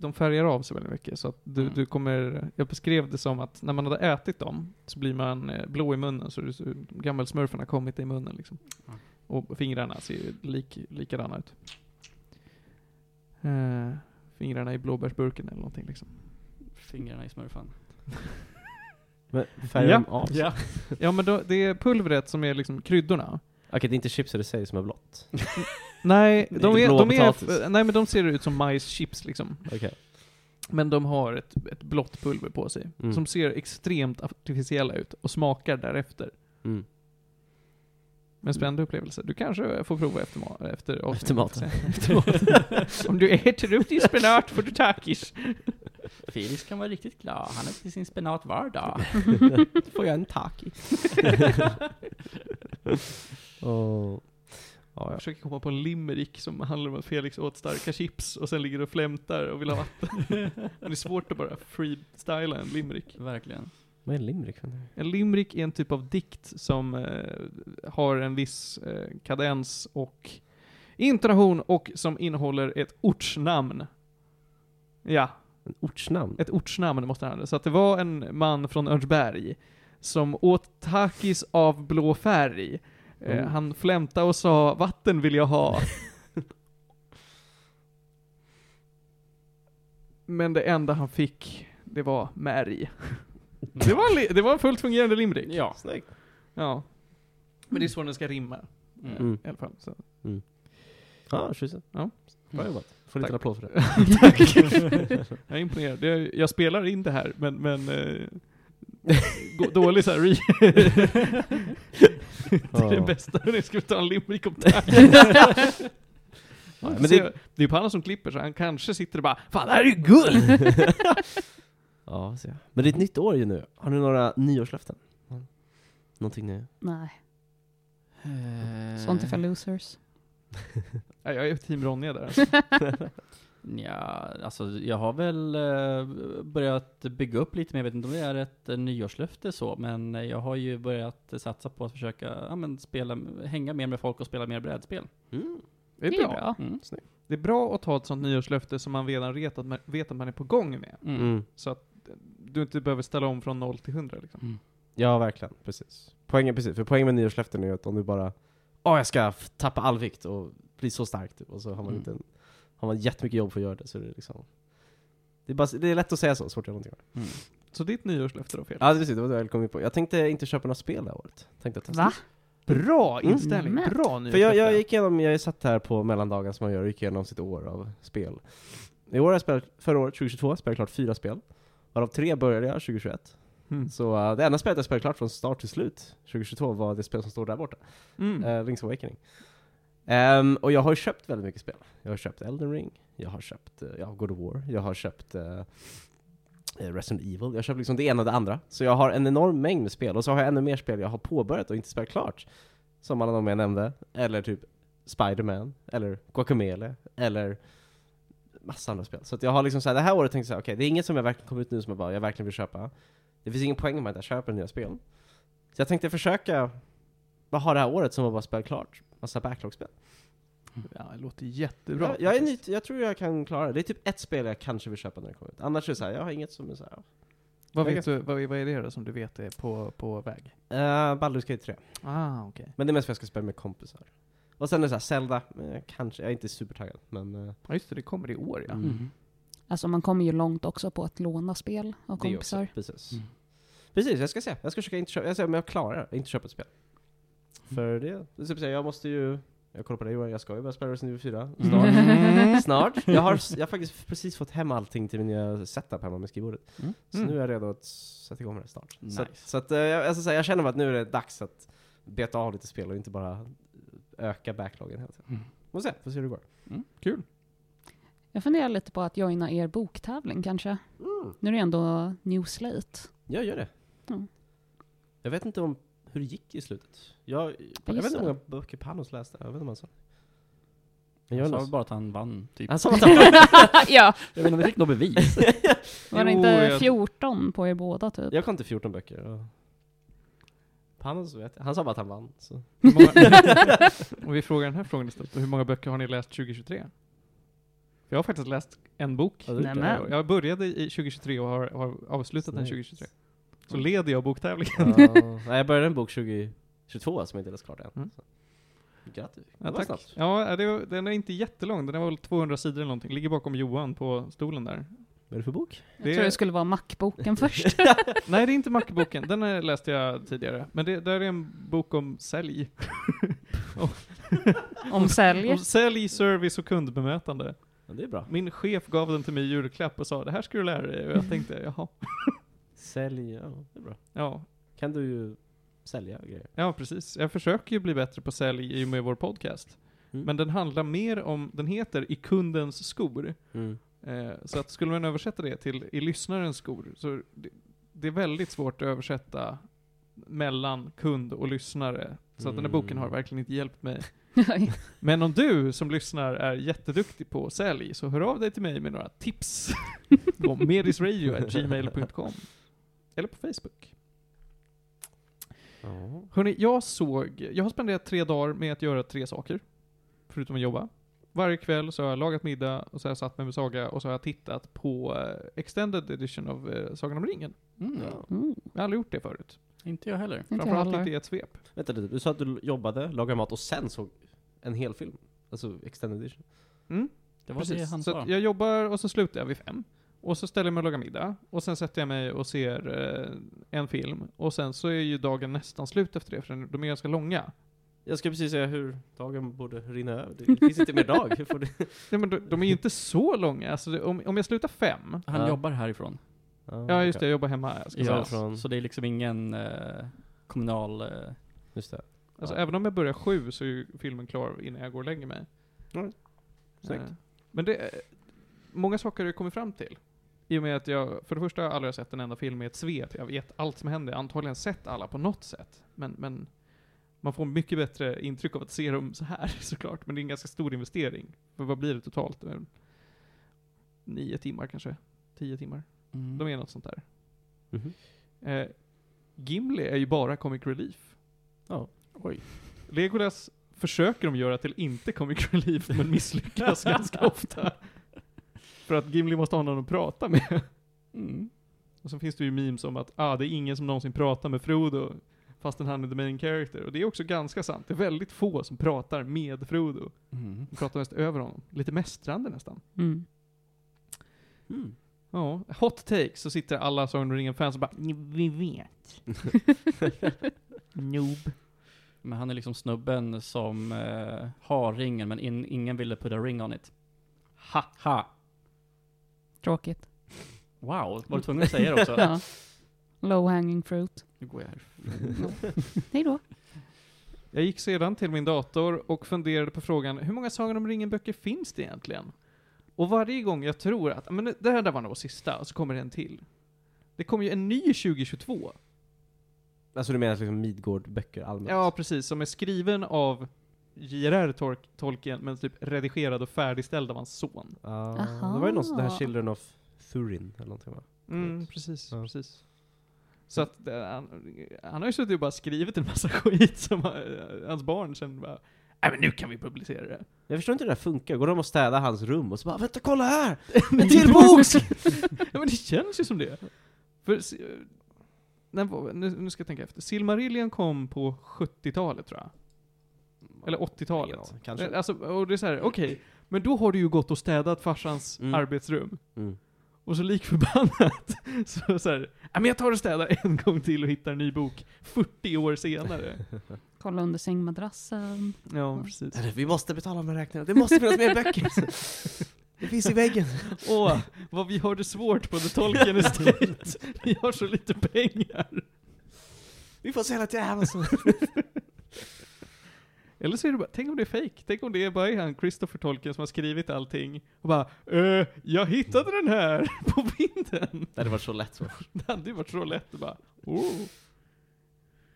de färgar av sig väldigt mycket. Så att du, Mm. du kommer, jag beskrev det som att när man hade ätit dem så blir man eh, blå i munnen, så ut- gammelsmurfen har kommit i munnen liksom. Mm. Och fingrarna ser ju lik, likadana ut. Eh, fingrarna i blåbärsburken eller någonting liksom. Fingrarna i smurfan. Men färgar Ja. av sig? Ja men då, det är pulvret som är liksom kryddorna. Okej, det är inte chipset i sig som är blått. Nej, de är, de är, nej men de ser ut som majschips liksom. Okej. Men de har ett, ett blått pulver på sig. Mm. Som ser extremt artificiella ut och smakar därefter. Mm. Men spännande upplevelse. Du kanske får prova efter, ma- efter. Efter maten. Efter maten. Om du äter upp din spenat får du tackis. Felix kan vara riktigt glad. Han äter sin spenat var dag. Får jag en taki? oh. Ja, Jag ja. försöker komma på en limerick som handlar om att Felix åt starka chips och sen ligger och flämtar och vill ha vatten. Det är svårt att bara freestyla en limerick. Verkligen. Vad är en limerick? En limerick är en typ av dikt som eh, har en viss eh, kadens och intonation och som innehåller ett ortsnamn. Ja, En ortsnamn? ett ortsnamn måste han ha. Så att det var en man från Örnsberg som åt takis av blå färg. Eh, Mm. Han flämtade och sa 'Vatten vill jag ha' Men det enda han fick, det var märg. Det var, det var en fullt fungerande limerick. Ja. Snyggt. Ja. Men det är så den ska rimma, Mm. Mm. i alla fall. Så. Ja, tjusigt. Ja. Bra jobbat. Får lite applåd för det. Tack. jag är imponerad. Det- Jag spelar in det här, men, men eh, dålig såhär re... det är det bästa, jag ska ta en limerick om. Ja, men det, det- är ju Panna som klipper, så han kanske sitter och bara 'Fan, det här är ju guld!' Ja, så ja. Men det är ett nytt år ju nu. Har ni några nyårslöften? Någonting ni... Nej, Eh, sånt är för losers. Ja, jag är team Ronja där. Alltså. Ja, alltså jag har väl eh, börjat bygga upp lite mer, jag vet inte om det är ett eh, nyårslöfte så, men eh, jag har ju börjat satsa på att försöka, ja men spela, hänga mer med folk och spela mer brädspel. Mm. Det är Det är bra. bra. Mm. Det är bra att ta ett sånt nyårslöfte som man redan vet att man, vet att man är på gång med. Mm. Mm. Så att du inte behöver ställa om från 0 till 100 liksom. Mm. Ja, verkligen. Precis. Poängen, precis. För poängen med nyårslöften är ju att om du bara Åh, jag ska tappa all vikt och bli så stark typ. Och så har man Mm. inte en, har man jättemycket jobb för att göra det så är det liksom det är, bara, det är lätt att säga så, svårt att göra någonting. Mm. Så ditt nyårslöfte då, Felix? Ja, det, är precis, det var det jag kom in på. Jag tänkte inte köpa några spel det här året. Tänkte testa. Va? Bra Mm. inställning, Men. bra För nyårslöfte. jag, jag gick igenom, jag satt här på mellandagen som man gör och gick igenom sitt år av spel. I år har jag spelat, förra året, 2022, spelade jag klart fyra spel. Varav tre började jag 2021. Mm. Så uh, det enda spelet jag spelade klart från start till slut 2022 var det spel som står där borta. Mm. Uh, Link's Awakening. Um, och jag har ju köpt väldigt mycket spel. Jag har köpt Elden Ring, jag har köpt uh, ja, God of War, jag har köpt uh, Resident Evil, jag har köpt liksom det ena och det andra. Så jag har en enorm mängd med spel, och så har jag ännu mer spel jag har påbörjat och inte spelat klart. Som alla de jag nämnde, eller typ Spider-Man, eller Guacamele, eller massa andra spel. Så att jag har liksom såhär, det här året tänkte jag såhär, okej, det är inget som jag verkligen kommer ut nu som jag bara, jag verkligen vill köpa. Det finns ingen poäng med att jag köper nya spel. Så jag tänkte försöka bara ha det här året som att bara spela klart. Massa backlog-spel. Ja, det låter jättebra. Jag, jag, är nytt, jag tror jag kan klara det. Det är typ ett spel jag kanske vill köpa när det kommer ut. Annars är det såhär, jag har inget som är såhär, Vad, jag vet du, vad, vad är det då som du vet är på, på väg? uh, Baldur's Gate 3. Ah, okej. Men det är mest för att jag ska spela med kompisar. Och sen är det såhär, Zelda, eh, kanske, jag är inte supertaggad, men... eh, Ja just det, det kommer i år ja. Mm. Mm. Alltså man kommer ju långt också på att låna spel av det kompisar. också, precis. Mm. Precis, jag ska se. Jag ska försöka inte köpa, jag ska se om jag klarar det, inte köpa ett spel. För det, det typ så jag måste ju, jag kollar på dig Johan, jag ska ju börja spela Resident Evil 4 snart. Mm. Snart. Jag har, jag har faktiskt precis fått hem allting till min nya setup hemma med skrivbordet. Mm. Så Mm. nu är jag redo att sätta igång med det snart. Så, Nice. att- så att, eh, jag, jag, ska säga, jag känner att nu är det dags att beta av lite spel och inte bara öka backloggen hela tiden. Mm. Får se, får se hur det går. Kul. Jag funderar lite på att joina er boktävling kanske. Mm. Nu är det ändå New Slate. Jag gör det. Ja. Jag vet inte om hur det gick i slutet. Jag, jag, vet inte hur många böcker Panos läste. Jag vet inte om han sa. Men Jag sa bara att han vann, typ. Han sa att han ja, Jag vet inte om vi fick något bevis. var det inte jag- 14 på er båda typ? Jag kom till 14 böcker. Och Panos vet jag. Han sa bara att han vann. Så. Många, om vi frågar den här frågan istället, hur många böcker har ni läst 2023? För jag har faktiskt läst en bok. Ja. Jag började i 202023 och har, har avslutat den Nice. 2023. Så leder jag boktävlingen. Ja, nej, jag började en bok 2022 som inte läst klart än. Mm. Grattis. Ja, tack. snabbt. Ja, det, den är inte jättelång. Den är väl 200 sidor eller någonting. Ligger bakom Johan på stolen där. Vad är det för bok? Jag Det- tror det skulle vara Mac-boken först. Nej, det är inte Mackboken. Den läste jag tidigare. Men det där är en bok om sälj. Om sälj. Om sälj, service och kundbemötande. Ja, det är bra. Min chef gav den till mig i julklapp och sa det här ska du lära dig. Och jag tänkte, jaha. Sälj, ja det är bra. Ja, Kan du ju sälja grejer. ja precis. Jag försöker ju bli bättre på sälj i och med vår podcast. Mm. Men den handlar mer om, den heter I kundens skor. Mm. Eh, så att skulle man översätta det till i lyssnarens skor, så det, det är väldigt svårt att översätta mellan kund och lyssnare. Så att den här boken har Mm. verkligen inte hjälpt mig. Men om du som lyssnar är jätteduktig på sälj, så hör av dig till mig med några tips på medisradio.gmail.com Eller på Facebook. Ja. Hörrni, jag såg, jag har spenderat tre dagar med att göra tre saker. Förutom att jobba. Varje kväll så har jag lagat middag och så har jag satt mig med Saga och så har jag tittat på eh, Extended Edition av eh, Sagan om ringen. Mm. Mm, Jag har aldrig gjort det förut. Inte jag heller. Framförallt inte i ett svep. Vänta lite, du sa att du jobbade, lagade mat och sen såg en hel film? Alltså extended edition? Mm, Det var det precis. han Så sa. att jag jobbar och så slutar jag vid fem. Och så ställer jag mig och lagar middag. Och sen sätter jag mig och ser eh, en film. Och sen så är ju dagen nästan slut efter det, för de är ganska långa. Jag ska precis säga hur dagen borde rinna över. Det finns inte mer dag. Hur får det? Nej men de, de är ju inte så långa. Alltså det, om, om jag slutar fem, Han Ja. jobbar härifrån. ja just det, jag jobbar hemma. Jag ska Ja. från- så det är liksom ingen eh, kommunal... Eh, Just det. Alltså Ja. även om jag börjar sju så är ju filmen klar innan jag går och lägger mig. Ja, snyggt. Eh, Men det, är- många saker har jag kommit fram till. I och med att jag, för det första har jag aldrig sett en enda film i ett svep. Jag vet allt som händer, antagligen sett alla på något sätt. Men, men man får mycket bättre intryck av att se dem så här såklart. Men det är en ganska stor investering. För vad blir det totalt? Nio timmar kanske? Tio timmar? mm. De är något sånt där. Mhm. Eh, Gimli är ju bara comic relief. Ja. Oj. Legolas försöker de göra till inte comic relief, men misslyckas ganska ofta. För att Gimli måste ha någon att prata med. Mm. Och så finns det ju memes om att ah, det är ingen som någonsin pratar med Frodo, fastän han är the main character. Och det är också ganska sant. Det är väldigt få som pratar med Frodo. Mm. De pratar mest över honom. Lite mästrande nästan. Mm. Mm. Ja, hot take, så sitter alla Sagan om ringen-fans och bara Vi vet. Noob. Men han är liksom snubben som eh, har ringen, men in, ingen ville put a ring on it. Ha! Ha! Tråkigt. Wow, var du tvungen att säga det också? Ja. Low hanging fruit. Nu går jag här. Hej då. Jag gick sedan till min dator och funderade på frågan, hur många Sagan om ringen-böcker finns det egentligen? Och varje gång jag tror att, men det här där var nog sista, och så kommer det en till. Det kommer ju en ny 2022. Alltså du menar liksom Midgård-böcker allmänt? Ja, precis. Som är skriven av J.R.R. Tol- Tolkien, men typ redigerad och färdigställd av hans son. Aha. det var ju något sånt, det här Children of Thurin eller någonting va? Mm, precis, Ja. precis. Så att eh, han, han har ju suttit och bara skrivit en massa skit som eh, hans barn sen bara, nej men nu kan vi publicera det. Jag förstår inte hur det där funkar. Går de och städar hans rum och så bara 'Vänta, kolla här! En till bok!' ja men det känns ju som det. För, eh, nu, nu ska jag tänka efter. Silmarillion kom på 70-talet tror jag. Eller 80-talet. Ingen aning, Kanske. Eh, Alltså, och det är såhär, okej, men då har du ju gått och städat farsans Mm. arbetsrum. Mm. Och så lik förbannat, så såhär, men jag tar och städar en gång till och hittar en ny bok 40 år senare. Kolla under sängmadrassen. Ja, precis. Eller, Vi måste betala med räkningarna, det måste finnas mer böcker! Det finns i väggen! Åh, vad vi har det svårt på The Tolkien Estate. Vi har så lite pengar. Vi får sälja till Amazon! Eller så är det bara, tänk om det är fake. Tänk om det är bara han Christopher Tolkien som har skrivit allting och bara eh, jag hittade den här på vinden. Det hade varit så lätt så. Det hade varit så lätt att bara, oh.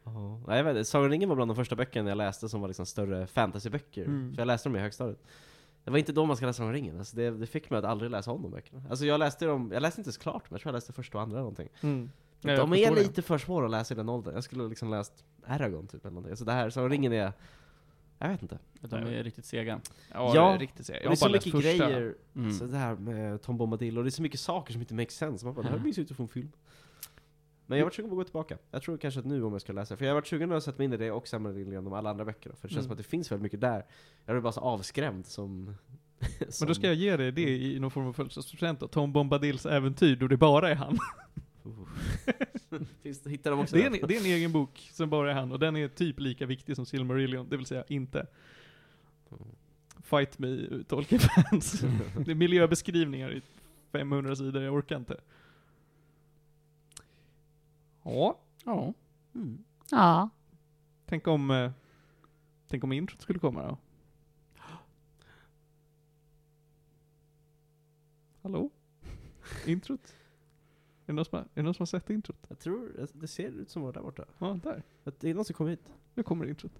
Ja. Nej, jag vet inte. Sagan ringen var bland de första böckerna jag läste som var liksom större fantasyböcker. Mm. För jag läste dem i högstadiet. Det var inte då man ska läsa Sagan om ringen, alltså det, det fick mig att aldrig läsa om de böckerna. Alltså jag läste dem, jag läste inte ens klart, men jag tror jag läste första och andra eller någonting. Mm. Jag de är det. lite för svåra att läsa i den åldern. Jag skulle liksom läst Aragorn typ eller någonting. Så det här, Sagan om ringen är... Jag vet inte. De är riktigt sega. Ja, Ja, det är riktigt seriöst. Och det är så mycket första. grejer Mm. sådär med Tom Bombadil, och det är så mycket saker som inte makes sense. Man bara, det här Mm. minns ju inte från film. Men jag har varit sugen på att gå tillbaka. Jag tror kanske att nu om jag ska läsa, för jag har varit sugen att sätta mig in i det och Silmarillion och alla andra böcker då, för det känns Mm. som att det finns väldigt mycket där. Jag blir bara så avskrämd som... Men då ska jag ge dig det i någon form av födelsedagspresent. Tom Bombadils äventyr, då det bara är han. Finns hittar de också Det är, en, det är en egen bok som bara är han, och den är typ lika viktig som Silmarillion, det vill säga inte. Fight me, Tolkien-fans. det är miljöbeskrivningar i 500 sidor, jag orkar inte. Ja, Ja. Mm. Ja. tänk om, eh, tänk om introt skulle komma då. Hallå? Introt? Är det någon som har, är det någon som har sett introt? Jag tror, det ser ut som var där borta. Ja, där. Att det är någon som kom hit. Nu kommer introt.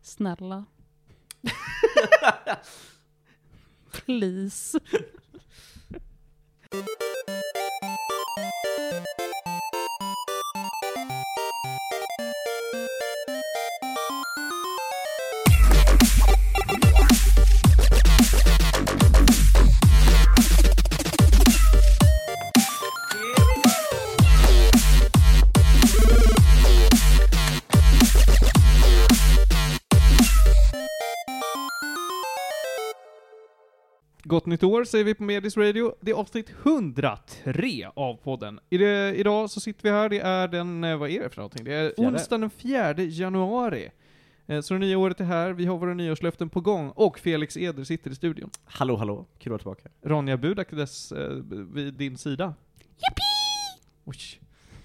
Snälla. Please. Gott nytt år säger vi på Medis Radio. Det är avsnitt 103 av podden. I det, idag så sitter vi här, det är den, eh, vad är det för någonting? Det är Fjärde. onsdag den 4 januari. Eh, Så det nya året är här, vi har våra nyårslöften på gång, och Felix Eder sitter i studion. Hallå hallå, kul att vara tillbaka. Ronja Budak dess, eh, vid din sida. Yippee! Oj,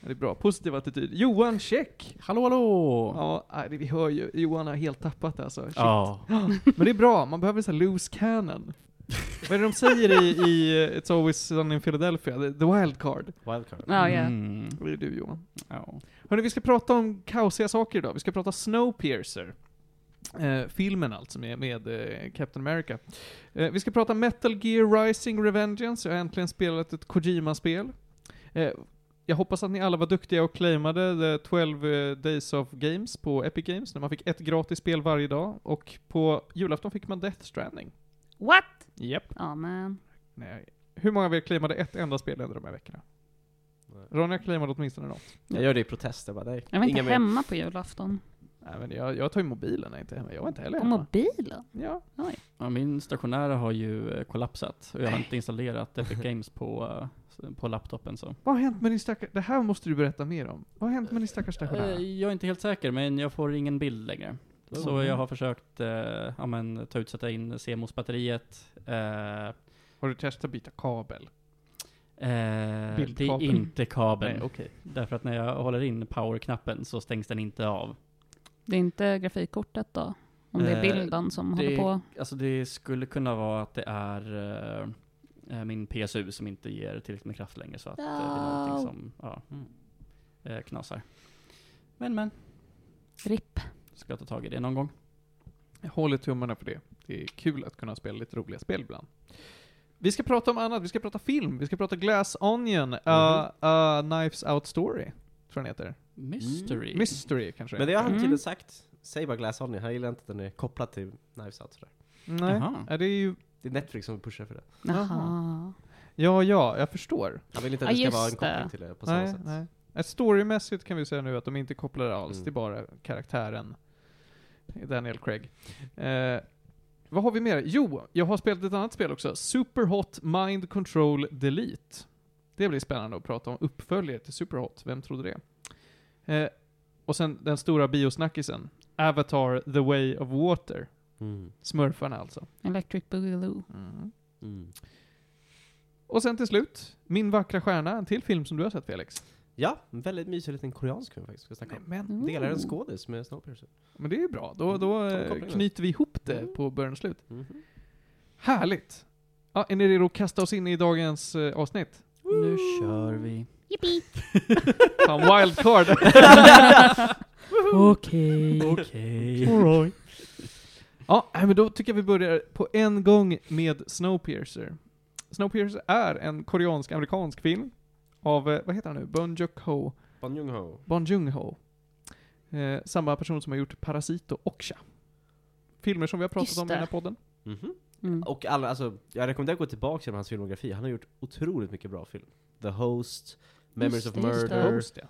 det är bra. Positiv attityd. Johan Check! Hallå hallå! Ja, nej, det- vi hör ju, Johan har helt tappat alltså. Shit. Ja. Men det är bra, man behöver så här loose cannon. Vad är det de säger i, i It's Always Sunny in Philadelphia? The, the wild card. Wildcard. Ja, ja. Mm. Det är du Johan. Ja. Hörni, vi ska prata om kaosiga saker idag. Vi ska prata Snowpiercer. Eh, filmen alltså med, med eh, Captain America. Eh, vi ska prata Metal Gear Rising Revengeance. Jag har äntligen spelat ett Kojima-spel. Eh, jag hoppas att ni alla var duktiga och claimade the 12 eh, Days of Games på Epic Games, när man fick ett gratis spel varje dag. Och på julafton fick man Death Stranding. What? Japp. Ja, men. Nej. Hur många av er claimade ett enda spel under de här veckorna? Ronja claimade åtminstone något. Jag gör det i protest, jag bara, nej. Jag var inga inte mer. hemma på julafton. Nej, men jag, jag tar ju mobilen när jag inte är hemma. Jag var inte heller På hemma. mobilen? Ja. ja, min stationära har ju eh, kollapsat och jag har inte installerat Epic Games på, eh, på laptopen så. Vad har hänt med din stackars... Det här måste du berätta mer om. Vad har hänt med din stackars Eh, stationära? Jag är inte helt säker, men jag får ingen bild längre. Så Oh. jag har försökt eh, ja, men, ta ut, sätta in CMOS-batteriet. Eh, Har du testat byta kabel? eh, det är inte kabeln. Nej, okej. Därför att när jag håller in power-knappen så stängs den inte av. Det är inte grafikkortet då? Om det är Eh, bilden som håller det- på? Alltså det skulle kunna vara att det är eh, eh, min PSU som inte ger tillräckligt med kraft längre så att eh, det är någonting No. som ja, eh, knasar. Men men, RIP. Ska jag ta tag i det någon gång. Jag håller tummarna för det. Det är kul att kunna spela lite roliga spel ibland. Vi ska prata om annat. Vi ska prata film. Vi ska prata Glass Onion. Uh, uh, Knives Out Story. Tror jag den heter. Mystery. Mystery kanske. Men det har han Mm. tydligen sagt. Säg bara Glass Onion, han gillar inte att den är kopplad till Knives Out sådär. Nej. Jaha. Ja, det är ju... Det är Netflix som pushar för det. Jaha. Ja, ja, jag förstår. Han vill inte att det ska vara en koppling till det på samma Nej, sätt. nej. Ett storymässigt kan vi säga nu att de inte kopplar det alls. Mm. Det är bara karaktären Daniel Craig. Eh, vad har vi mer? Jo, jag har spelat ett annat spel också. Superhot Mind Control Delete. Det blir spännande att prata om uppföljare till Superhot. Vem trodde det? Eh, och sen den stora biosnackisen. Avatar The Way of Water. Mm. Smurfarna alltså. Electric Boogaloo. Mm. Och sen till slut, Min vackra stjärna, en till film som du har sett Felix. Ja, en väldigt mysig liten koreansk film faktiskt. Ska snacka om. Men, Mm. Delar en skådis med Snowpiercer. men det är ju bra. Då, då Mm, koppling där. knyter vi ihop det Mm. på början och slut. Mhm. Härligt! Ja, är ni redo att kasta oss in i dagens eh, avsnitt? Nu kör vi. Yippee! Fan, wildcard! Okej. Okej. ja, nej, men då tycker jag vi börjar på en gång med Snowpiercer. Snowpiercer är en koreansk-amerikansk film av, eh, vad heter han nu? Bon Joon-ho. Bon Joon-ho. Bon Joon-ho. Eh, samma person som har gjort Parasito och Okja. Filmer som vi har pratat Just om i den här podden. Mhm. Mm. Och alla, alltså, jag rekommenderar att gå tillbaka till hans filmografi. Han har gjort otroligt mycket bra film. The Host, Memories Just of. Murder, Host, ja.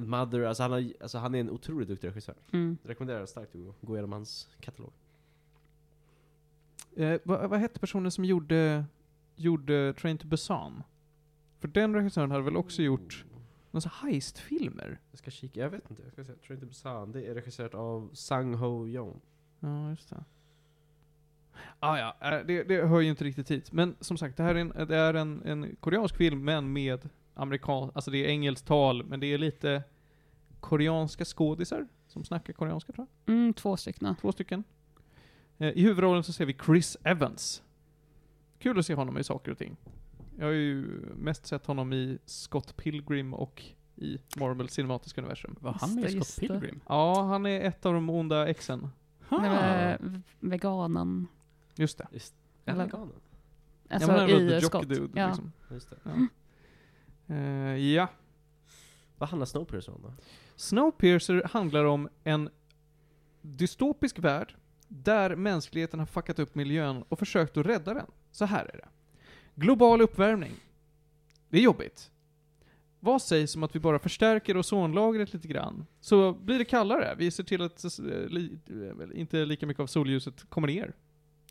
Mother. Alltså han, har, alltså han är en otroligt duktig regissör. Mm. Rekommenderar starkt att gå, gå igenom hans katalog. Eh, vad, vad hette personen som gjorde, gjorde Train to Busan? För den regissören hade väl också gjort några så här heistfilmer? Jag ska kika, jag vet inte. Jag ska säga Train to Busan. Det är regisserat av Sang Ho Yong. Ja, just det. Ah, ja, eh, det, det hör ju inte riktigt hit. Men som sagt, det här är en, det är en, en koreansk film, men med amerikan, alltså det är engelskt tal, men det är lite koreanska skådisar som snackar koreanska tror jag. Mm, två stycken. Två stycken. Eh, I huvudrollen så ser vi Chris Evans. Kul att se honom i saker och ting. Jag har ju mest sett honom i Scott Pilgrim och i Marvel cinematiska universum. Var han med i Scott. Pilgrim? Ja, han är ett av de onda exen. Var v- veganen. Just det. Just. Alltså ja, men han är väl i the Scott. dude, ja. liksom. Just det. Ja. Eh, ja. Vad handlar Snowpiercer om då? Snowpiercer handlar om en dystopisk värld där mänskligheten har fuckat upp miljön och försökt att rädda den. Så här är det. Global uppvärmning. Det är jobbigt. Vad sägs om att vi bara förstärker ozonlagret lite grann? Så blir det kallare. Vi ser till att eh, li, eh, inte lika mycket av solljuset kommer ner.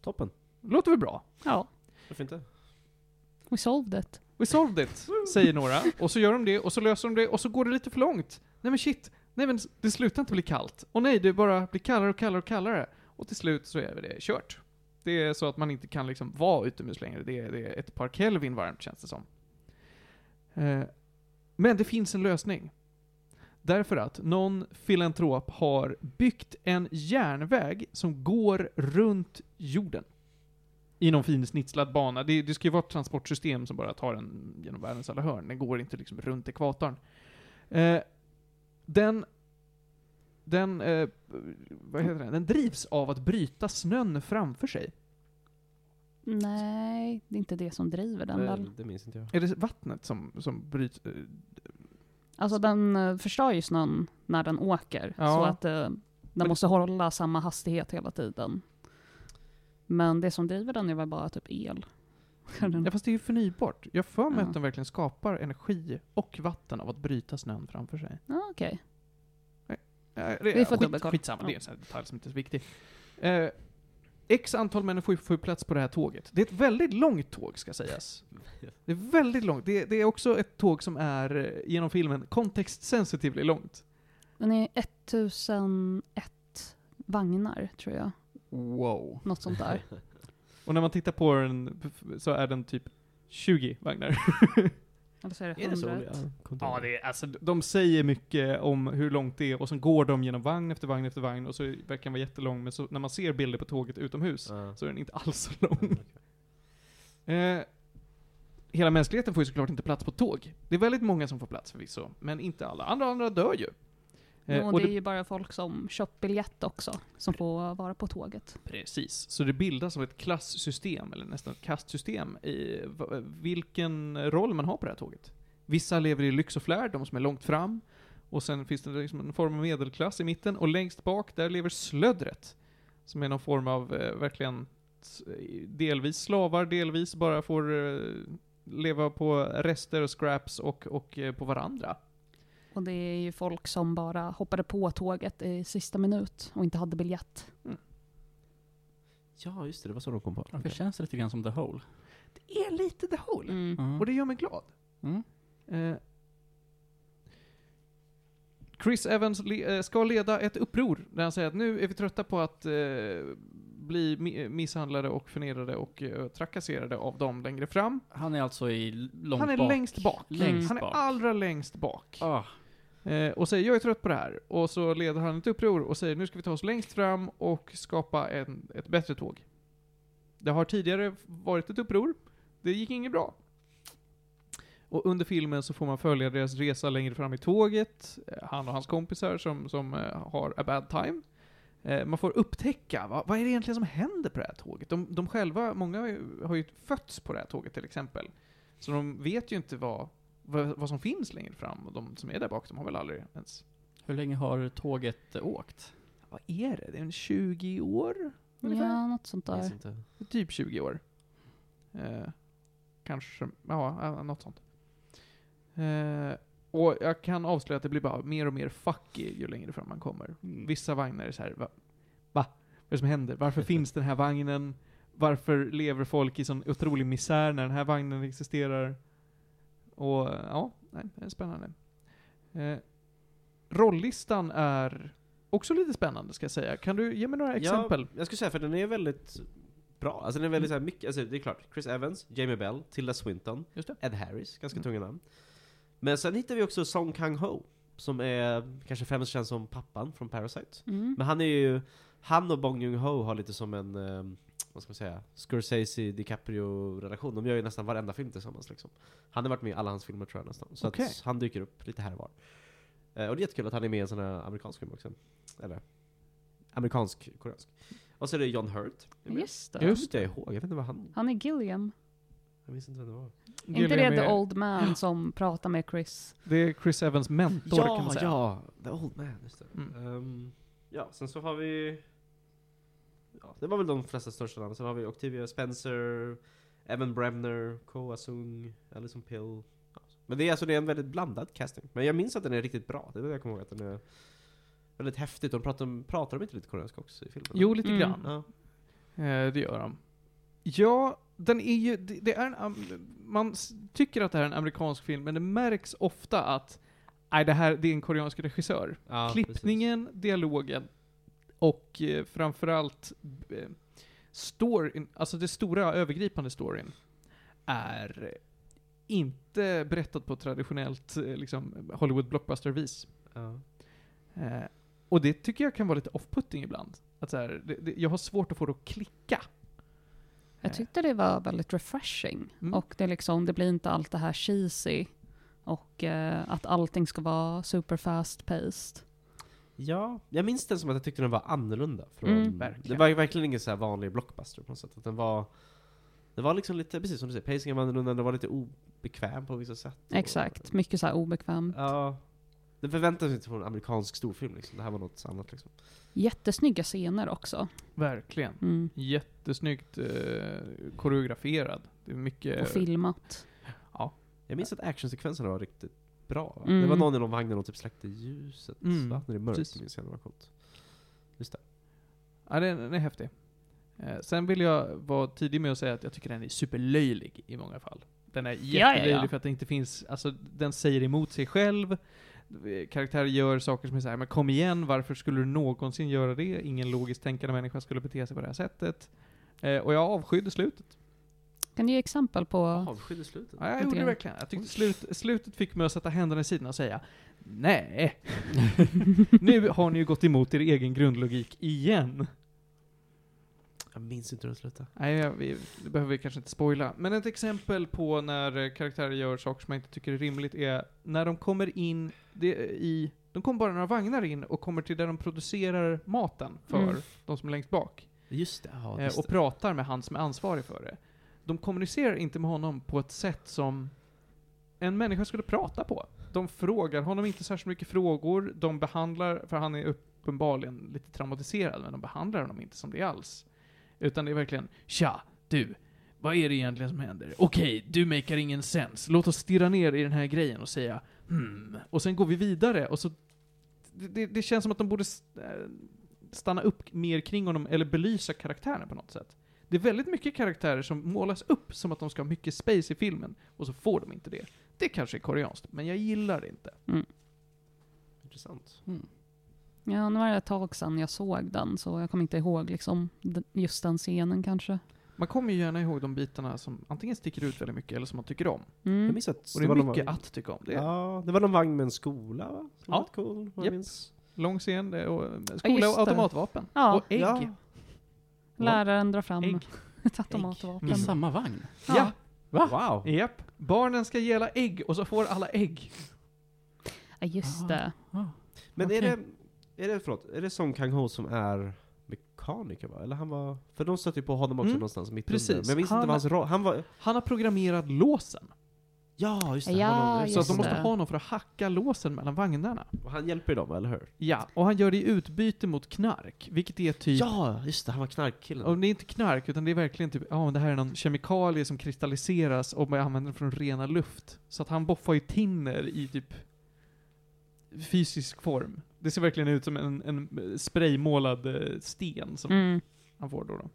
Toppen. Låter väl bra? Ja, Varför inte? we solved it. We solved it, säger några. Och så gör de det, och så löser de det, och så går det lite för långt. Nej men shit, nej men det slutar inte bli kallt. Och nej, det bara blir kallare och kallare och kallare. Och till slut så är det kört. Det är så att man inte kan liksom vara utomhus längre. Det är, det är ett par Kelvin varmt känns det som. Eh, men det finns en lösning. Därför att någon filantrop har byggt en järnväg som går runt jorden. I någon fin snitslad bana. Det, det ska ju vara ett transportsystem som bara tar en genom världens alla hörn. Den går inte liksom runt ekvatorn. Eh, den, den, eh, vad heter den? Den drivs av att bryta snön framför sig. Nej, det är inte det som driver den väl? Det, minns inte jag. Är det vattnet som, som bryts? eh, Alltså den eh, förstör ju snön när den åker. Ja. Så att eh, den Men- måste hålla samma hastighet hela tiden. Men det som driver den är väl bara typ el. Ja fast det är ju förnybart. Jag för mig Ja. att de verkligen skapar energi och vatten av att bryta snön framför sig. Ja, okej. Eh, Vi får skit, dubbelkolla. Skitsamma, det är Ja. en sån här detalj som inte är så viktig. Eh, X antal människor får ju plats på det här tåget. Det är ett väldigt långt tåg, ska sägas. Det är väldigt långt. Det, det är också ett tåg som är, eh, genom filmen, context-sensitively långt. Den är 1001 vagnar, tror jag. Wow. Något sånt där. Och när man tittar på den så är den typ 20 vagnar. Eller så är det Är det så? 101. Ja, Ja, det är, alltså, de säger mycket om hur långt det är och så går de genom vagn efter vagn efter vagn och så verkar den vara jättelång, men så, när man ser bilder på tåget utomhus Ja. så är den inte alls så lång. Mm, okej. Eh, hela mänskligheten får ju såklart inte plats på tåg. Det är väldigt många som får plats förvisso, men inte alla. Andra andra dör ju. Eh, Jo, och det är ju bara folk som köpt biljett också, som får vara på tåget. Precis. Så det bildas av ett klassystem, eller nästan ett kastsystem, i vilken roll man har på det här tåget. Vissa lever i lyx och flärd, de som är långt fram. Och sen finns det liksom en form av medelklass i mitten, och längst bak, där lever slöddret. Som är någon form av, eh, verkligen, delvis slavar, delvis bara får eh, leva på rester och scraps och, och eh, på varandra. Och det är ju folk som bara hoppade på tåget i sista minut och inte hade biljett. Ja, just det. Det var så de kom på. Det känns lite grann som The Hole. Det är lite the whole. Mm. Mm. Och det gör mig glad. Mm. Eh, Chris Evans le- eh, ska leda ett uppror där han säger att nu är vi trötta på att eh, bli mi- misshandlade och förnedrade och eh, trakasserade av dem längre fram. Han är alltså i långt han är bak. längst bak. Längst han är bak. allra längst bak. Ah, Eh, och säger jag är trött på det här. Och så leder han ett uppror och säger nu ska vi ta oss längst fram och skapa en, ett bättre tåg. Det har tidigare varit ett uppror. Det gick inget bra. Och under filmen så får man följa deras resa längre fram i tåget. Eh, han och hans kompisar som, som eh, har a bad time. Eh, man får upptäcka, vad, vad är det egentligen som händer på det här tåget? De, de själva, många har ju- har ju fötts på det här tåget till exempel. Så de vet ju inte vad, vad, vad som finns längre fram. Och de som är där bak, de har väl aldrig ens... Hur länge har tåget åkt? Vad är det? Det är en 20 år? ungefär? Ja, något sånt där. inte. Typ 20 år. Eh, kanske, ja, något sånt. Eh, och jag kan avslöja att det blir bara mer och mer fucky ju längre fram man kommer. Vissa vagnar är så här, va? va? Vad är det som händer? Varför finns den här vagnen? Varför lever folk i sån otrolig misär när den här vagnen existerar? Och ja, nej, det är spännande. Eh, rolllistan är också lite spännande ska jag säga. Kan du ge mig några exempel? Ja, jag skulle säga för den är väldigt bra. Alltså den är väldigt så här mycket, alltså det är klart, Chris Evans, Jamie Bell, Tilda Swinton. Ed Harris, ganska Mm. tunga namn. Men sen hittar vi också Song Kang-ho, som är kanske främst känd som pappan från Parasite. Mm. Men han är ju, han och Bong Joon-ho har lite som en, eh, vad ska man säga, Scorsese, DiCaprio-relation. De gör ju nästan varenda film tillsammans liksom. Han har varit med i alla hans filmer tror jag nästan. Så Okej. att han dyker upp lite här och var. Eh, och det är jättekul att han är med i en sån här amerikansk film också. Eller, amerikansk-koreansk. Och så är det John Hurt. är. Just det. Just det, jag ihåg. Jag vet inte vad han... Han är Gilliam. Jag minns inte vem det var. Är inte det Gilliam the är- old man som pratar med Chris? Det är Chris Evans mentor kan man säga. ja! The Old Man, just det. Mm. Ehm, ja, sen så har vi... Ja, det var väl de flesta största namnen. Sen har vi Octavia Spencer, Evan Bremner, Ko Asung, Alison Pill. Ja. Men det är alltså det är en väldigt blandad casting. Men jag minns att den är riktigt bra. Det är det jag kommer ihåg att den är väldigt häftigt. De pratar, pratar de inte lite koreanska också i filmen? Jo, lite Mm. grann. Ja. Eh, det gör de. Ja, den är ju, det, det är en, man tycker att det här är en amerikansk film, men det märks ofta att nej, det här det är en koreansk regissör. Ja, Klippningen, dialogen och eh, framförallt eh, storyn, alltså det stora övergripande storyn, är inte berättad på traditionellt eh, liksom, Hollywood blockbuster-vis. Ja. Eh, och det tycker jag kan vara lite off-putting ibland. Att så här, det, det, jag har svårt att få det att klicka. Jag tyckte det var väldigt refreshing. Mm. Och det, liksom, det blir inte allt det här cheesy. Och eh, att allting ska vara super fast paced. Ja, jag minns den som att jag tyckte den var annorlunda. Från, Mm. Det var verkligen ingen så här vanlig blockbuster på något sätt. Att den var, det var liksom lite, precis som du säger, pacingen var annorlunda, den var lite obekväm på vissa sätt. Och- Exakt, mycket så här obekväm. Ja. Det förväntades inte från en amerikansk storfilm liksom. Det här var något annat liksom. Jättesnygga scener också. Verkligen. Mm. Jättesnyggt eh, koreograferad. Det är mycket... Och filmat. Jag minns att actionsekvenserna var riktigt bra. Mm. Det var någon i någon vagn där de typ släckte ljuset. Mm, Va? När det är mörkt, precis. minns jag det var coolt. Just det. Ja, den, den är häftig. Eh, sen vill jag vara tidig med att säga att jag tycker den är superlöjlig i många fall. Den är ja, jättelöjlig ja. för att det inte finns, alltså den säger emot sig själv. Karaktärer gör saker som är såhär, men kom igen, varför skulle du någonsin göra det? Ingen logiskt tänkande människa skulle bete sig på det här sättet. Eh, och jag avskydde slutet. Kan du ge exempel på... Avskydd i slutet. Ja, jag gjorde det verkligen. Jag tyckte slut, slutet fick mig att sätta händerna i sidan och säga Nej, nu har ni ju gått emot er egen grundlogik igen. Jag minns inte hur det slutade. Nej, vi, det behöver vi kanske inte spoila. Men ett exempel på när eh, karaktärer gör saker som jag inte tycker är rimligt är när de kommer in det, i... De kommer bara några vagnar in och kommer till där de producerar maten för Mm. de som är längst bak. Just det, ja, eh, just och det. pratar med han som är ansvarig för det. De kommunicerar inte med honom på ett sätt som en människa skulle prata på. De frågar honom inte särskilt mycket frågor, de behandlar, för han är uppenbarligen lite traumatiserad, men de behandlar honom inte som det alls. Utan det är verkligen, tja, du, vad är det egentligen som händer? Okej, du makar ingen sens. Låt oss stirra ner i den här grejen och säga, hmm, och sen går vi vidare, och så det, det, det känns som att de borde eh, stanna upp mer kring honom, eller belysa karaktären på något sätt. Det är väldigt mycket karaktärer som målas upp som att de ska ha mycket space i filmen, och så får de inte det. Det kanske är koreanskt, men jag gillar det inte. Intressant. Ja, nu var det ett tag sedan jag såg den, så jag kommer inte ihåg liksom just den scenen kanske. Man kommer ju gärna ihåg de bitarna som antingen sticker ut väldigt mycket, eller som man tycker om. Jag Mm. minns att Och det är var någon mycket vagn- att tycka om. Det är Ja, det var någon vagn med en skola va? Som Ja. cool, jag minns. lång scen, det är- och skola och det. automatvapen. Ja. Och ägg. Ja. Läraren drar fram ett automatvapen. I samma vagn? Ja. Va? Wow. Japp. Barnen ska gela ägg, och så får alla ägg. Ja, just Ah. det. Ah. Men Okej. är det, är det, förlåt, är det Song Kang-ho som är mekaniker va? Eller han var, för de stötte ju på honom också Mm. någonstans mitt Precis. under. Men jag Han- inte vad hans roll, han var, Han har programmerat låsen. Ja, just det. Ja, någon- Så att de Just måste det. ha någon för att hacka låsen mellan vagnarna. Och han hjälper dem, eller hur? Ja, och han gör det i utbyte mot knark, vilket är typ Ja, just det. Han var knarkkillen. Och det är inte knark, utan det är verkligen typ, ja det här är någon kemikalie som kristalliseras och man använder den från rena luft. Så att han boffar ju tinner i typ fysisk form. Det ser verkligen ut som en, en spraymålad eh, sten som Mm, han får då. då.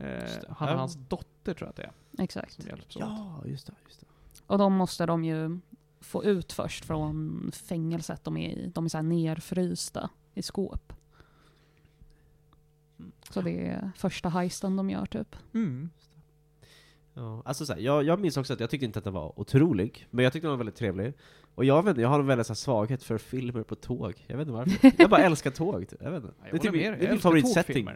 Eh, Just han och hans dotter tror jag att det är, exakt. Ja, just det. Just det. Och de måste de ju få ut först från fängelset de är i. De är så här nerfrysta i skåp. Så det är första heisten de gör typ. Mm. Ja, alltså så här, jag, jag minns också att jag tyckte inte att den var otrolig, men jag tyckte den var väldigt trevlig. Och jag vet inte, jag har en väldigt så här, svaghet för filmer på tåg. Jag vet inte varför. Jag bara älskar tåg. typ. Jag vet inte. Jag Det är typ med det är min favoritsetting.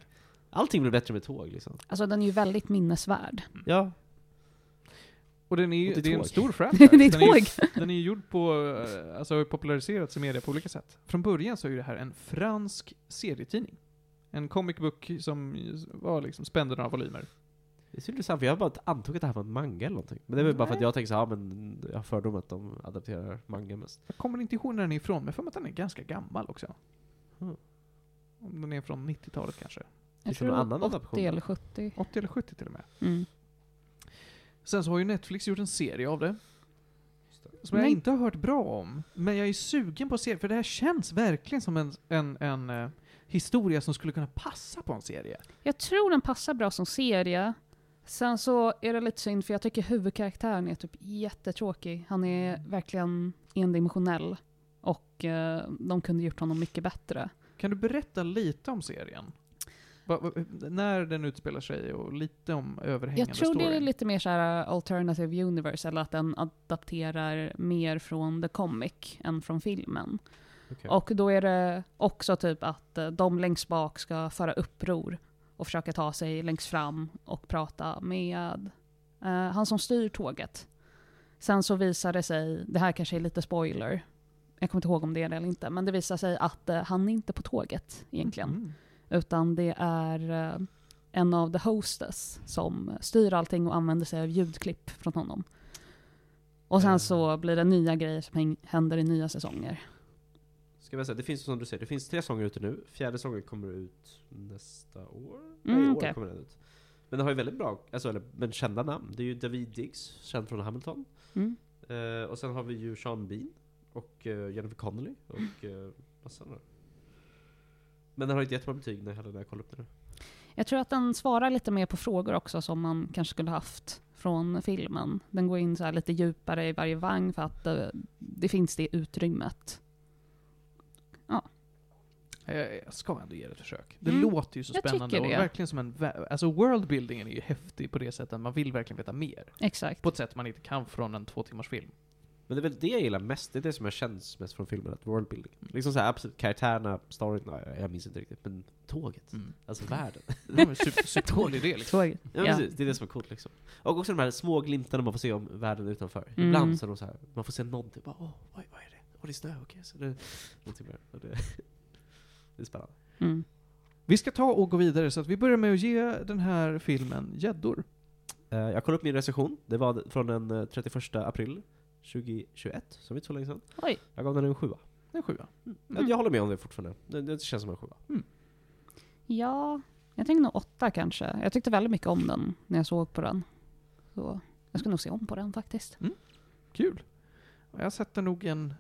Allting blir bättre med tåg liksom. Alltså den är ju väldigt minnesvärd. Ja, Och den är ju, det är det en stor franchise. det är Den är ju. Den är ju gjord på, eh, alltså har populariserats i media på olika sätt. Från början så är ju det här en fransk serietidning. En comic book som var liksom spände några volymer. det är så intressant för jag har bara antog att det här var en manga eller någonting. Men det är väl bara för att jag tänker så här, ja men jag har fördom att de adapterar manga mest. Jag kommer inte ihåg när den är ifrån, men får mig att den är ganska gammal också. Mm. Om den är från 90-talet kanske. Jag det tror någon annan 80 adaption? eller 70. 80 eller 70 till och med. Mm. Sen så har ju Netflix gjort en serie av det. Som jag Nej. inte har hört bra om. Men jag är sugen på att se, för det här känns verkligen som en, en, en eh, historia som skulle kunna passa på en serie. Jag tror den passar bra som serie. Sen så är det lite synd för jag tycker huvudkaraktären är typ jättetråkig. Han är verkligen endimensionell. Och eh, de kunde gjort honom mycket bättre. Kan du berätta lite om serien? Va, när den utspelar sig och lite om överhängande Jag tror det story? är lite mer så här alternative universe, eller att den adapterar mer från the comic än från filmen. Okej. Och då är det också typ att eh, de längst bak ska föra uppror och försöka ta sig längst fram och prata med eh, han som styr tåget. Sen så visar det sig, det här kanske är lite spoiler, jag kommer inte ihåg om det är det eller inte, men det visar sig att eh, han är inte på tåget egentligen. Mm. Utan det är eh, en av the hostess som styr allting och använder sig av ljudklipp från honom. Och sen Eh. så blir det nya grejer som händer i nya säsonger. Ska vi säga, det finns som du säger, det finns tre sånger ute nu. Fjärde sången kommer ut nästa år? Mm, Nej, i år kommer den ut. Men den har ju väldigt bra, alltså eller, men kända namn. Det är ju David Diggs, känd från Hamilton. Mm. Eh, och sen har vi ju Sean Bean och eh, Jennifer Connelly och uh, massa andra. Men den har inte jättebra betyg när, heller när jag kollade upp den nu. Jag tror att den svarar lite mer på frågor också som man kanske skulle haft från filmen. Den går in så här lite djupare i varje vagn för att eh, det finns det utrymmet. Jag, jag ska ändå ge det ett försök. Det Mm, låter ju så jag spännande och det. verkligen som en... Alltså worldbuildingen är ju häftig på det sättet, man vill verkligen veta mer. Exakt. På ett sätt man inte kan från en två timmars film. Men det är väl det jag gillar mest, det är det som jag känns mest från filmen, att worldbuilding. Liksom såhär, absolut, karaktärerna, storyn, nej, jag minns inte riktigt, men tåget. Mm. Alltså världen. Det en super, supercool idé liksom. Tåg. Ja, Ja. precis, det är det som är coolt liksom. Och också de här små glimtarna man får se om världen utanför. Mm. Ibland så är de så här, man får se någonting, bara åh, vad, vad är det? Åh, det är snö, okej. Så det, någonting mer. Det, det är spännande. Mm. Vi ska ta och gå vidare, så att vi börjar med att ge den här filmen gäddor. Eh, jag kollade upp min recension, det var från den eh, 31 april 2021, som inte så länge sedan. Oj. Jag gav den en sjua. En sjua. Jag- Jag håller med om det fortfarande. Det, det känns som en sjua. Ja, jag tänkte nog åtta kanske. Jag tyckte väldigt mycket om den när jag såg på den. Så jag ska nog se om på den faktiskt. Kul. Och Jag sätter nog en...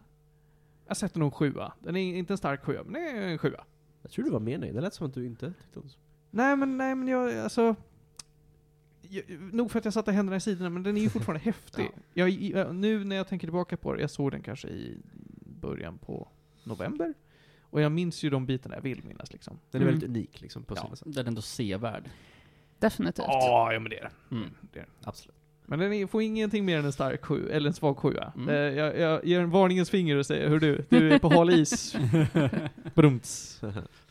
Jag sätter nog en sjua. Den är inte en stark sjua, men det är en sjua. Jag tror du var mer nöjd, det lät som att du inte tyckte om det. Nej men, nej men jag, alltså... Jag, nog för att jag satte händerna i sidorna, men den är ju fortfarande häftig. Jag, jag, nu när jag tänker tillbaka på det, jag såg den kanske i början på november. Och jag minns ju de bitarna jag vill minnas liksom. Den är Mm. väldigt unik liksom, på Ja. sina sätt. Den är ändå sevärd. Definitivt. Ja, ja men det är det. Mm. det, är. Absolut. Men den är, får ingenting mer än en stark sju, eller en svag sjua. Mm. Eh, jag, jag ger en varningens finger och säger, hur du, du är på hal is. Brumts.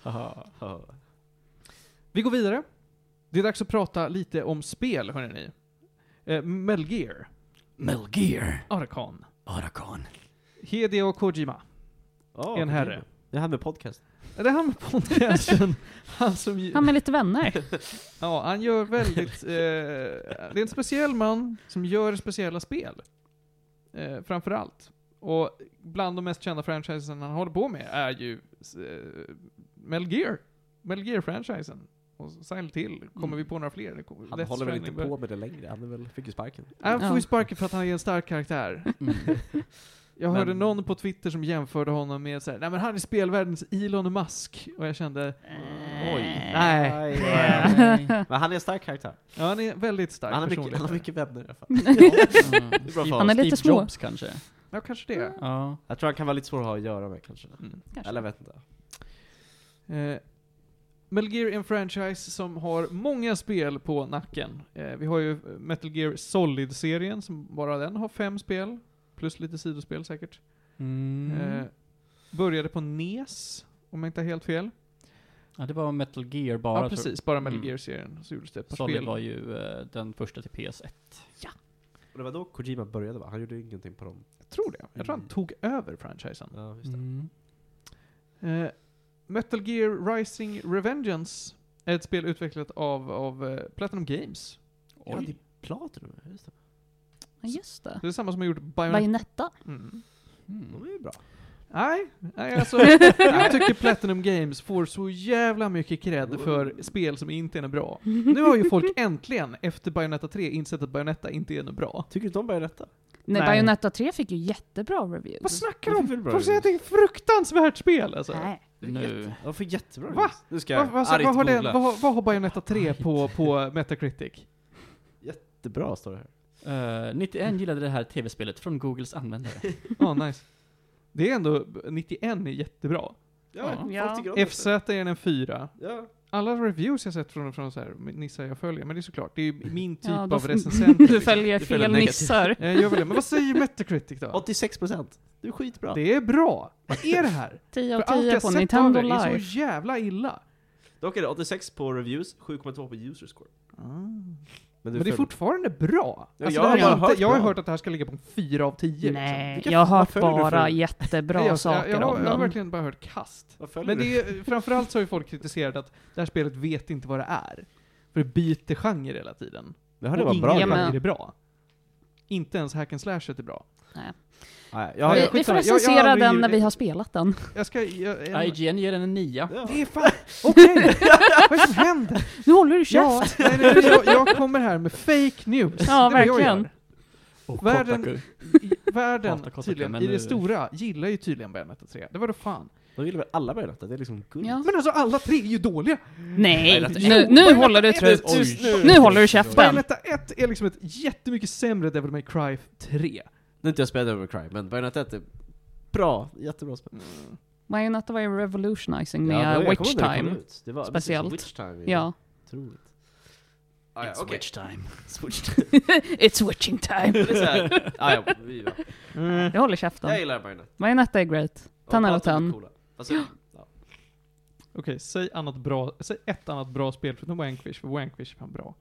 Ja. Vi går vidare. Det är dags att prata lite om spel, hörni. Eh, Metal Gear, Mel Gear. Arkan, Arakan. Hideo Kojima. Ja, En herre. Det här med podcast. Är det han med podcasten? han som... Han med lite vänner. Ja, han gör väldigt... Eh, det är en speciell man som gör speciella spel. eh, framför allt. Och bland de mest kända franchisesen han håller på med är ju eh, Metal Gear. Metal Gear-franchisen. Och Silent Hill, kommer Mm. vi på några fler? Det kommer- Han Death håller väl inte på med det längre, han är väl, fick ju sparken. Han får Ja. ju sparken för att han är en stark karaktär. Mm. Jag Men- hörde någon på Twitter som jämförde honom med såhär, nej men han är spelvärldens Elon Musk. Och jag kände, Oj. nej. Men han är en stark karaktär. Ja, han är väldigt stark Han har, mycket, personlighet. han har mycket vänner i alla fall. Mm. Är bra för Han är lite Steve små. Jobs kanske? Ja, kanske det. Ja. Jag tror han kan vara lite svår att ha att göra med kanske. Mm. Kanske. Eller jag vet inte. Eh, Metal Gear är en franchise som har många spel på nacken. Eh, vi har ju Metal Gear Solid-serien, som bara den har fem spel. Plus lite sidospel säkert. Mm. Eh, började på NES, om jag inte har helt fel. ja, det var Metal Gear bara. ja, precis. Bara Metal Mm. Gear-serien. Så gjordes det ett par Solid spel. var ju eh, den första till PS1. Och det var då Kojima började va? Han gjorde ingenting på dem. Jag tror det. Jag tror han Mm. tog över franchisen. Ja, just det. Mm. Metal Gear Rising Revengeance är ett spel utvecklat av, av eh, Platinum Games. Ja, det Oj. är Platinum, just det. Ja, just det. Det är samma som har gjort Bayonetta. Bayonetta. Mm. Mm. De är ju bra. Nej, nej alltså, jag tycker Platinum Games får så jävla mycket cred för spel som inte är något bra. Nu har ju folk äntligen, efter Bayonetta 3, insett att Bayonetta inte är något bra. Tycker du inte om Bayonetta? Nej, Nej. Bayonetta 3 fick ju jättebra reviews. Vad snackar du om? Folk säger att det är ett fruktansvärt spel alltså. Nej. Nu. De får jättebra Va? Nu ska jag vad, argt vad, har googla. vad, har- vad har Bayonetta 3 på, på Metacritic? Jättebra står det här. Eh, 91 gillade det här tv-spelet från Googles användare. Ja, nice. Det är ändå, 91 är jättebra. Ja. Ja. det. FZ är en fyra. Ja. Alla reviews jag sett från, från så här, nissar jag följer, men det är såklart, det är min typ Ja, av. Du liksom. följer Du följer fel negativt. nissar. Jag gör väl det. Men vad säger Metacritic då? 86 procent. Det är skitbra. Det är bra. Vad är det här? 10 av För allt 10 jag på sett av Nintendo det är Live. så jävla illa. Dock är det 86 på reviews, 7,2 på user score. Men, du det är fortfarande bra. Ja, Alltså, jag har bara hört inte, jag har hört att det här ska ligga på en 4 av 10. liksom. Nej, Vilka- jag har hört bara jättebra Nej, jag, saker jag, jag, har, om jag har verkligen bara hört kast. Men det är, framförallt så har ju folk kritiserat att det här spelet vet inte vad det är. För det byter genre hela tiden. Det hörde Och var ingen bra. Ja, genre men- är bra. Inte ens hack and slashet är bra. Nej, jag har, vi, jag- vi får skitsamma. Jag- jag recensera den när vi har spelat den. Jag ska... Jag, en, IGN ger den en nia. Ja. det är fan... Okej! vad är det som händer? Nu håller du Ja, käft! nej, nej, nej, jag, jag kommer här med fake news. Ja, det jag verkligen. Och Världen- Kotaku. I, världen, Kotaku, tydligen, men i det nu- stora, gillar ju tydligen Bayonetta 3. Det var då fan. De gillar väl alla Bayonetta? Det är liksom guld. Ja. Men alltså alla tre är ju dåliga! Nej, nu, nu håller du just nu. Nu håller du käften. Bayonetta 1 är liksom ett jättemycket sämre Devil May Cry 3. Nu har inte jag spelat Devil May Cry, men Bayonetta 1 är bra. Jättebra spel. Bayonetta var ju revolutionizing Ja, det med var- jag Witch det Time. Det var Speciellt. Witch Time. Ja. Otroligt. Ah, ja, It's okej. witch time. It's witching time. Det är så här. Ah, ja, vi, ja. Jag håller Jag käften. gillar Bayonetta. Bayonetta är great. Och 10 out of Platinum är 10. coola. Alltså, ja. Okej, säg, annat bra, säg ett annat bra spel förutom Wanquish, för Wanquish är fan bra.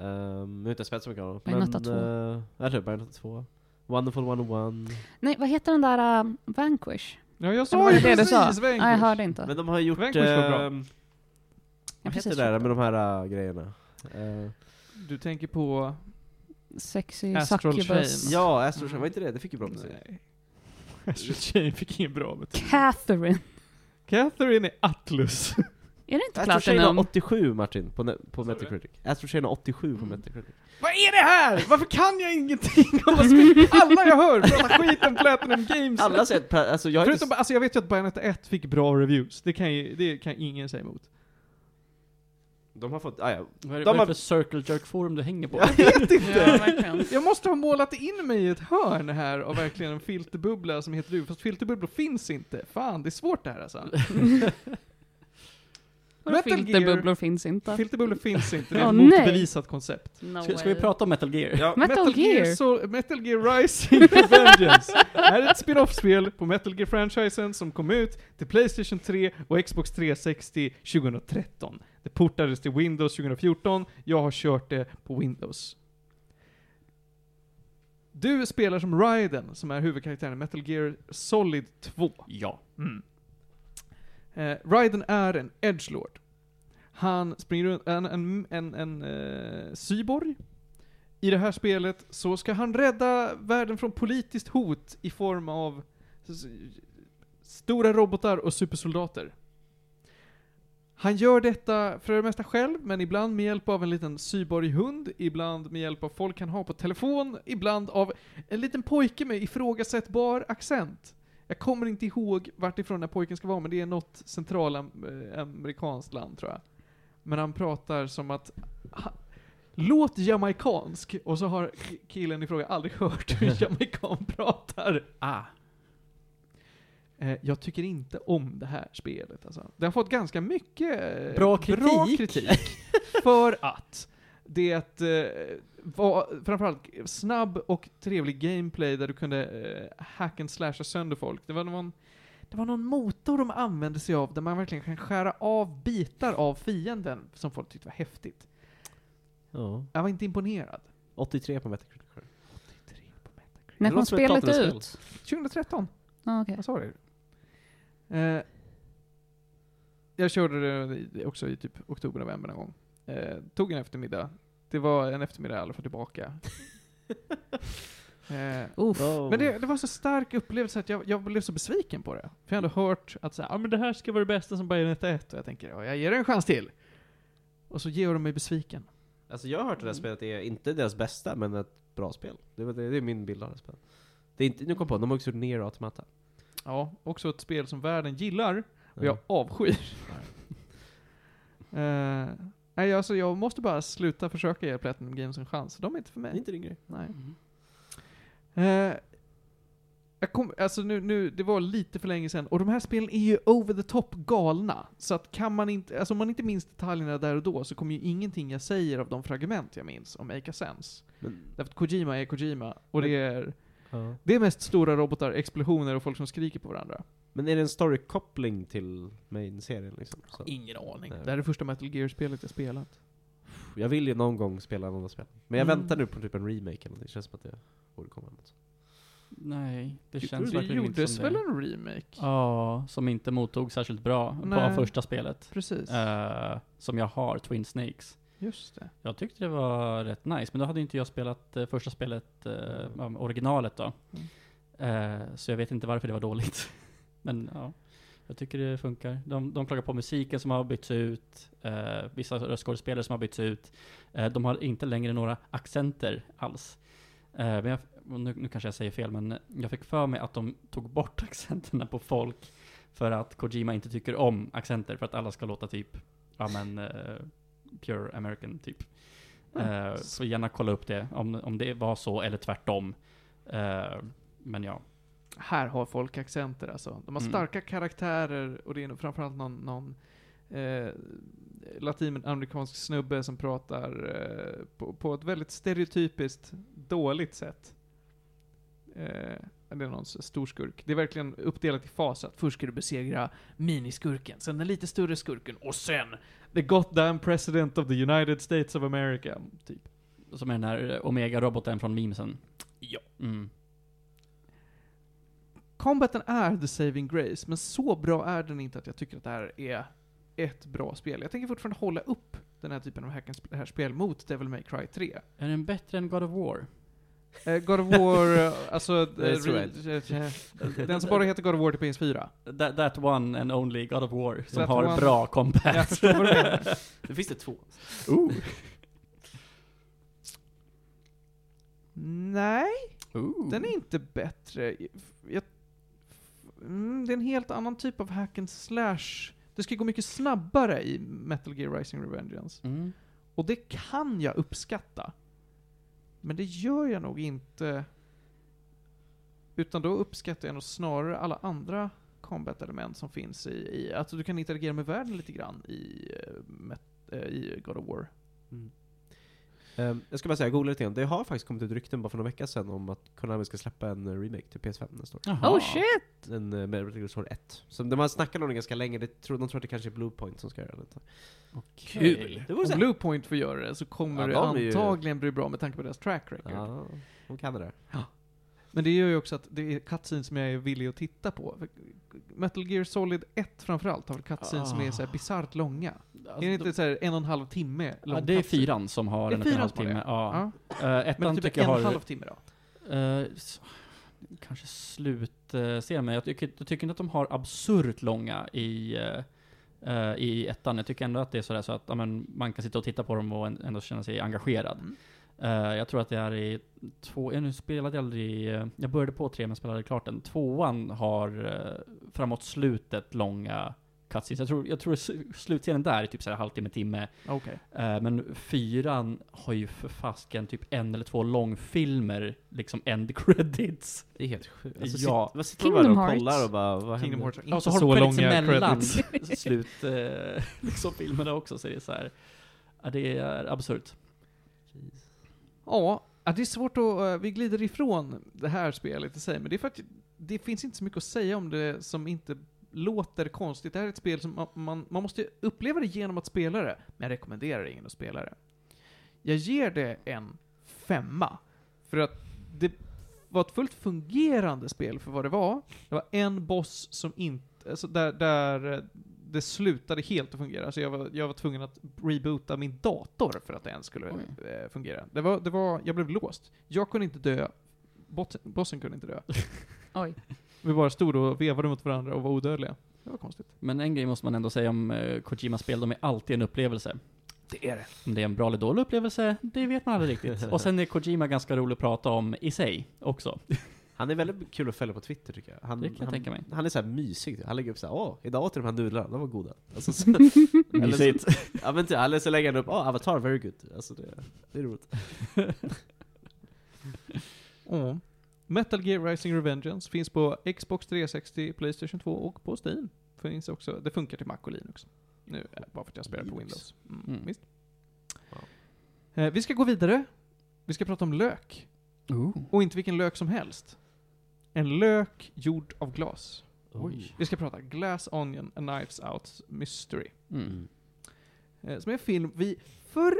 Um, jag har inte spelat så mycket av dem. Bayonetta men, 2. Uh, eller Bayonetta 2. Wonderful 101. Nej, vad heter den där uh, Vanquish? Ja, jag sa var ju precis? Vanquish! Nej, jag hörde inte. Men de har gjort... Vanquish var bra. Ja, vad heter det där med de här uh, grejerna? Eh, Du tänker på... Sexy Astral Succubus. Chain. ja, Astro Chain, var inte det? Det fick ju bra betyg. Nej. Astral Chain fick ingen bra betyg. Catherine. Catherine är Atlus. Är det inte Astro Platinum? 87 Martin, på, på? Metacritic. Astro Chain har 87 på Mm. Metacritic. Vad är det här? Varför kan jag ingenting om vad spel? Alla jag hör pratar skit om Platinum Games. Alla säger pra- alltså jag har Förutom, inte... alltså jag vet ju att Bayonetta 1 fick bra reviews. Det kan, ju, det kan ingen säga emot. De har fått, ah, ja. Vad är det, De vad är har- det för circle jerk forum du hänger på? Jag vet Ja, inte! verkligen. Jag måste ha målat in mig i ett hörn här av verkligen en filterbubbla som heter du, fast filterbubblor finns inte. Fan, det är svårt det här alltså. Metal Filterbubblor finns inte. Filterbubblor finns inte, det är ett motbevisat koncept. No Ska, ska vi prata om Metal Gear? ja. Metal Gear? så, Metal Gear Rising Revengeance är ett spin-off-spel på Metal Gear-franchisen som kom ut till Playstation 3 och Xbox 360 2013. Det portades till Windows 2014, jag har kört det på Windows. Du spelar som Raiden, som är huvudkaraktären i Metal Gear Solid 2. Ja. Mm. Eh, Raiden är en edgelord. Han springer runt, en, en, en, en eh, cyborg I det här spelet så ska han rädda världen från politiskt hot i form av stora robotar och supersoldater. Han gör detta för det mesta själv, men ibland med hjälp av en liten cyborg-hund, ibland med hjälp av folk han har på telefon, ibland av en liten pojke med ifrågasättbar accent. Jag kommer inte ihåg vart ifrån den här pojken ska vara, men det är något centralamerikanskt land tror jag. Men han pratar som att ha, Låt jamaikansk, och så har ki- killen i fråga aldrig hört hur en jamaican pratar. Ah. Eh, jag tycker inte om det här spelet alltså. Det har fått ganska mycket Bra bra kritik. kritik för att det eh, var framförallt snabb och trevlig gameplay där du kunde eh, hack and slasha sönder folk. Det var någon det var någon motor de använde sig av där man verkligen kan skära av bitar av fienden som folk tyckte var häftigt. Ja. Jag var inte imponerad. 83 på Metacritic. 83 på Metacritic. När kom spelet ut? 2013. Ah, okej. Vad sa du? Eh, jag körde det också i typ oktober, november någon gång. Eh, tog en eftermiddag. Det var en eftermiddag jag aldrig får tillbaka. eh, Uff. Oh. men det, det var så stark upplevelse att jag, jag blev så besviken på det. För jag hade hört att så här, ah, men det här ska vara det bästa som Bayonetta 1. Och jag tänker, ja, jag ger det en chans till. Och så ger de mig besviken. Alltså jag har hört att det här spelet är inte deras bästa, men ett bra spel. Det, var- det, det är min bild av det spelet. Det är inte, nu kom på, de har också gjort Nier Automata. Ja, också ett spel som världen gillar. Och Ja. jag avskyr. Eh, nej, alltså jag måste bara sluta försöka ge Platinum Games en chans. De är inte för Det är mig. inte din grej. Nej. Mm. Eh, jag kom, alltså nu, nu, det var lite för länge sedan, och de här spelen är ju over the top galna. Så att kan man inte, alltså om man inte minns detaljerna där och då, så kommer ju ingenting jag säger av de fragment jag minns om make a sense. Men, Därför att Kojima är Kojima, och det är, ja. det är mest stora robotar, explosioner och folk som skriker på varandra. men är det en story-koppling till main-serien liksom? Så, Ingen aning. Nej. Det här är det första Metal Gear-spelet jag spelat. jag vill ju någon gång spela någon av spelen. Men jag Mm. väntar nu på typ en remake eller någonting. Det känns som att det borde komma något. Nej, det Det känns verkligen inte gjordes som väl det. en remake? Ja, som inte mottog särskilt bra Nej. på första spelet. Precis. Eh, som jag har, Twin Snakes. Just det. Jag tyckte det var rätt nice, men då hade inte jag spelat eh, första spelet, eh, originalet då. Mm. Eh, så jag vet inte varför det var dåligt. men ja, jag tycker det funkar. De, de klagar på musiken som har bytts ut, eh, vissa röstskådespelare som har bytts ut. Eh, de har inte längre några accenter alls. Eh, men jag, nu, nu kanske jag säger fel, men jag fick för mig att de tog bort accenterna på folk för att Kojima inte tycker om accenter, för att alla ska låta typ, ja men, pure American typ. Mm. Eh, så gärna kolla upp det, om, om det var så eller tvärtom. Eh, men ja. Här har folk accenter alltså. De har Mm. starka karaktärer och det är framförallt någon, någon eh, latinamerikansk snubbe som pratar eh, på, på ett väldigt stereotypiskt dåligt sätt. Eh, det är någon stor skurk. Det är verkligen uppdelat i faser. Att först ska du besegra miniskurken, sen den lite större skurken och sen the goddamn president of the United States of America. Typ. Som är den här eh, Omega-roboten från memesen. Ja. Mm. Combaten är the saving grace, men så bra är den inte att jag tycker att det här är ett bra spel. Jag tänker fortfarande hålla upp den här typen av hack här spel mot Devil May Cry 3. Är den bättre än God of War? Eh, God of War, eh, alltså... Eh, re- den som bara heter God of War till PS4. That, that one and only God of War, som That har one- bra combat. Jag förstår vad du menar. Det finns det två. Ooh. Nej, Ooh. den är inte bättre. Jag, mm, det är en helt annan typ av hack and slash. Det ska gå mycket snabbare i Metal Gear Rising Revengeance. Mm. Och det kan jag uppskatta. Men det gör jag nog inte. Utan då uppskattar jag nog snarare alla andra combat-element som finns i, i alltså du kan interagera med världen lite grann i, eh, eh, i God of War. Mm. Ehm, jag ska bara säga, jag googlade lite grann. Det har faktiskt kommit ut rykten bara för några veckor sedan om att Konami ska släppa en eh, remake till PS5 nästa år. Jaha. Oh shit! En uh, Metal Gear Solid 1. Så de har snackat om det ganska länge, det tror, de tror att det kanske är Bluepoint som ska göra det. Vore Om Bluepoint får göra det så kommer Ja, det de är ju- antagligen bli bra med tanke på deras track record. Ja, de kan det där. Men det gör ju också att det är cutscenes som jag är villig att titta på. Metal Gear Solid 1 framförallt har väl cutscenes som är så här Ah. bisarrt långa. Alltså, är det inte så här en och en halv timme ja, lång det är fyran som har Det är en och en fyran halv som har timme. det? Ja. Ja. Uh, ettan Men typ tycker en jag och en har... halv timme då? Uh, kanske slutscenen, men jag tycker, jag tycker inte att de har absurt långa i, eh, eh, i ettan. Jag tycker ändå att det är sådär så att ja, men, man kan sitta och titta på dem och en- ändå känna sig engagerad. Mm. Eh, jag tror att det är i två, jag nu spelade jag aldrig, eh, jag började på tre men spelade klart den. Tvåan har eh, framåt slutet långa cutscenes. Jag tror, jag tror slutscenen där är typ såhär halvtimme, timme. Okej. Eh, men fyran har ju för fasken typ en eller två långfilmer, liksom end credits. Det är helt sjukt. Alltså, Ja. Vad sitter man bara Kingdom och Hearts. kollar och bara, vad Kingdom? Hearts har inte så har så långa credits. slut, eh, liksom filmerna också, så är det så här. Ja, det är absurt. Ja, ja, det är svårt att, eh, vi glider ifrån det här spelet i sig, men det är faktiskt, det finns inte så mycket att säga om det som inte låter konstigt. Det här är ett spel som man, man, man måste uppleva det genom att spela det, men jag rekommenderar ingen att spela det. Jag ger det en femma, för att det var ett fullt fungerande spel för vad det var. Det var en boss som inte, alltså där, där eh, det slutade helt att fungera. Så jag var, jag var tvungen att reboota min dator för att det ens skulle Oj. eh, fungera. Det var, det var, jag blev låst. Jag kunde inte dö, bossen, bossen kunde inte dö. Oj. Vi bara stod och vevade mot varandra och var odödliga. Det var konstigt. Men en grej måste man ändå säga om uh, Kojima-spel, de är alltid en upplevelse. Det är det. Om det är en bra eller dålig upplevelse, det vet man aldrig riktigt. Och sen är Kojima ganska rolig att prata om i sig också. Han är väldigt kul att följa på Twitter tycker jag. Han, Det kan jag han, tänka mig. Han är så här mysig. Han lägger upp så här, åh, idag åt jag de här nudlarna, de var goda. Alltså, så, eller så, ja men typ, eller så lägger han upp, åh, Avatar, very good. Alltså det, det är roligt. Ja. Metal Gear Rising Revengeance finns på Xbox 360, Playstation 2 och på Steam. Finns också, det funkar till Mac och Linux. Nu, eh, bara för att jag spelar på. Windows. Mm, Mm. Visst. Wow. Eh, vi ska gå vidare. Vi ska prata om lök. Ooh. Och inte vilken lök som helst. En lök gjord av glas. Oj. Vi ska prata Glass Onion, A Knives Out Mystery. Mm. Eh, som är en film vi, för, eh,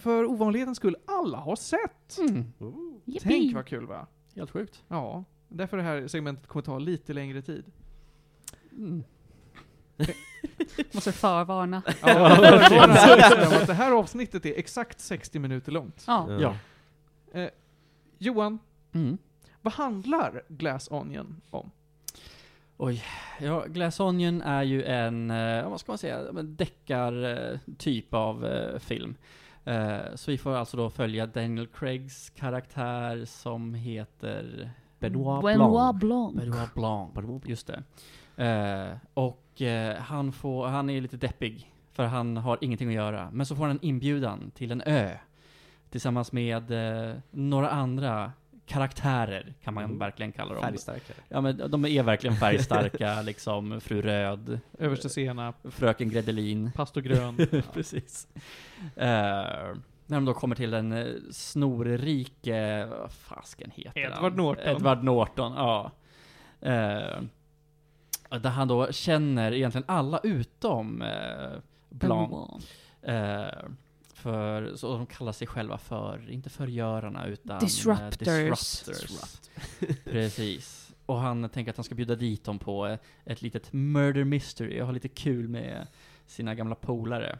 för ovanlighetens skull, alla har sett. Mm. Oh. Tänk vad kul va? Helt sjukt. Ja. Därför det här segmentet kommer ta lite längre tid. Mm. Måste förvarna. Ja, förvarna att det här avsnittet är exakt 60 minuter långt. Ja. Ja. Johan, Mm. vad handlar Glass Onion om? Ja, Glass Onion är ju en, eh, vad ska man säga, en deckar-typ av eh, film. Eh, så vi får alltså då följa Daniel Craigs karaktär som heter Benoit Benoit Blanc. Blanc. Benoit Blanc. Just det. Eh, och eh, han, får, han är lite deppig, för han har ingenting att göra. Men så får han en inbjudan till en ö, tillsammans med eh, några andra karaktärer, kan man Mm. verkligen kalla dem. Färgstarkare. Ja men de är verkligen färgstarka, liksom Fru Röd, Överste senap, Fröken Gredelin. pastor grön. Precis. Eh, när de då kommer till den uh, snorrike, vad fasken heter Edward han? Norton. Edward Norton, ja. Eh, där han då känner egentligen alla utom uh, Blanc. Benoit. För, så de kallar sig själva för, inte förgörarna utan eh, Disruptors. disruptors. Precis. Och han tänker att han ska bjuda dit dem på eh, ett litet murder mystery och ha lite kul med sina gamla polare.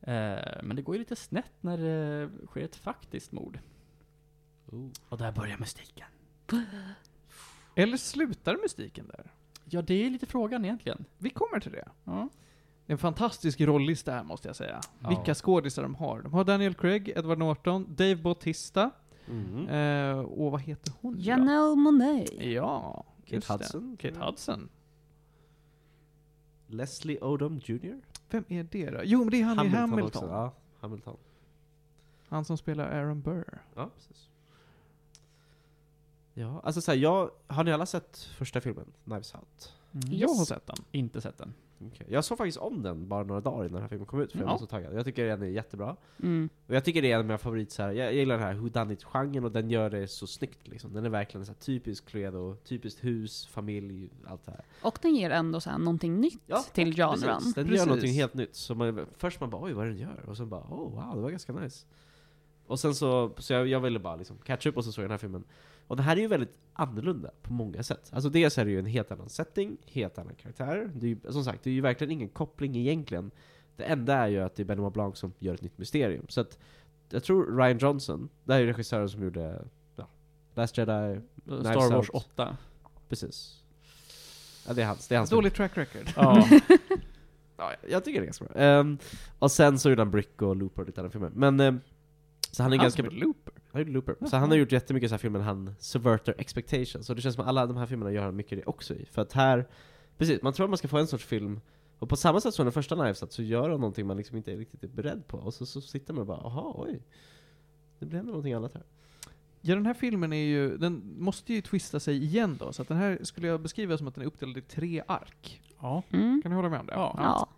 Eh, men det går ju lite snett när det sker ett faktiskt mord. Oh. Och där börjar mystiken. Eller slutar mystiken där? Ja, det är lite frågan egentligen. Vi kommer till det. Ja. En fantastisk rollista här måste jag säga. Ja. Vilka skådisar de har. De har Daniel Craig, Edward Norton, Dave Bautista, Mm. eh, och vad heter hon? Janelle Monet. Ja, Kate. Hudson. Kate Hudson. Leslie Odom Jr. Vem är det då? Jo, men det är han i Hamilton. också. Ja, Hamilton. Han som spelar Aaron Burr. Ja, precis. Ja, alltså såhär, jag, har ni alla sett första filmen? Knives Out? Jag Yes. har sett den. Inte sett den. Okej. Jag såg faktiskt om den bara några dagar innan den här filmen kom ut, för jag Ja. var så taggad. Jag tycker den är jättebra. Mm. Och jag tycker det är en av mina favoriter, så här. jag gillar den här whodunit-genren och den gör det så snyggt liksom. Den är verkligen så här typisk Cluedo, typiskt hus, familj, allt det här. Och den ger ändå så här någonting nytt Ja, till genren. Precis, den Precis. gör någonting helt nytt. Så man, först man bara oj vad den gör? Och sen bara oh wow, det var ganska nice. Och sen så, så jag, jag ville bara liksom catch up och så såg jag den här filmen. Och den här är ju väldigt annorlunda på många sätt. Alltså dels är det ju en helt annan setting, helt annan karaktär. Det är ju, som sagt, det är ju verkligen ingen koppling egentligen. Det enda är ju att det är Benoit Blanc som gör ett nytt mysterium. Så att, jag tror Ryan Johnson, det här är ju regissören som gjorde ja, Last Jedi, Star Wars Out. 8. precis. Ja, det är hans. Det är hans Dåligt track record. Ja. Ja, jag tycker det är ganska bra. Ehm, och sen så gjorde han Brick och Looper och lite andra filmer. Men, ehm, så han är Han ganska... som är Looper. Han gjorde Looper. Så han har gjort jättemycket så här filmer han subverter expectations. Och det känns som att alla de här filmerna gör han mycket det också i. För att här, precis, man tror att man ska få en sorts film, och på samma sätt som den första Knives Out så gör han någonting man liksom inte är riktigt är beredd på. Och så, så sitter man och bara, aha, oj. Det blev någonting annat här. Ja, den här filmen är ju, den måste ju twista sig igen då, så att den här skulle jag beskriva som att den är uppdelad i tre ark. ja. Mm. Kan du hålla med om det? Ja. Ja.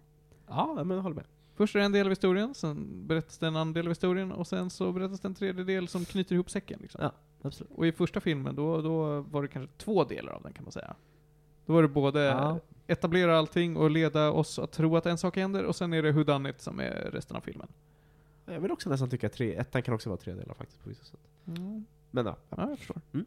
Ja, men jag håller med. Först är det en del av historien, sen berättas det en annan del av historien, och sen så berättas det en tredje del som knyter ihop säcken. Liksom. Ja. Absolut. Och i första filmen, då, då var det kanske två delar av den kan man säga. Då var det både Ja. etablera allting och leda oss att tro att en sak händer, och sen är det whodunit som är resten av filmen. Jag vill också nästan tycka att tre, ettan kan också vara tre delar faktiskt på vissa sätt. Men ja. Ja, jag förstår. Mm.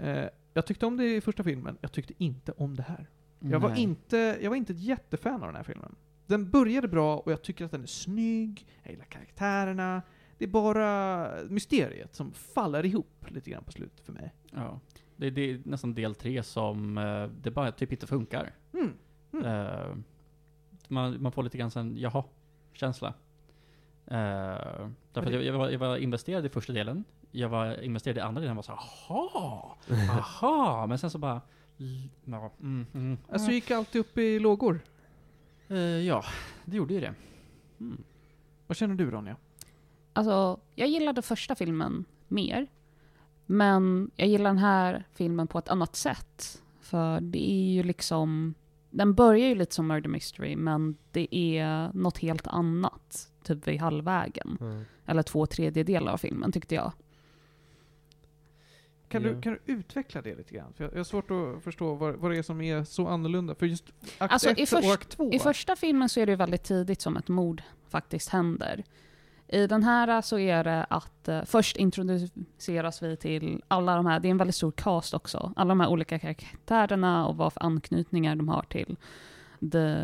Eh, jag tyckte om det i första filmen, jag tyckte inte om det här. Jag var, inte, jag var inte ett jättefan av den här filmen. Den började bra och jag tycker att den är snygg, jag gillar karaktärerna. Det är bara mysteriet som faller ihop lite grann på slutet för mig. Ja. Det, det är nästan del tre som eh, det bara typ inte funkar. Mm. Mm. Eh, man, man får lite grann sen, jaha, känsla. Uh, därför att det- jag, jag, var, jag var investerad i första delen, jag var investerad i andra delen, och var så aha, aha, men sen så bara, ja, mm, mm, Alltså gick alltid upp i lågor. Eh, ja, det gjorde ju det. Mm. Vad känner du Ronja? Alltså, jag gillade första filmen mer. Men jag gillar den här filmen på ett annat sätt. För det är ju liksom... Den börjar ju lite som Murder Mystery, men det är något helt annat. Typ vid halvvägen. Mm. Eller två tredjedelar av filmen, tyckte jag. Kan, du, kan du utveckla det lite grann? För jag, jag har svårt att förstå vad, vad det är som är så annorlunda. För just akt Alltså, 1 i först- och akt 2. I första filmen så är det väldigt tidigt som ett mord faktiskt händer. I den här så är det att eh, först introduceras vi till alla de här, det är en väldigt stor cast också, alla de här olika karaktärerna och vad för anknytningar de har till the,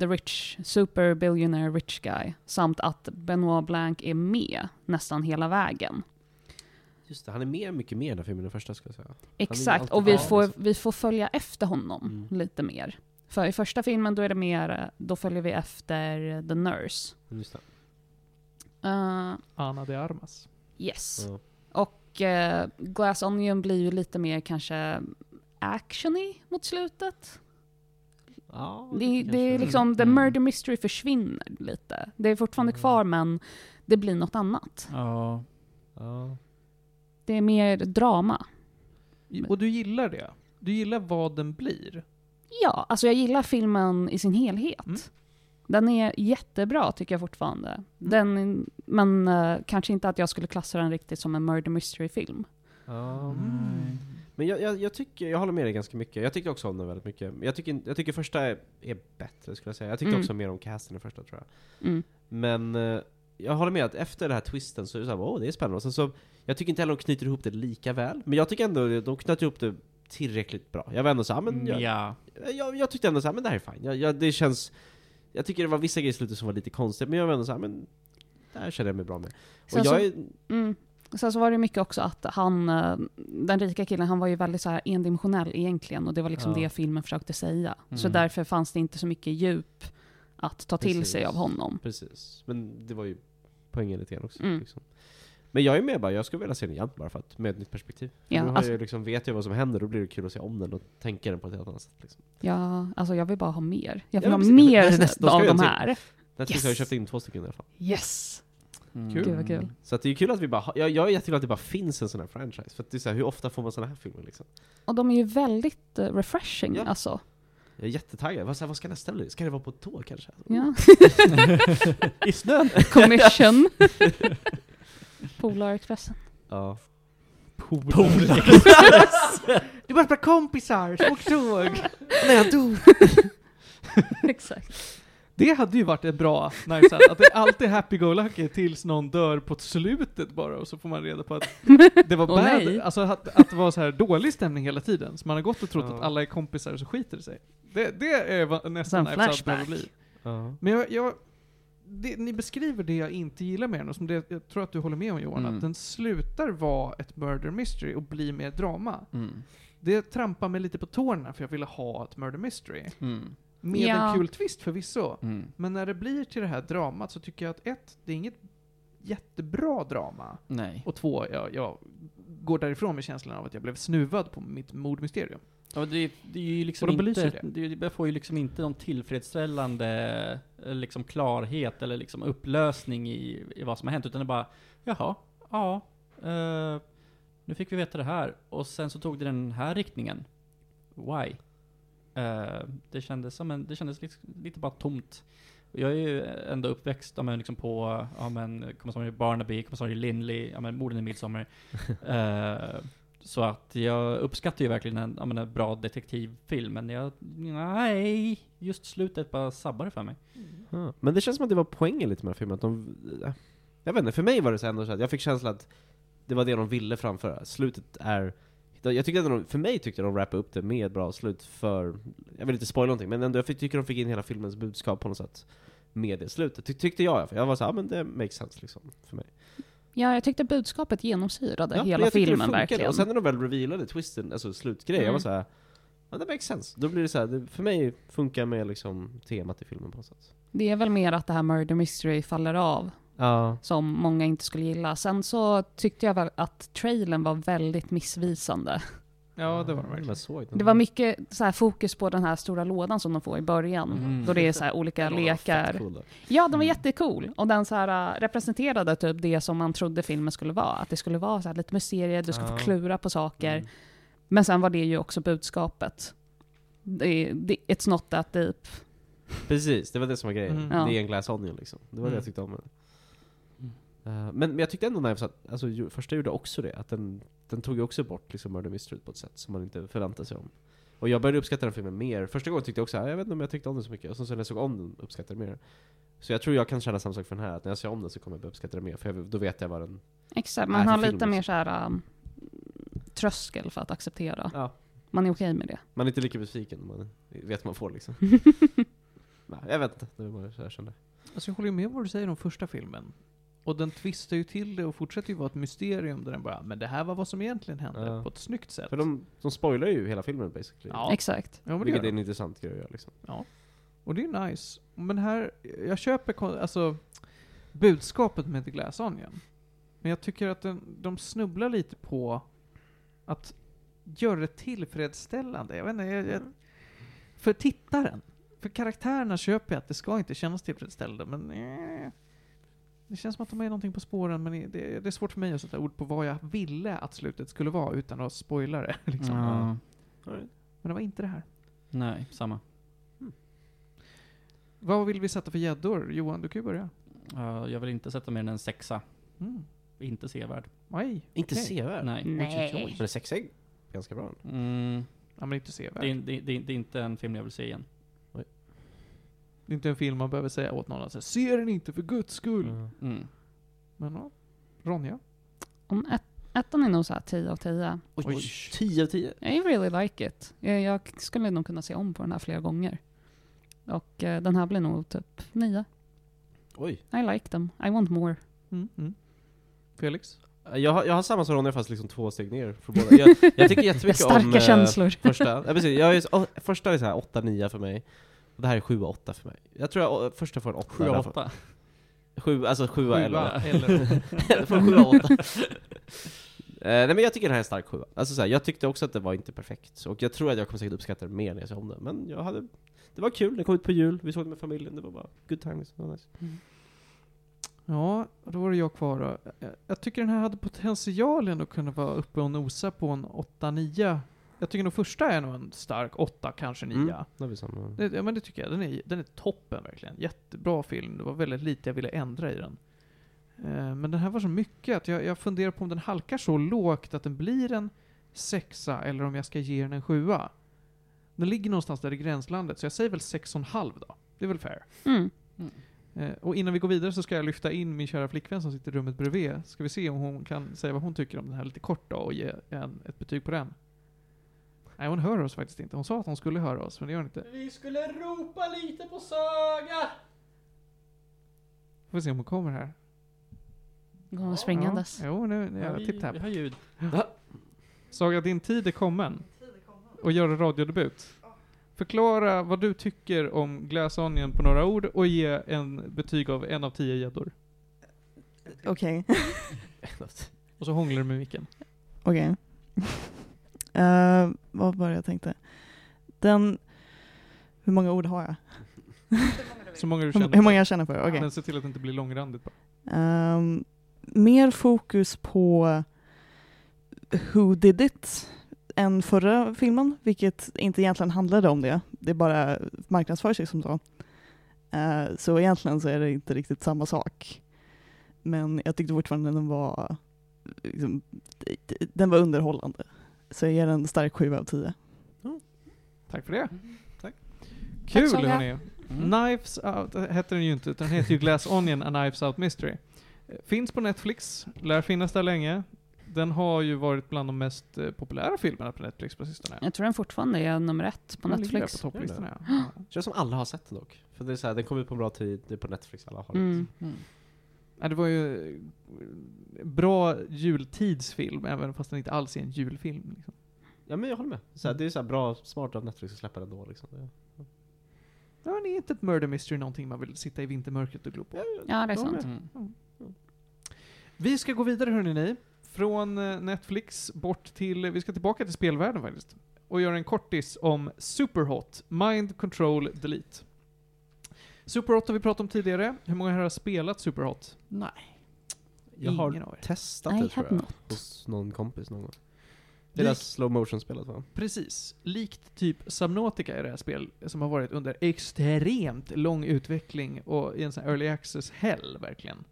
the rich, super billionaire rich guy. Samt att Benoit Blanc är med nästan hela vägen. Just det, han är med mycket mer i den här filmen än den första skulle jag säga. Exakt, och vi får, liksom. vi får följa efter honom Mm. lite mer. För i första filmen då är det mer, då följer vi efter the nurse. Just det. Uh, Ana de Armas. yes. Ja. Och eh, Glass Onion blir ju lite mer kanske actiony mot slutet. Ja, Det, lite det är liksom, the Mm. murder mystery försvinner lite. Det är fortfarande Mm. kvar men det blir något annat. Ja. Ja. Det är mer drama. Och du gillar det? Du gillar vad den blir? Ja, alltså jag gillar filmen i sin helhet. Mm. Den är jättebra tycker jag fortfarande. Den, men eh, kanske inte att jag skulle klassa den riktigt som en murder mystery-film. Ja. Nej. Men jag, jag, jag tycker, jag håller med dig ganska mycket. Jag tyckte också om den väldigt mycket. Jag tycker, jag tycker första är, är bättre skulle jag säga. Jag tyckte Mm. också mer om casten i första tror jag. Mm. Men eh, jag håller med att efter den här twisten så är det såhär, åh det är spännande. Och sen så, jag tycker inte heller de knyter ihop det lika väl. Men jag tycker ändå de knöt ihop det tillräckligt bra. Jag var ändå såhär, men jag, Ja. jag, jag tyckte ändå såhär, men det här är fine. Jag, jag, det känns, jag tycker det var vissa grejer i slutet som var lite konstiga, men jag var ändå såhär, men det här känner jag mig bra med. Och Sen jag så- är, Mm. Sen så var det mycket också att han, eh, den rika killen, han var ju väldigt så här endimensionell egentligen och det var liksom Ja. det filmen försökte säga. Så Mm. därför fanns det inte så mycket djup att ta till Precis. sig av honom. Precis. Men det var ju poängen lite grann också. Mm. Liksom. Men jag är med bara, jag skulle vilja se den igen bara för att, med ett nytt perspektiv. Ja, nu har alltså- jag liksom, vet jag vad som händer, då blir det kul att se om den och tänka den på ett helt annat sätt. Liksom. Ja, alltså jag vill bara ha mer. Jag vill Ja, ha precis. mer Nästa- av de här. Netflix Yes. har ju köpt in två stycken i alla fall. Yes! Mm. Kul. Gud vad kul. Så det är kul att vi bara, ha- jag, jag är jätteglad att det bara finns en sån här franchise. För att det är så här, hur ofta får man såna här filmer liksom? Och de är ju väldigt eh, refreshing Ja. alltså. Jag är jättetaggad. Vad, vad ska nästa bli? Ska det vara på ett tåg kanske? Ja. I snön? Commission. Polarexpressen. Ja. Du bara kompisar som åker tåg! Nej, han dog! Exakt. Det hade ju varit ett bra Out, att det alltid är happy-go-lucky tills någon dör på slutet bara, och så får man reda på att det var Åh, bad, nej. alltså att, att det var så här dålig stämning hela tiden. Så man har gått och trott Ja. att alla är kompisar och så skiter det sig. Det, det är nästan Sen Knives Out behöver flashback. bli. Ja. Men jag, jag det, ni beskriver det jag inte gillar med den, och som det, jag tror att du håller med om Johan, Mm. att den slutar vara ett murder mystery och blir mer drama. Mm. Det trampar mig lite på tårna för jag ville ha ett murder mystery. Mm. Med Ja. en kul twist förvisso. Mm. Men när det blir till det här dramat så tycker jag att ett, det är inget jättebra drama. Nej. Och två, jag, jag går därifrån med känslan av att jag blev snuvad på mitt mordmysterium. Ja, det, det är ju liksom Och de inte, det. Det, får ju liksom inte någon tillfredsställande eh, liksom klarhet eller liksom upplösning i, i vad som har hänt, utan det är bara, jaha, ja, eh, nu fick vi veta det här, och sen så tog det den här riktningen. Why? Eh, det kändes som en, det kändes lite, lite bara tomt. Jag är ju ändå uppväxt ja, men liksom på, ja men, kommissarie Barnaby, kommissarie Lindley, ja men morden i Midsommar. Eh, så att jag uppskattar ju verkligen en, ja, men en bra detektivfilm, men jag, nej, just slutet bara sabbar för mig. Ja. Men det känns som att det var poängen lite med den här filmen, att de... Jag vet inte, för mig var det så ändå så att jag fick känslan att det var det de ville framföra. Slutet är... Jag tyckte de, för mig tyckte de wrappade upp det med ett bra slut för... Jag vill inte spoila någonting, men ändå, jag tycker de fick in hela filmens budskap på något sätt. Med det slutet, Ty, tyckte jag. För jag var så här, ja men det makes sense liksom, för mig. Ja, jag tyckte budskapet genomsyrade Ja, hela filmen verkligen. Och sen när de väl revealade twisten, alltså slutgrej, jag var Mm. så här. Ja det makes sense. Då blir det så här, det, för mig funkar med liksom temat i filmen på något sätt. Det är väl mer att det här Murder Mystery faller av, Ja. som många inte skulle gilla. Sen så tyckte jag väl att trailern var väldigt missvisande. Ja, det var det Jag verkligen. såg Det var mycket så här fokus på den här stora lådan som de får i början. Mm. Då det är så här olika lekar. Ja, den var Mm. jättecool. Och den så här, äh, representerade typ det som man trodde filmen skulle vara. Att det skulle vara så här lite mysterier, du ska Ja. få klura på saker. Mm. Men sen var det ju också budskapet. Det, det, it's not that deep. Precis, det var det som var grejen. Mm. Det är en glass onion liksom. Det var det Mm. jag tyckte om Eh, men, men jag tyckte ändå Knives att, alltså ju, första gjorde också det, att den, den tog ju också bort liksom Murder Mystery på ett sätt som man inte förväntade sig om. Och jag började uppskatta den filmen mer. Första gången tyckte jag också, "Ah, jag vet inte om jag tyckte om den så mycket. Och sen så när jag såg om den uppskattade jag den mer. Så jag tror jag kan känna samma sak för den här, att när jag ser om den så kommer jag börja uppskatta den mer, för jag, då vet jag vad den... Exakt, man har lite mer liksom. så här um, tröskel för att acceptera. Ja. Man är okej med det. Man är inte lika besviken, man vet vad man får liksom. Nej, jag vet inte, det var bara så jag kände. Alltså jag håller ju med vad du säger om första filmen. Och den twistar ju till det och fortsätter ju vara ett mysterium där den bara, men det här var vad som egentligen hände, Ja. på ett snyggt sätt. För de, de spoilar ju hela filmen basically. Ja. Exakt. ja, men det Vilket är de. en intressant grej att göra liksom. Ja. Och det är nice. Men här, jag köper kon- alltså budskapet med The Glass Onion. Men jag tycker att den, de snubblar lite på att göra det tillfredsställande. Jag vet inte, jag, jag, för tittaren. För karaktärerna köper jag att det ska inte kännas tillfredsställande, men eh, det känns som att de är någonting på spåren, men det, det är svårt för mig att sätta ord på vad jag ville att slutet skulle vara utan att spoila det. Liksom. Ja. Men det var inte det här. Nej, samma. Vad vill vi sätta för gäddor? Johan, du kan ju börja. Ja, jag vill inte sätta mer än en sexa. Mm. Inte sevärd. Aj. Inte sevärd? Nej. Nej. Men sex är ganska bra. Mm, Ja, men inte sevärd. det, är, det, det, det är inte en film jag vill se igen. Det är inte en film man behöver säga åt någon att säga, se den inte för guds skull. Mm. Mm. Men ja, Ronja? Om ett, ettan är nog så här 10 av 10. Oj, Oj. 10 av 10. I really like it. Jag, jag skulle nog kunna se om på den här flera gånger. Och eh, den här blir nog typ 9. Oj. I like them. I want more. Mm. Mm. Felix? Jag har, jag har samma som Ronja fast liksom två steg ner från båda. Jag, jag tycker jättemycket Starka om eh, känslor. första. Ja, precis. Jag är, oh, första är så här 8-9 för mig. Och det här är 7-8 för mig. Jag tror jag, första får en 8. 7 av 8. 7, alltså 7 Sjua, 11. eller? Från 7 8. Eh, nej men jag tycker den här är en stark 7 Alltså så här, jag tyckte också att det var inte perfekt. Och jag tror att jag kommer säkert uppskatta det mer när jag ser om det. Men jag hade, det var kul, det kom ut på jul, vi såg det med familjen, det var bara good times. Det var nice. Ja, då var det jag kvar då. Jag- Jag tycker den här hade potentialen att kunna vara uppe och nosa på en 8-9. Jag tycker nog första är nog en stark 8, kanske 9. Mm, då har vi samma. Det, ja, men det tycker jag. Den är, den är toppen verkligen. Jättebra film. Det var väldigt lite jag ville ändra i den. Eh, men den här var så mycket att jag, jag funderar på om den halkar så lågt att den blir en sexa eller om jag ska ge den en sjua. Den ligger någonstans där i gränslandet, så jag säger väl sex och en halv då. Det är väl fair. Mm. Eh, och innan vi går vidare så ska jag lyfta in min kära flickvän som sitter i rummet bredvid. Ska vi se om hon kan säga vad hon tycker om den här lite kort då och ge en, ett betyg på den. Nej, hon hör oss faktiskt inte. Hon sa att hon skulle höra oss, men det gör hon inte. Vi skulle ropa lite på Saga! Får se om hon kommer här. Går hon springandes. Ja, jo, nu, nu är Ja, jag vi, tipp vi har ljud. Saga, din tid är kommen. Och göra radiodebut. Förklara vad du tycker om Glass Onion på några ord och ge en betyg av en av tio gäddor. Okej, Och så hånglar du med micken. okej. Eh, vad var det jag tänkte? Den... Hur många ord har jag? Så många du Hur, känner hur många jag känner för? Okej. Men se till att det inte blir långrandigt bara. Ehm, mer fokus på Who did it än förra filmen, vilket inte egentligen handlade om det. Det bara marknadsför sig som så. Eh, så egentligen så är det inte riktigt samma sak. Men jag tyckte fortfarande den var, liksom, den var underhållande. Så jag ger den en stark 7 av 10. Tack för det. Tack. Kul Saga. hörni. Mm. Knives Out heter den ju inte, utan den heter ju Glass Onion A Knives Out Mystery. Finns på Netflix, lär finnas där länge. Den har ju varit bland de mest eh, populära filmerna på Netflix på sistone. Jag tror den fortfarande är nummer ett på Den ligger Netflix. På topplistorna, ja. Känns som alla har sett den dock. För det är så här, den kom ut på en bra tid, det är på Netflix, alla har Mm. Mm. Ja. Det var ju eh, bra jultidsfilm, även fast den inte alls är en julfilm. Liksom. Ja men jag håller med. Så här, det är så här bra, smart av Netflix att släppa den då liksom. Det, Ja, men är inte ett murder mystery någonting man vill sitta i vintermörkret och glo på? Ja, det är sant. Mm. Vi ska gå vidare hörni Från eh, Netflix bort till, vi ska tillbaka till spelvärlden faktiskt. Och göra en kortis om Superhot, Mind Control Delete. Superhot har vi pratat om tidigare. Hur många här har spelat Superhot? Nej. jag har Ingen av er. testat I det tror have jag. not. Hos någon kompis någon gång. Lik- Deras slow motion-spelet va? Precis. Likt typ Subnautica är det här spel som har varit under extremt lång utveckling och i en sån här early access hell verkligen.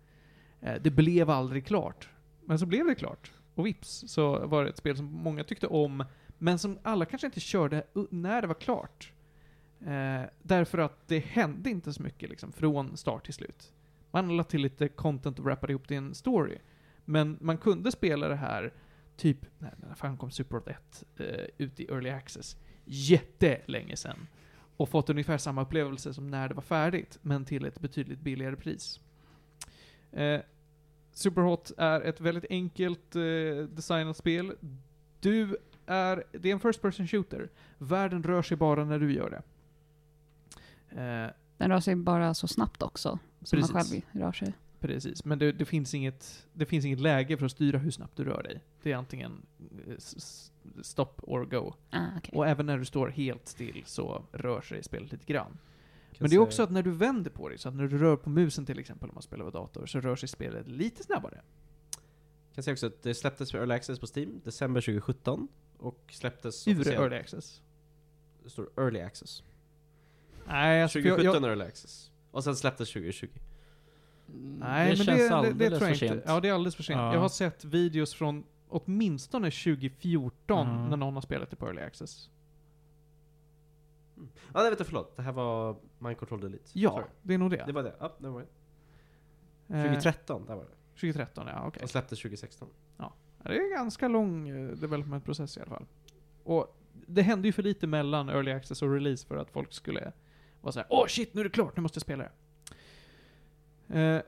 Eh, Det blev aldrig klart. Men så blev det klart. Och vips så var det ett spel som många tyckte om, men som alla kanske inte körde u- när det var klart. Eh, därför att det hände inte så mycket liksom, från start till slut. Man lade till lite content och wrappade ihop det i en story. Men man kunde spela det här typ, när, fan kom Superhot 1 eh, ut i Early Access? Jättelänge sen. Och fått ungefär samma upplevelse som när det var färdigt, men till ett betydligt billigare pris. Eh, Superhot är ett väldigt enkelt eh, designat spel. Du är, det är en first person shooter. Världen rör sig bara när du gör det. Eh, Den rör sig bara så snabbt också, som man Precis. själv rör sig. Precis, men det, det, finns inget, det finns inget läge för att styra hur snabbt du rör dig. Det är antingen eh, s- s- stop or go. Ah, okej. Och även när du står helt still så rör sig spelet lite grann. Men det är också att när du vänder på dig, så att när du rör på musen till exempel om man spelar på dator, så rör sig spelet lite snabbare. kan säga också att det släpptes för Early Access på Steam, december 2017. Och släpptes Ur early access. Det står Early Access. Nej, alltså, för jag, 2017 jag, Early Access. Och sen släpptes 2020. nej det men känns det, det, alldeles det tror jag för inte. sent. Ja, det är alldeles för sent. Ja. Jag har sett videos från åtminstone 2014 Mm. när någon har spelat det på early access. Ja, det vet jag, förlåt. Det här var Mind Control Delete. Ja, Sorry. det är nog det. Det var det. Ja, det var det. Eh, 2013, där var det. 2013, ja okej. Och släpptes 2016. Ja, Det är en ganska lång eh, development-process i alla fall. Och det hände ju för lite mellan early access och release för att folk skulle vara såhär Åh shit, nu är det klart, nu måste jag spela det. Eh,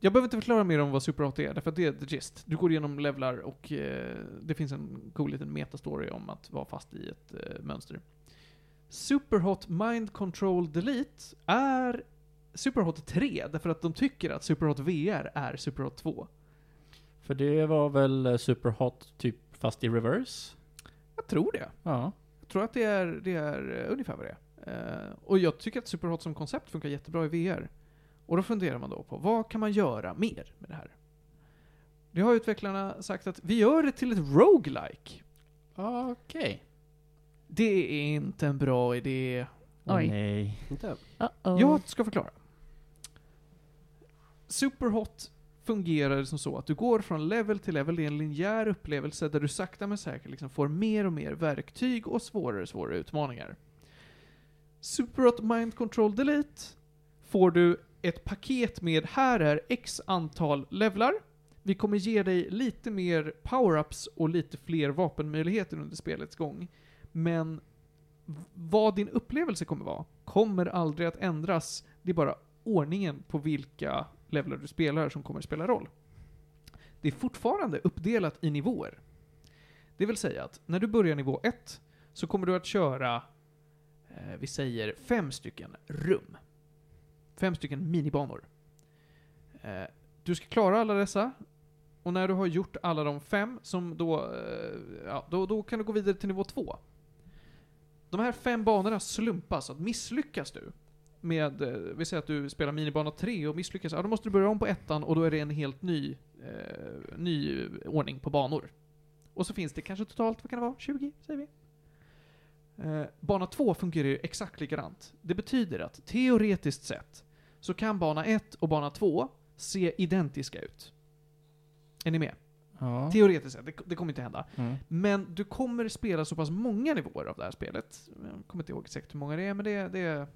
jag behöver inte förklara mer om vad Super 8 är, därför att det är the gist. Du går igenom levlar och eh, det finns en cool liten metastory om att vara fast i ett eh, mönster. Superhot Mind Control Delete är Superhot 3, därför att de tycker att Superhot VR är Superhot 2. För det var väl eh, Superhot typ fast i reverse? Jag tror det. Ja. Jag tror att det är, det är eh, ungefär vad det är. Eh, och jag tycker att Superhot som koncept funkar jättebra i VR. Och då funderar man då på, vad kan man göra mer med det här? Det har utvecklarna sagt att vi gör det till ett roguelike. Okej. Det är inte en bra idé. Oj. nej. Inte? Uh-oh. Jag ska förklara. Superhot fungerar det som så att du går från level till level, det är en linjär upplevelse där du sakta men säkert liksom får mer och mer verktyg och svårare och svårare utmaningar. Superhot Mind Control Delete får du ett paket med här är x antal levlar. Vi kommer ge dig lite mer power-ups och lite fler vapenmöjligheter under spelets gång. Men vad din upplevelse kommer vara kommer aldrig att ändras. Det är bara ordningen på vilka levlar du spelar som kommer spela roll. Det är fortfarande uppdelat i nivåer. Det vill säga att när du börjar nivå 1 så kommer du att köra, eh, vi säger fem stycken rum. Fem stycken minibanor. Eh, du ska klara alla dessa, och när du har gjort alla de fem, som då, eh, ja, då, då kan du gå vidare till nivå 2. De här fem banorna slumpas, att misslyckas du med, eh, vi säger att du spelar minibana 3 och misslyckas, ja då måste du börja om på ettan och då är det en helt ny, eh, ny ordning på banor. Och så finns det kanske totalt, vad kan det vara, 20 säger vi? Eh, bana 2 fungerar ju exakt likadant. Det betyder att teoretiskt sett så kan bana 1 och bana 2 se identiska ut. Är ni med? Ja. Teoretiskt sett, det, det kommer inte hända. Mm. Men du kommer spela så pass många nivåer av det här spelet. Jag kommer inte ihåg exakt hur många det är, men det, det är...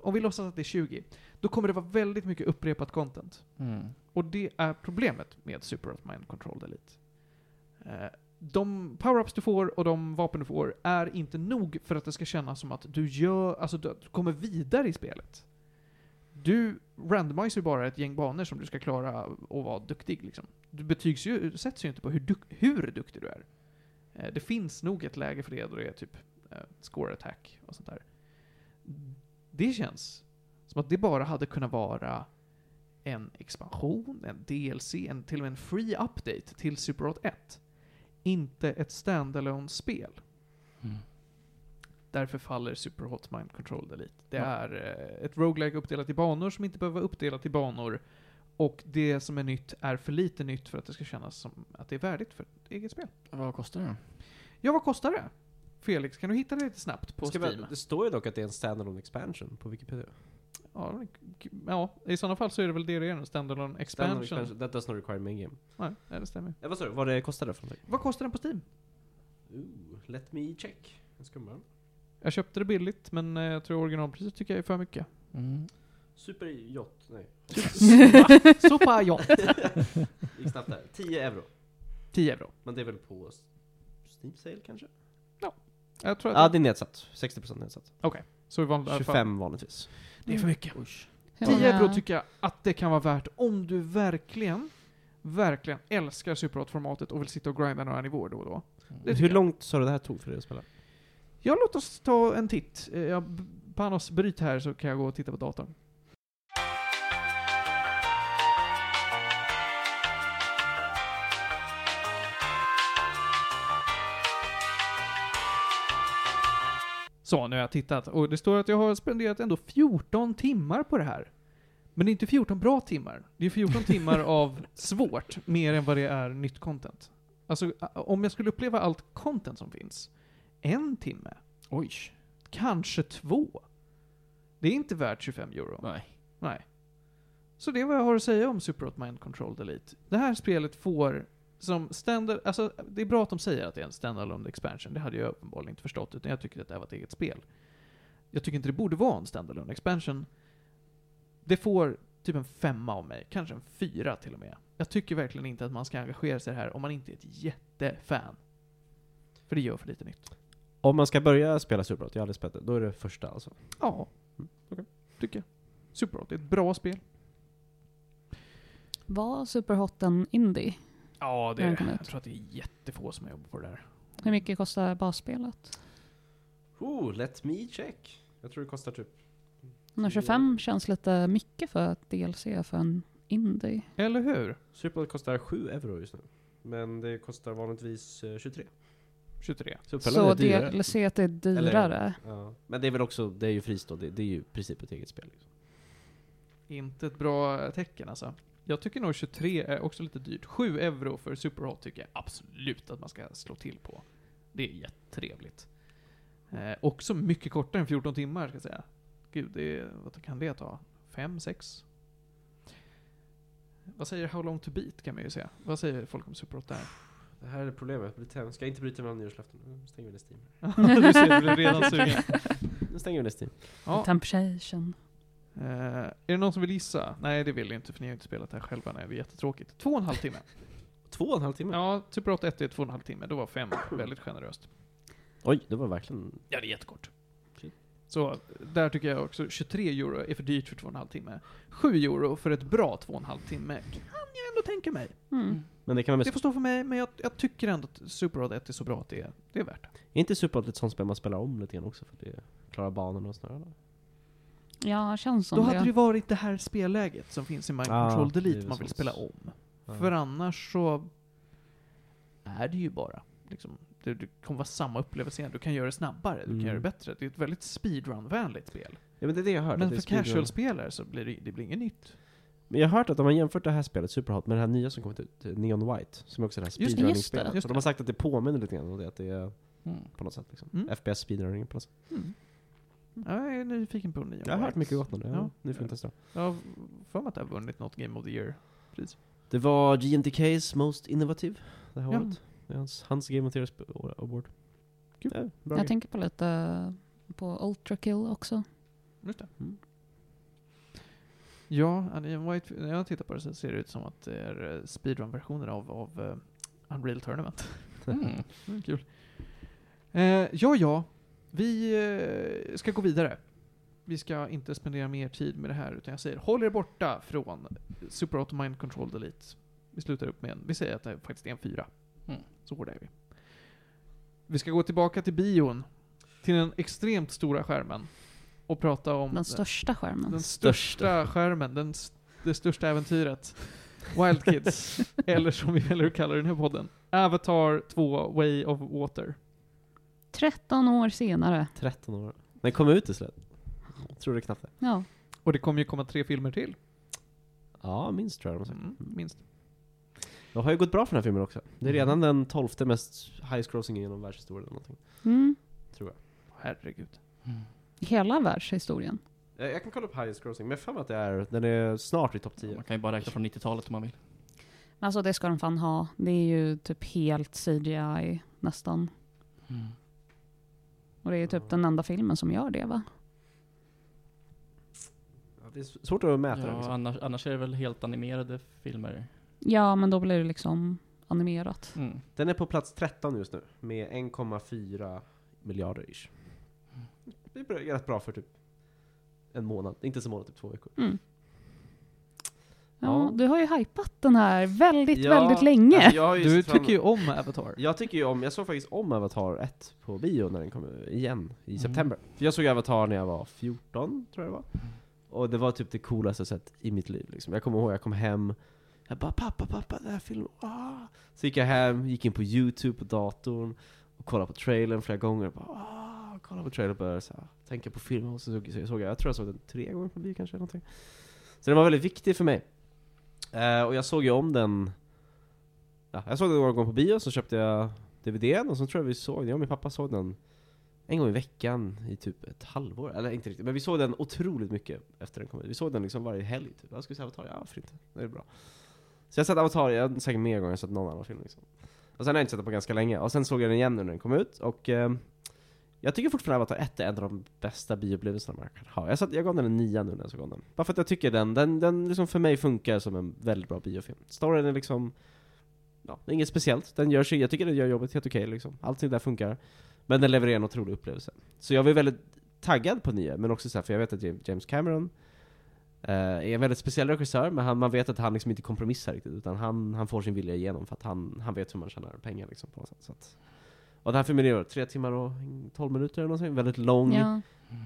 Om vi låtsas att det är 20, då kommer det vara väldigt mycket upprepat content. Mm. Och det är problemet med Super Hot Mind Control Elite. Eh, De power-ups du får och de vapen du får är inte nog för att det ska kännas som att du gör, alltså du du kommer vidare i spelet. Du randomiserar bara ett gäng banor som du ska klara och vara duktig liksom. Du betygs ju, du sätts ju inte på hur, duk, hur duktig du är. Eh, Det finns nog ett läge för det då det är typ eh, score attack och sånt där. Det känns som att det bara hade kunnat vara en expansion, en DLC, en, till och med en free update till Super Hot 1. Inte ett standalone spel Mm. Därför faller Super Hot Mind Control Elite. Det Ja. är eh, ett roguelike uppdelat i banor som inte behöver vara uppdelat i banor. Och det som är nytt är för lite nytt för att det ska kännas som att det är värdigt för ett eget spel. Vad kostar det? Ja, vad kostar det? Felix, kan du hitta det lite snabbt på Ska Steam? bara, det står ju dock att det är en standalone expansion på Wikipedia. Ja, ja, i sådana fall så är det väl det det är, en standalone expansion. Standalone expansion. That does not require main game. Nej, det stämmer. Ja, vad sa du? Vad det kostade för någonting? Vad kostar den på Steam? Ooh, let me check. Jag ska bara. Jag köpte det billigt, men eh, jag tror originalpriset tycker jag är för mycket. Mm. Superjott, nej. Ja. Gick snabbt där. 10 euro. 10 euro. Men det är väl på Steam sale kanske? Jag tror att Ja, det är nedsatt. 60% nedsatt. så i vanliga fall. 25 vanligtvis. Det är för mycket. Hur 10 många- euro tycker jag att det kan vara värt om du verkligen, verkligen älskar Superhot-formatet och vill sitta och grinda några nivåer då och då. Det tycker Hur jag. långt sa du det här tog för dig att spela? Ja, låt oss ta en titt. Eh, Jag, Panos, bryt här så kan jag gå och titta på datorn. Så, nu har jag tittat. Och det står att jag har spenderat ändå 14 timmar på det här. Men det är inte 14 bra timmar. Det är 14 timmar av svårt, mer än vad det är nytt content. Alltså, om jag skulle uppleva allt content som finns, en timme, Oj. kanske två. Det är inte värt 25 euro. Nej. Nej. Så det är vad jag har att säga om Super Hot Mind Control Delete. Det här spelet får som standard, alltså det är bra att de säger att det är en standalone expansion, det hade jag uppenbarligen inte förstått, utan jag tycker att det här var ett eget spel. Jag tycker inte det borde vara en standalone expansion. Det får typ en femma av mig, kanske en fyra till och med. Jag tycker verkligen inte att man ska engagera sig här om man inte är ett jättefan. För det gör för lite nytt. Om man ska börja spela Superhot, jag har aldrig spelat det, då är det första alltså. Ja, Mm, okej. tycker jag. Superhot är ett bra spel. Var Superhot en indie? Ja, det är, ut. jag tror att det är jättefå som jobbar på det där. Hur mycket kostar basspelet? Oh, let me check. Jag tror det kostar typ... 125 känns lite mycket för ett DLC för en indie. Eller hur? Superhot kostar 7 euro just nu. Men det kostar vanligtvis eh, 23. 23. Så, Så är dyrare. DLC är dyrare. Ja. Men det är väl också, det är ju fristående, det, det är ju i princip ett eget spel. Liksom. Inte ett bra tecken alltså. Jag tycker nog 23 är också lite dyrt. 7 euro för Superhot tycker jag absolut att man ska slå till på. Det är jättetrevligt. Eh, också mycket kortare än 14 timmar ska jag säga. Gud, det är, vad kan det ta? 5, 6? Vad säger How long to beat kan man ju säga. Vad säger folk om Superhot där? Det här är problemet, ska jag inte bryta mellan nyårslöften. Nu stänger vi ner Steam. du ser, du blir redan sugen. nu stänger vi ner Steam. Ja. Temptation. Eh, är det någon som vill gissa? Nej, det vill ni inte för ni har inte spelat det här själva. Nej, det är jättetråkigt. Två och en halv timme. Två och en halv timme? Ja, Super 8 1 är två och en halv timme. Då var fem väldigt generöst. Oj, det var verkligen... Ja, det är jättekort. Så där tycker jag också 23 euro är för dyrt för två och en halv timme. 7 euro för ett bra två och en halv timme kan jag ändå tänka mig. Mm. Men det kan man Det får stå för mig, men jag, jag tycker ändå att Super 8 1 är så bra att det är, det är värt det. Är inte Super 8 ett sånt spel man spelar om lite grann också för att det klarar banorna och sådär? Ja, känns som Då det. hade det varit det här spelläget som finns i Mind Ja, Control är Delete man vill spela om. Ja. För annars så är det ju bara liksom, det, det kommer vara samma upplevelse igen. Du kan göra det snabbare, du Mm. kan göra det bättre. Det är ett väldigt speedrun-vänligt spel. Ja men det är det jag har hört. Men för är casual-spelare så blir det, det blir inget nytt. Men jag har hört att om man jämfört det här spelet, Superhot, med det här nya som kommit ut, Neon White, som är också det här Just det, just speedrunning-spelet. Så de har sagt att det påminner lite grann om det, att det är Mm. på något sätt liksom. Mm. FPS speedrunning på något sätt. Mm. Jag är nyfiken på Neon Jag har hört mycket gott om det, ja. Ja. nu får jag testa. Jag har för mig att det har vunnit något Game of the Year-pris. Det var GMTK's Most Innovative det här Ja. året. Det är hans, hans Game of the Year Award. Kul. Ja, Jag grej. tänker på lite på Ultra Kill också. Just det. Mm. Ja, White, när jag tittar på det så ser det ut som att det är eh, speedrun-versioner av, av eh, Unreal Tournament. Mm. Mm, kul. Eh, ja, ja. Vi eh, ska gå vidare. Vi ska inte spendera mer tid med det här, utan jag säger håll er borta från Super Auto Mind Control Delete. Vi slutar upp med en, vi säger att det faktiskt är en fyra. Mm. Så hårda är vi. Vi ska gå tillbaka till bion, till den extremt stora skärmen, och prata om Den största den skärmen. största skärmen, den, det största äventyret. Wild Kids, eller som vi väljer att kalla den här podden, Avatar 2 Way of Water. 13 år senare. 13 år. Den kom ut i slut. Jag tror det knappt det. Ja. Och det kommer ju komma tre filmer till. Ja, minst tror jag de sagt. Mm, minst. Det har ju gått bra för den här filmen också. Det är Mm. redan den tolfte mest high-grossing genom världshistorien eller någonting. Mm. Tror jag. Herregud. Mm. Hela världshistorien. Eh, Jag kan kolla upp highest grossing, men jag mig att det är, den är snart i topp 10. Man kan ju bara räkna från 90-talet om man vill. Alltså det ska de fan ha. Det är ju typ helt CGI nästan. Mm. Och det är typ den enda filmen som gör det va? Det är svårt att mäta Ja, liksom. annars, annars är det väl helt animerade filmer. Ja, men då blir det liksom animerat. Mm. Den är på plats 13 just nu, med 1,4 miljarder ish. Det är bra- rätt bra för typ en månad, inte så månad, typ två veckor. Mm. Ja, du har ju hypat den här väldigt, Ja, väldigt länge. alltså, Du fram- tycker ju om Avatar. Jag tycker ju om, jag såg faktiskt om Avatar 1 på bio när den kom igen i Mm. september. För jag såg Avatar när jag var 14, tror jag det var. Och det var typ det coolaste jag sett i mitt liv liksom. Jag kommer ihåg, jag kom hem, jag bara 'Pappa, pappa, den här filmen, ah!' Så gick jag hem, gick in på youtube på datorn och kollade på trailern flera gånger. och Bara, ah, kollade på trailern och började så här, tänka på filmen och så såg så såg jag, jag tror jag såg den tre gånger på bio kanske, någonting. Så den var väldigt viktig för mig. Eh, och jag såg ju om den Ja, jag såg den några gånger på bio, så köpte jag DVDn och så tror jag vi såg den, jag och min pappa såg den en gång i veckan i typ ett halvår, eller inte riktigt, men vi såg den otroligt mycket efter den kom ut. Vi såg den liksom varje helg typ. Jag skulle säga Avatar, ja varför inte? Det är bra. Så jag har sett Avatar, jag har säkert mer gånger än jag sett någon annan film liksom. Och sen har jag inte sett den på ganska länge, och sen såg jag den igen nu när den kom ut, och eh, jag tycker fortfarande Avatar 1 är en av de bästa bioupplevelserna man kan ha. Jag, satt, jag gav den en nia nu när jag såg om den. Bara för att jag tycker den, den, den liksom för mig funkar som en väldigt bra biofilm. Storyn är liksom ja, det är inget speciellt. Den gör sig, jag tycker den gör jobbet helt okej liksom. Allting där funkar. Men den levererar en otrolig upplevelse. Så jag var väldigt taggad på nya, men också så här, för jag vet att James Cameron eh, är en väldigt speciell regissör, men han, man vet att han liksom inte kompromissar riktigt, utan han, han får sin vilja igenom för att han, han vet hur man tjänar pengar liksom på något sätt. Så att, och den här filmen är tre timmar och 12 minuter eller någonting, väldigt lång. Ja.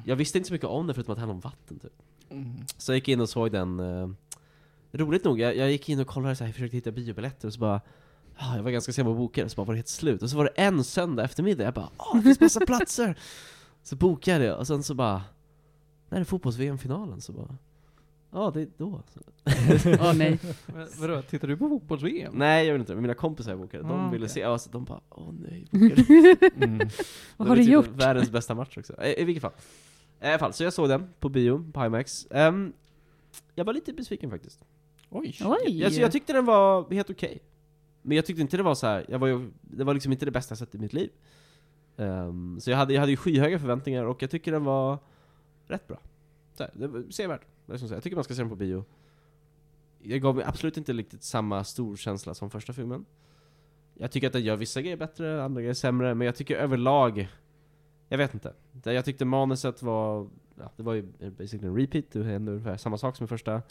Jag visste inte så mycket om det förutom att det handlar om vatten typ. Mm. Så jag gick in och såg den eh, Roligt nog, jag, jag gick in och kollade så här, försökte hitta biobiljetter och så bara ah, Jag var ganska sen på det, så bara var det helt slut. Och så var det en söndag eftermiddag, jag bara Åh, det finns massa platser! Så bokade jag och sen så bara När är fotbolls-VM-finalen? Så bara Ja, det är då. Åh nej. Men, vadå, tittar du på fotbolls-VM? Nej, jag vet inte, men mina kompisar bokade, de Ah, ville okej. se, alltså, de bara Åh nej, bokade Mm. Vad Det har var du typ gjort? Världens bästa match också. I, i vilket fall. I alla fall, så jag såg den på bio, på IMAX. Ehm, jag var lite besviken faktiskt. Oj. Oj! Alltså, jag tyckte den var helt okej. Men jag tyckte inte det var så här. Jag var ju, det var liksom inte det bästa jag sett i mitt liv. Ehm, så jag hade, jag hade ju skyhöga förväntningar och jag tycker den var rätt bra. Så här, det var sevärd. Jag, tycker man ska se den på bio. Jag gav mig absolut inte riktigt samma stor känsla som första filmen. Jag tycker att den gör vissa grejer bättre, andra grejer sämre, men jag tycker överlag Jag vet inte. Det- Jag tyckte manuset var, ja, det var ju basically en repeat, det hände ungefär samma sak som i första.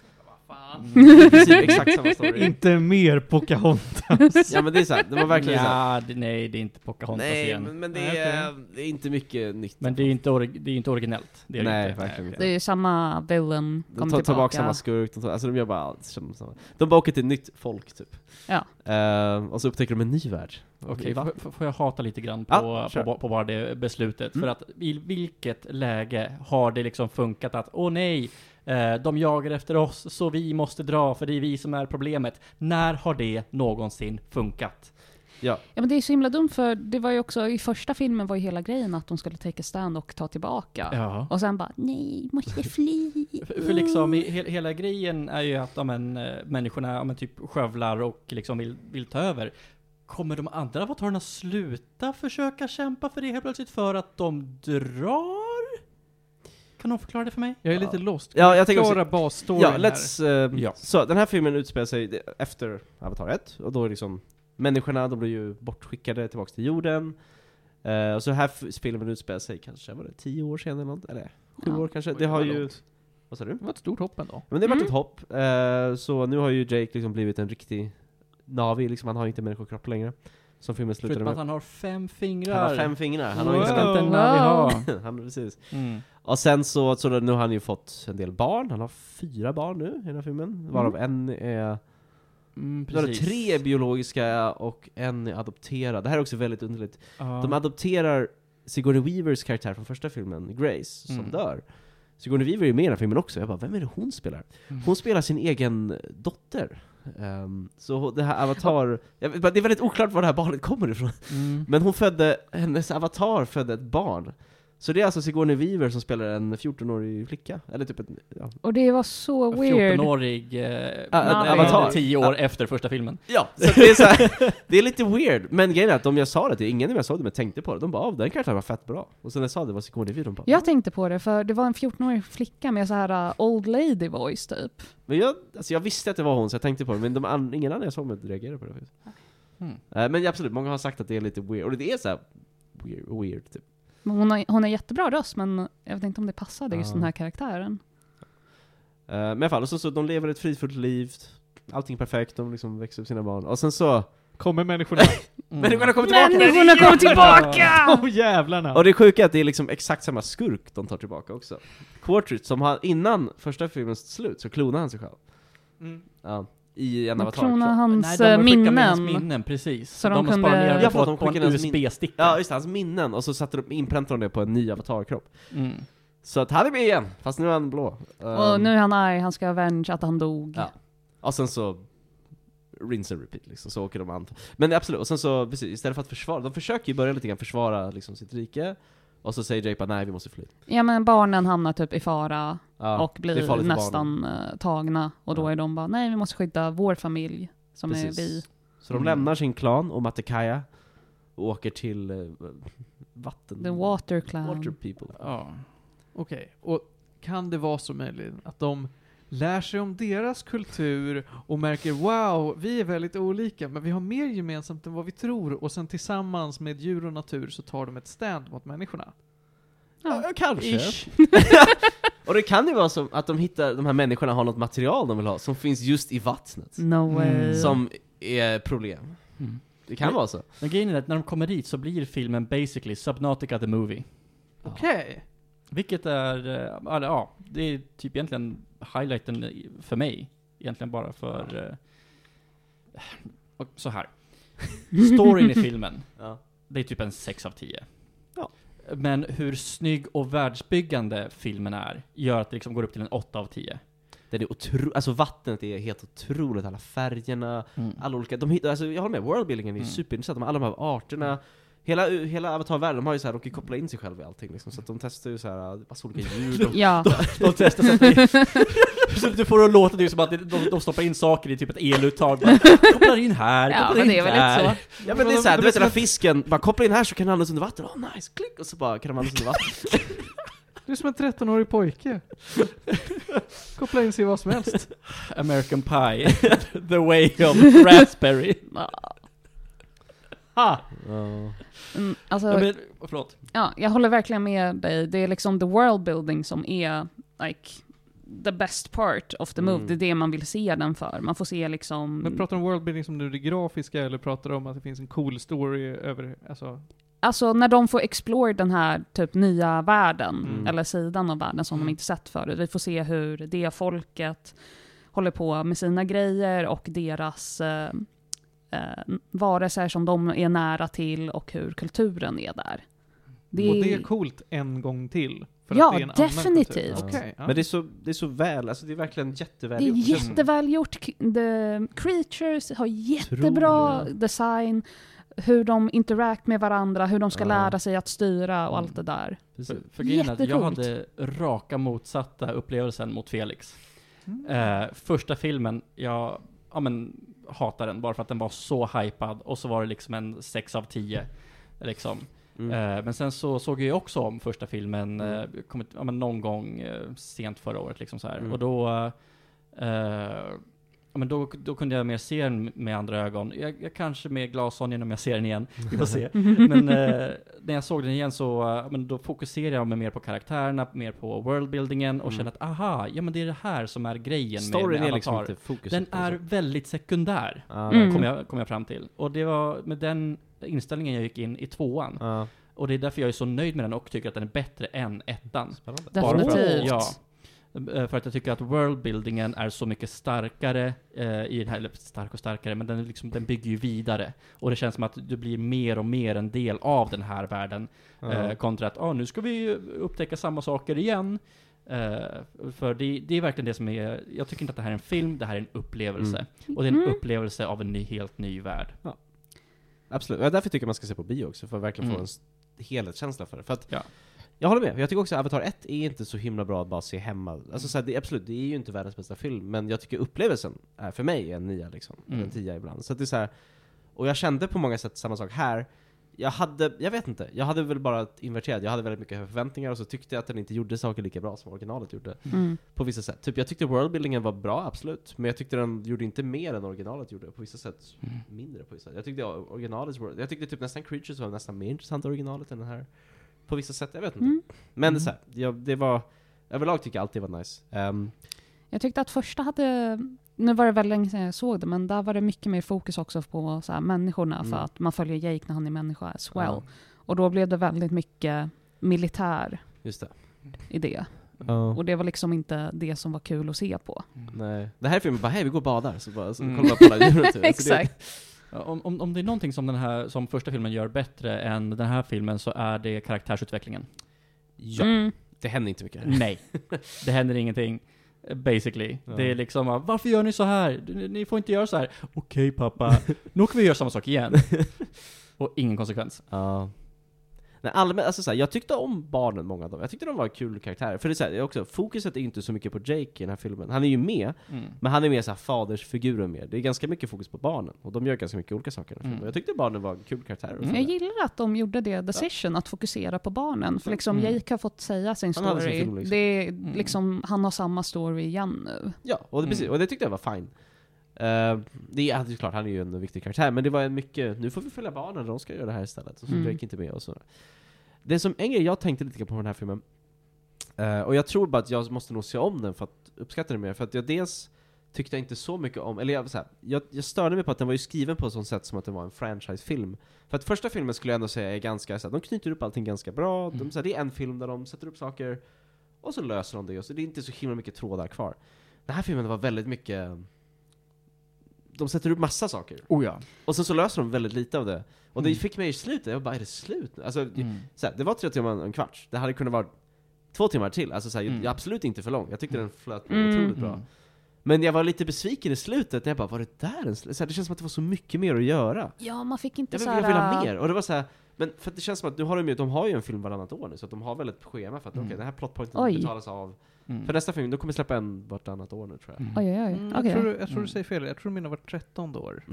I princip exakt samma story. Inte mer Pocahontas. Ja men det är såhär, det var verkligen såhär. ja, det, nej, det är inte Pocahontas Nej, igen. men, men det, Nej, är, det är inte mycket nytt. Men det är ju inte, orig- det är inte originellt. Det är Nej, inte. verkligen inte. Det är ju samma villain, De tar tillbaka. tillbaka samma skurk, de, tar, alltså de gör bara allt samma. De bara åker till nytt folk typ. Ja. Eh, och så upptäcker de en ny värld. Okej, Va? får, jag hata lite grann på, Ja, kör. på, på bara det beslutet? Mm. För att i vilket läge har det liksom funkat att, åh nej, eh, de jagar efter oss, så vi måste dra, för det är vi som är problemet. När har det någonsin funkat? Ja, Ja men det är så himla dumt för det var ju också, i första filmen var ju hela grejen att de skulle take a stand och ta tillbaka. Ja. Och sen bara, nej, måste fly. För, för liksom, i, he, hela grejen är ju att men, eh, människorna men, typ skövlar och liksom vill, vill ta över. Kommer de andra avatarerna sluta försöka kämpa för det helt plötsligt för att de drar? Kan någon förklara det för mig? Jag är lite lost. Ja, jag tänker Förklara också- basstoryn ja här. let's... eh, Ja. Så, den här filmen utspelar sig efter Avatar 1, och då är liksom Människorna, de blir ju bortskickade tillbaks till jorden. Eh, och så här f- filmen utspelar sig kanske, var det 10 år senare eller något? Eller 7 Ja. år kanske? Oj, Det har var ju... långt. Vad sa du? Det var ett stort hopp ändå. Men det har varit Mm. ett hopp, eh, så nu har ju Jake liksom blivit en riktig Navi, liksom, han har inte människokropp längre. Som filmen slutade Förutom att med. han har fem fingrar. Han har fem fingrar, han har Wow. inte Wow. den. Den där vi har. han, precis. Mm. Och sen så, så nu har han ju fått en del barn, han har fyra barn nu i den här filmen, varav en är Mm, precis. tre biologiska och en är adopterad. Det här är också väldigt underligt. Ja. De adopterar Sigourney Weavers karaktär från första filmen, Grace, som Mm. dör. Sigourney Weaver är med i den här filmen också. Jag bara, vem är det hon spelar? Mm. Hon spelar sin egen dotter. Ehm, så det här Avatar, jag det är väldigt oklart var det här barnet kommer ifrån. Mm. Men hon födde, hennes avatar födde ett barn. Så det är alltså Sigourney Weaver som spelar en 14-årig flicka. Eller typ ett, ja. Och det var så weird. 14-årig eh, Ah, avatar. 10 år efter första filmen. Ja, så det är så här, det är lite weird, men grejen är att om jag sa det till ingen av jag såg det men tänkte på det, de bara oh, den karaktären var fett bra. Och sen när jag sa det var Sigourney Weaver, de bara Jag tänkte på det för det var en 14-årig flicka med så här uh, old lady voice typ. Men jag, alltså jag visste att det var hon så jag tänkte på det, men de, an, ingen annan jag såg med reagerade på det. Mm. Men absolut, många har sagt att det är lite weird, och det är så här weird, weird typ. Hon har, hon har jättebra röst men jag vet inte om det passade just Ja. den här karaktären. Eh, men i alla fall, och så, så de lever ett fridfullt liv, allting är perfekt, de liksom växer upp sina barn, och sen så Kommer människorna? Mm. Människorna kommer tillbaka! Människorna kommer tillbaka! Åh jävlarna! Och det sjuka är att det är liksom exakt samma skurk de tar tillbaka också. Quartridge, som har, innan första filmens slut, så klonade han sig själv. Mm. Ja, I en avatar. klonar hans Nej, de skickat med hans minnen. minnen, precis. Så de de kunde- sparar ner Ja, det för att på, de på en USB-sticka. Ja, just det, hans minnen, och så satte de, inpräntade de det på en ny avatarkropp. Mm. Så att han är med igen, fast nu är han blå. Och Um, nu är han arg, han ska avenge att han dog. Ja. Och sen så rinse and repeat liksom, så åker de an. Men absolut, och sen så, precis, istället för att försvara, de försöker ju börja lite grann försvara liksom sitt rike, och så säger Jake bara nej vi måste fly. Ja men barnen hamnar typ i fara Ja, och blir barnen. nästan eh, tagna. Och då Ja. är de bara, nej vi måste skydda vår familj som Precis. är vi. Så de Mm. lämnar sin klan och Matekaya och åker till eh, vatten... The water clan. Water people. Ja. Okej, och kan det vara så möjligt att de lär sig om deras kultur och märker wow, vi är väldigt olika, men vi har mer gemensamt än vad vi tror och sen tillsammans med djur och natur så tar de ett stand mot människorna. Ja, kanske. Ish. Och det kan ju vara som att de hittar, de här människorna har något material de vill ha, som finns just i vattnet. No way. Mm. Som är problem. Mm. Det kan Men- vara så. Men grejen är att när de kommer dit så blir filmen basically Subnautica the Movie. Okej. Vilket är, eh, eller, ja, det är typ egentligen highlighten för mig. Egentligen bara för, eh, och så här. Storyn i filmen, Ja. det är typ en 6 av 10. Ja. Men hur snygg och världsbyggande filmen är, gör att det liksom går upp till en 8 av 10. Det är otro, alltså vattnet är helt otroligt, alla färgerna, Mm. alla olika, de hittar, alltså jag håller med, worldbuildingen är Mm. superintressant, alla de här arterna, Hela, hela Avatar-världen, de har ju så här, de kan ju koppla in sig själva i allting liksom, så att de testar ju så här, massa olika djur, de, Ja, De testar sätta in... Så du får det att låta det som att de, de stoppar in saker i typ ett eluttag. Bara, Kopplar in här, ja kopplar men in det är väl där. lite så. Ja men det är såhär, du vet den där fisken, bara koppla in här så kan den andas under vatten, åh oh, nice, klick! Och så bara kan de andas under vatten. Du är som en 13-årig pojke. Koppla in sig i vad som helst. American Pie, the way of raspberry. Ja! Mm, alltså, Ja, men, förlåt. Ja, jag håller verkligen med dig. Det är liksom the world building som är like the best part of the move. Mm. Det är det man vill se den för. Man får se liksom... Men pratar du om worldbuilding som nu det grafiska, eller pratar du om att det finns en cool story över, alltså? Alltså när de får explore den här typ nya världen, Mm. eller sidan av världen som Mm. de inte sett förut. Vi får se hur det folket håller på med sina grejer och deras eh, eh, varelser som de är nära till och hur kulturen är där. Det Och det är coolt en gång till? För Ja, att det är en annan definitivt. Okej, ja. Men det är, så, det är så väl, alltså det är verkligen jätteväl Det är gjort. jättevälgjort. The creatures har jättebra design. Hur de interact med varandra, hur de ska Ja. lära sig att styra och Mm. allt det där. Precis. För, för är jag hade raka motsatta upplevelsen mot Felix. Mm. Eh, första filmen, jag ja, men, hatar den bara för att den var så hypad och så var det liksom en 6 av 10. Liksom. Mm. Eh, men sen så såg jag också om första filmen, Mm. eh, kommit, ja, någon gång eh, sent förra året liksom så här. Mm. Och då, eh, ja, men då, då kunde jag mer se den med andra ögon. Jag, jag kanske med glasögon om jag ser den igen, vi får se. Men eh, när jag såg den igen så, eh, men då fokuserade jag mig mer på karaktärerna, mer på worldbuildingen och Mm. kände att aha, ja men det är det här som är grejen med, Storyn med är liksom inte fokuset. Den är väldigt sekundär, Ja, Mm. kom, jag, kom jag fram till. Och det var med den inställningen jag gick in i tvåan. Ja. Och det är därför jag är så nöjd med den och tycker att den är bättre än ettan. Spännande. Definitivt. Ja. Eh, För att jag tycker att worldbuildingen är så mycket starkare eh, i den här, eller stark och starkare, men den, liksom, den bygger ju vidare. Och det känns som att du blir mer och mer en del av den här världen. Ja. Eh, kontra att, ah, nu ska vi upptäcka samma saker igen. Eh, för det, det är verkligen det som är, jag tycker inte att det här är en film, det här är en upplevelse. Och det är en Mm. upplevelse av en ny, helt ny värld. Absolut, och därför tycker jag man ska se på bio också, för att verkligen få Mm. en s- helhetskänsla för det. För att, Ja. Jag håller med, jag tycker också att Avatar 1 är inte så himla bra att bara se hemma. Alltså så här, det, är absolut, det är ju inte världens bästa film, men jag tycker upplevelsen är för mig en nia liksom. Mm. En tia ibland. Så det är så här, och jag kände på många sätt samma sak här. Jag hade, jag vet inte, jag hade väl bara inverterat, jag hade väldigt mycket förväntningar och så tyckte jag att den inte gjorde saker lika bra som originalet gjorde. Mm. På vissa sätt. Typ jag tyckte worldbuildingen var bra, absolut. Men jag tyckte den gjorde inte mer än originalet gjorde. På vissa sätt Mm. mindre på vissa sätt. Jag tyckte originalets world, jag tyckte typ nästan Creatures var nästan mer intressant originalet än den här. På vissa sätt, jag vet inte. Mm. Men det, är så här, jag, det var, överlag tycker jag alltid var nice. Ehm, Jag tyckte att första hade, nu var det väldigt länge sedan jag såg det, men där var det mycket mer fokus också på så här, människorna, Mm. för att man följer Jake när han är människa as well. ja, Och då blev det väldigt mycket militär just det. i det. Ja. Och det var liksom inte det som var kul att se på. Nej. Det här är filmen bara, hej vi går och badar, så, bara, så Mm. kollar man på alla djuren typ. Det- Exakt. Om, om, om det är någonting som den här, som första filmen gör bättre än den här filmen så är det karaktärsutvecklingen. Ja, Mm. det händer inte mycket. Nej. Det händer ingenting. Basically. Ja. Det är liksom varför gör ni så här? Ni- Ni får inte göra så här. Okej pappa, nu åker vi göra samma sak igen. Och ingen konsekvens. Ja. Nej, allmänt, alltså såhär, jag tyckte om barnen, många av dem. Jag tyckte de var kul karaktärer. För det är så här, också, fokuset är inte så mycket på Jake i den här filmen. Han är ju med, Mm. men han är mer såhär fadersfiguren mer. Det är ganska mycket fokus på barnen, och de gör ganska mycket olika saker i den här filmen. Mm. Jag tyckte barnen var kul karaktärer. Mm. Jag gillar att de gjorde det decision, att fokusera på barnen. För liksom Mm. Jake har fått säga sin Han hade sin story. film, liksom. Det är Mm. liksom, han har samma story igen nu. Ja, och det, precis, Mm. och det tyckte jag var fine. Uh, det är, det är klart, han är ju en viktig karaktär, men det var en mycket, nu får vi följa barnen, de ska göra det här istället. Så Mm. Drake inte med och så. Det som, en grej jag tänkte lite på den här filmen, eh, och jag tror bara att jag måste nog se om den för att uppskatta den mer, för att jag dels tyckte jag inte så mycket om, eller jag, så här, jag, jag störde mig på att den var ju skriven på ett sånt sätt som att det var en franchisefilm. För att första filmen skulle jag ändå säga är ganska, så här, de knyter upp allting ganska bra, de, Mm. så här, det är en film där de sätter upp saker, och så löser de det, och så det är inte så himla mycket trådar kvar. Den här filmen var väldigt mycket, de sätter upp massa saker, Oh ja. och sen så löser de väldigt lite av det. Och det Mm. fick mig i slutet, jag bara, är det slut? Alltså, Mm. så här, det var tre timmar och en kvart, det hade kunnat vara två timmar till, alltså så här, Mm. jag, absolut inte för lång. Jag tyckte den flöt på Mm. otroligt bra. Men jag var lite besviken i slutet, jag bara var det där en sl-" så här, Det känns som att det var så mycket mer att göra. Ja, man fick inte Jag så vill, jag här... vill ha mer, och det var så här, men för att det känns som att nu har de ju, de har ju en film varannat år nu, så att de har väl ett schema för att Mm. okej, den här plotpointen betalas av. Mm. För nästa film, de kommer släppa en vartannat år nu tror jag. Mm. Oj, oj, oj. Mm, Okej. jag, tror, du- jag tror Mm. du säger fel, jag tror du menar vart trettonde år.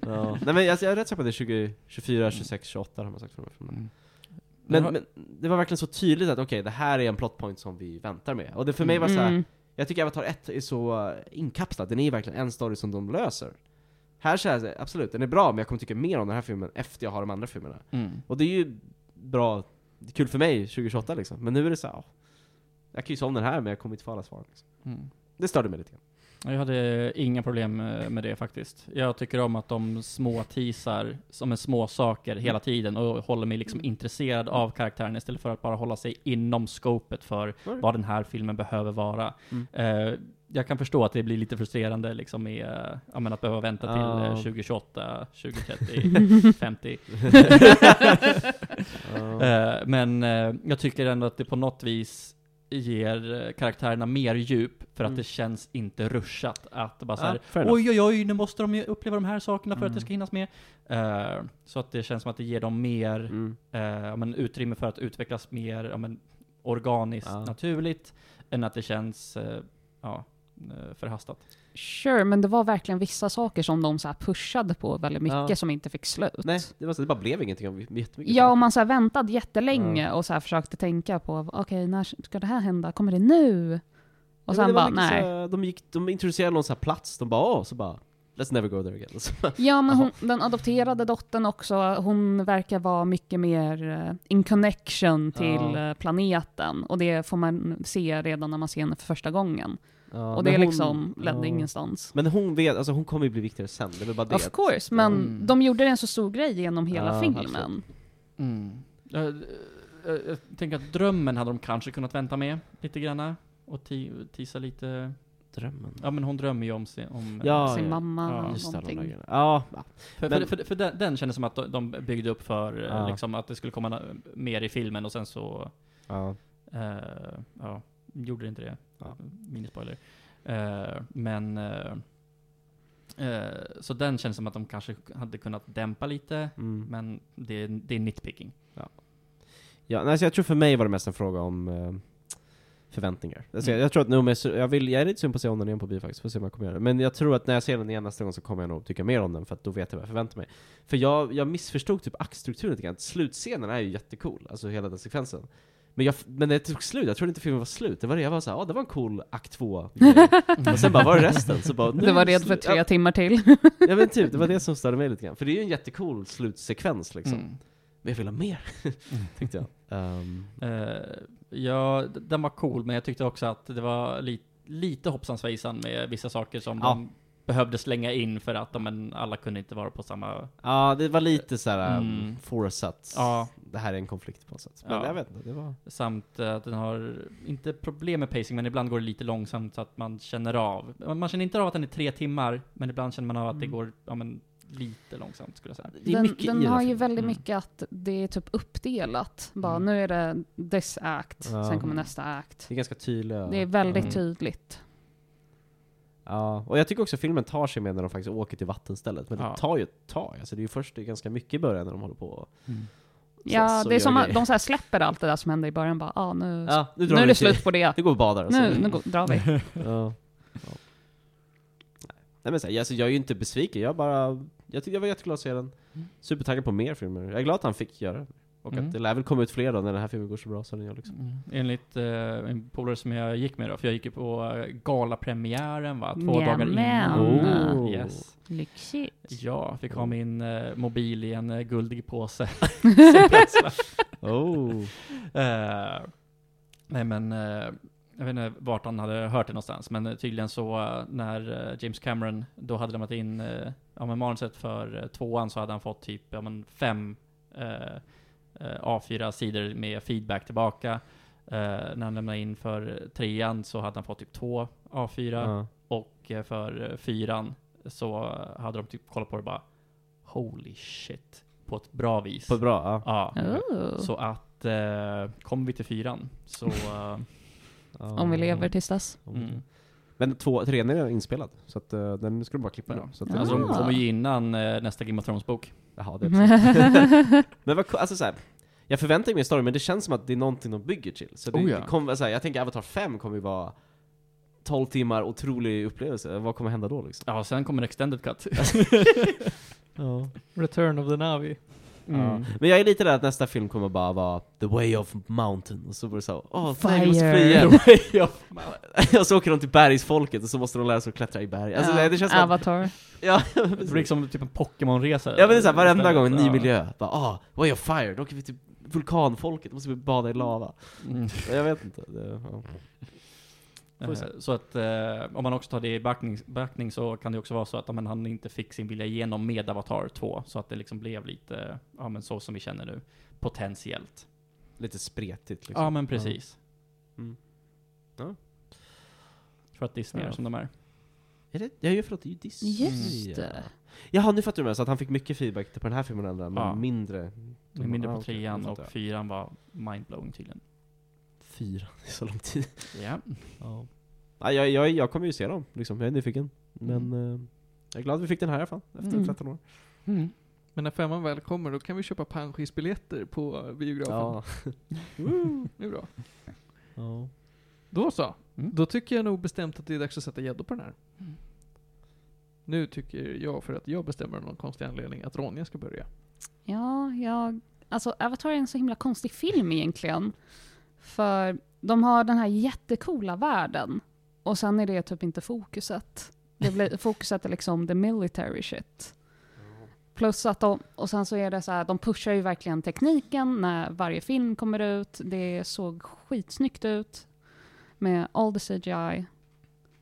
ja. Nej men jag, jag är rätt säker på att det är 20, 24, 26, 28 har man sagt för de här filmerna. Mm. Men, men det var verkligen så tydligt att okej, det här är en plotpoint som vi väntar med. Och det för mig var så här, Mm. jag tycker Avatar 1 är så inkapslad, den är verkligen en story som de löser. Här så här, absolut, den är bra, men jag kommer tycka mer om den här filmen efter jag har de andra filmerna. Mm. Och det är ju bra, det är kul för mig 2028 liksom, men nu är det så här, jag kan ju den här men jag kommer inte få alla svar liksom. Mm. Det störde mig lite grann. Jag hade inga problem eh, med det faktiskt. Jag tycker om att de små teasar som är små saker hela tiden och håller mig liksom intresserad av karaktären istället för att bara hålla sig inom scopet för Mm. vad den här filmen behöver vara. Mm. Eh, jag kan förstå att det blir lite frustrerande liksom med, eh, att behöva vänta till Ja. eh, 2028, 2030, 50. Ja. Eh, men jag tycker ändå att det på något vis ger eh, karaktärerna mer djup för att Mm. det känns inte ruschat. Att bara såhär, Ja, fair enough. oj oj oj, nu måste de ju uppleva de här sakerna för att Mm. det ska hinnas med. Eh, så att det känns som att det ger dem mer Mm. ja, men utrymme för att utvecklas mer ja, men organiskt, Ja. naturligt, än att det känns eh, ja, förhastat. Sure, men det var verkligen vissa saker som de så här pushade på väldigt mycket Ja. som inte fick slut. Nej, det, var så, det bara blev ingenting om jättemycket Ja, och man så väntade jättelänge och så försökte tänka på, okej, när ska det här hända? Kommer det nu? Och Ja, sen bara, nej. Så, de, gick, de introducerade någon här plats, de bara åh, så bara Let's never go there again. Så, Ja, men hon, den adopterade dottern också, hon verkar vara mycket mer eh, in connection till Ja. eh, planeten. Och det får man se redan när man ser henne för första gången. Ja, och men det hon- liksom ledde ja. ingenstans. Men hon vet, alltså hon kommer ju bli viktigare sen, det är bara det. Of course, men Mm. de gjorde en så stor grej genom hela Ja, filmen. Mm. Jag, jag, jag tänker att drömmen hade de kanske kunnat vänta med lite granna. Och ti- tisa lite. Drömmen. Ja men hon drömmer ju om sin, om eh, Ja, Sin ja. mamma Ja, och Just någonting. Ja. För, Men- för, för, för den, den kändes som att de- de byggde upp för eh, Ja. liksom, att det skulle komma mer i filmen och sen så, ja. eh, ja, gjorde inte det. Ja. Minispoiler. Eh, men, eh, eh, så den känns som att de kanske hade kunnat dämpa lite, Mm. men det, är- det är nitpicking. Ja, nej, så jag tror för mig var det mest en fråga om förväntningar. Alltså, jag, Mm. jag tror att nu om jag, jag, vill, jag är lite sugen på att se om den igen på bio faktiskt, får se om jag kommer göra det. Men jag tror att när jag ser den igen nästa gång så kommer jag nog tycka mer om den, för att då vet jag vad jag förväntar mig. För jag, jag missförstod typ aktstrukturen lite grann. Slutscenen är ju jättecool, alltså hela den sekvensen. Men, jag, men det tog slut, jag trodde inte filmen var slut. Det var det, jag var såhär, ja det var en cool akt 2 Och sen bara, var är resten? Så bara, nu Du var red för tre timmar till. Ja, ja men typ, det var det som störde mig lite grann. För det är ju en jättecool slutsekvens liksom. Mm. Men jag vill ha mer, tyckte jag. Um, Eh, ja, den var cool, men jag tyckte också att det var li lite hoppsan svejsan med vissa saker som Ja. de behövde slänga in för att de, men alla kunde inte vara på samma... Ja, det var lite såhär Mm. mm. forsatt. Ja. Det här är en konflikt på något sätt. Men Ja. jag vet inte, det var... Samt att den har, inte problem med pacing, men ibland går det lite långsamt så att man känner av. Man känner inte av att den är tre timmar, men ibland känner man av att det Mm. går, ja men, lite långsamt skulle jag säga. Det är Den, mycket i den här har ju väldigt Mm. mycket att det är typ uppdelat. Bara Mm. nu är det this act, Ja. sen kommer nästa act. Det är ganska tydliga... Det är väldigt Mm. tydligt. Ja, och jag tycker också filmen tar sig med när de faktiskt åker till vattenstället. Men Ja. det tar ju ett tag. Alltså det är ju först det är ganska mycket i början när de håller på och Ja, slåss och det är som att de så här släpper allt det där som hände i början. Bara, ah, nu, Ja, nu, nu är det slut på det. Nu går vi och badar. och så- Nu, nu går, drar vi. Ja. ja. Nej men så här, alltså, jag är ju inte besviken, jag bara... Jag tyckte jag var jätteglad att se den. Mm. Supertaggad på mer filmer. Jag är glad att han fick göra det. Och Mm. att det lär väl komma ut fler då när den här filmen går så bra som den gör liksom. Mm. Enligt eh, en polare som jag gick med då, för jag gick ju på eh, galapremiären va, två dagar Nämen. innan. Oh. Yes. Lyxigt. Ja, fick ha min eh, mobil i en eh, guldig påse. Oh. Eh, nej men, eh, jag vet inte vart han hade hört det någonstans, men eh, tydligen så eh, när eh, James Cameron då hade lämnat in ja, men manuset för eh, tvåan så hade han fått typ ja, men fem eh, eh, A4-sidor med feedback tillbaka. Eh, när han lämnade in för trean så hade han fått typ två A4 Ja. och eh, för fyran så hade de typ kollat på det och bara Holy shit. På ett bra vis. På ett bra, ja. Ja. Oh. Så att, eh, kommer vi till fyran så... ja. Om vi lever tills dess. Mm. Men två, trean är inspelad, så att uh, den ska de bara klippa Ja. nu. Så att, Ja. Alltså de Ah. kommer ju innan eh, nästa Game of Thrones-bok. Jaha, det är. Men vad, alltså så här, jag förväntar mig mer story, men det känns som att det är någonting de bygger till. Så det, Oh ja. det kommer, så här, jag tänker Avatar 5 kommer ju vara 12 timmar otrolig upplevelse. Vad kommer hända då liksom? Ja, sen kommer Extended Cut. Ja. Return of the Navi. Mm. Men jag är lite rädd att nästa film kommer bara vara The Way of Mountain, och så blir det så åh nej vi måste Fire. fly igen. Way of och så åker de till bergsfolket och så måste de lära sig att klättra i berg. Alltså Ja, det känns som att, Avatar. ja, Det blir liksom typ en Pokémon-resa. Ja men det är såhär, varenda gång, ny Ja. miljö. Bara, ah, Way of Fire, då åker vi till vulkanfolket, då måste vi bada i lava. Mm. Jag vet inte. Det, ja. Får vi se. Eh, Så att eh, om man också tar det i backning, backning så kan det också vara så att ja, men han inte fick sin vilja igenom med Avatar 2, så att det liksom blev lite, ja men så som vi känner nu, potentiellt. Lite spretigt liksom. Ja men precis. Mm. Ja. För att Disney är Ja. som de är. Är det? Ja, förlåt, det är ju Disney. Just det. Jaha, nu fattar du med, så att han fick mycket feedback på den här filmen den, men Ja. mindre... Är mindre Ja, på trean och jag. fyran var mindblowing tydligen. Fyra, det är så lång tid. Ja. Ja. Ja, jag, jag, jag kommer ju se dem, liksom. Jag är nyfiken. Men Mm. eh, jag är glad att vi fick den här i alla fall, efter Mm. 13 år. Men när femman väl kommer, då kan vi köpa panschisbiljetter på biografen. Ja. Det är bra. ja. Då så. Mm. Då tycker jag nog bestämt att det är dags att sätta gäddor på den här. Mm. Nu tycker jag, för att jag bestämmer av någon konstig anledning, att Ronja ska börja. Ja, jag... Alltså Avatar är en så himla konstig film egentligen. För de har den här jättekola världen. Och sen är det typ inte fokuset. Det blir, fokuset är liksom the military shit. Plus att de, och sen så är det så här, de pushar ju verkligen tekniken när varje film kommer ut. Det såg skitsnyggt ut med all the CGI.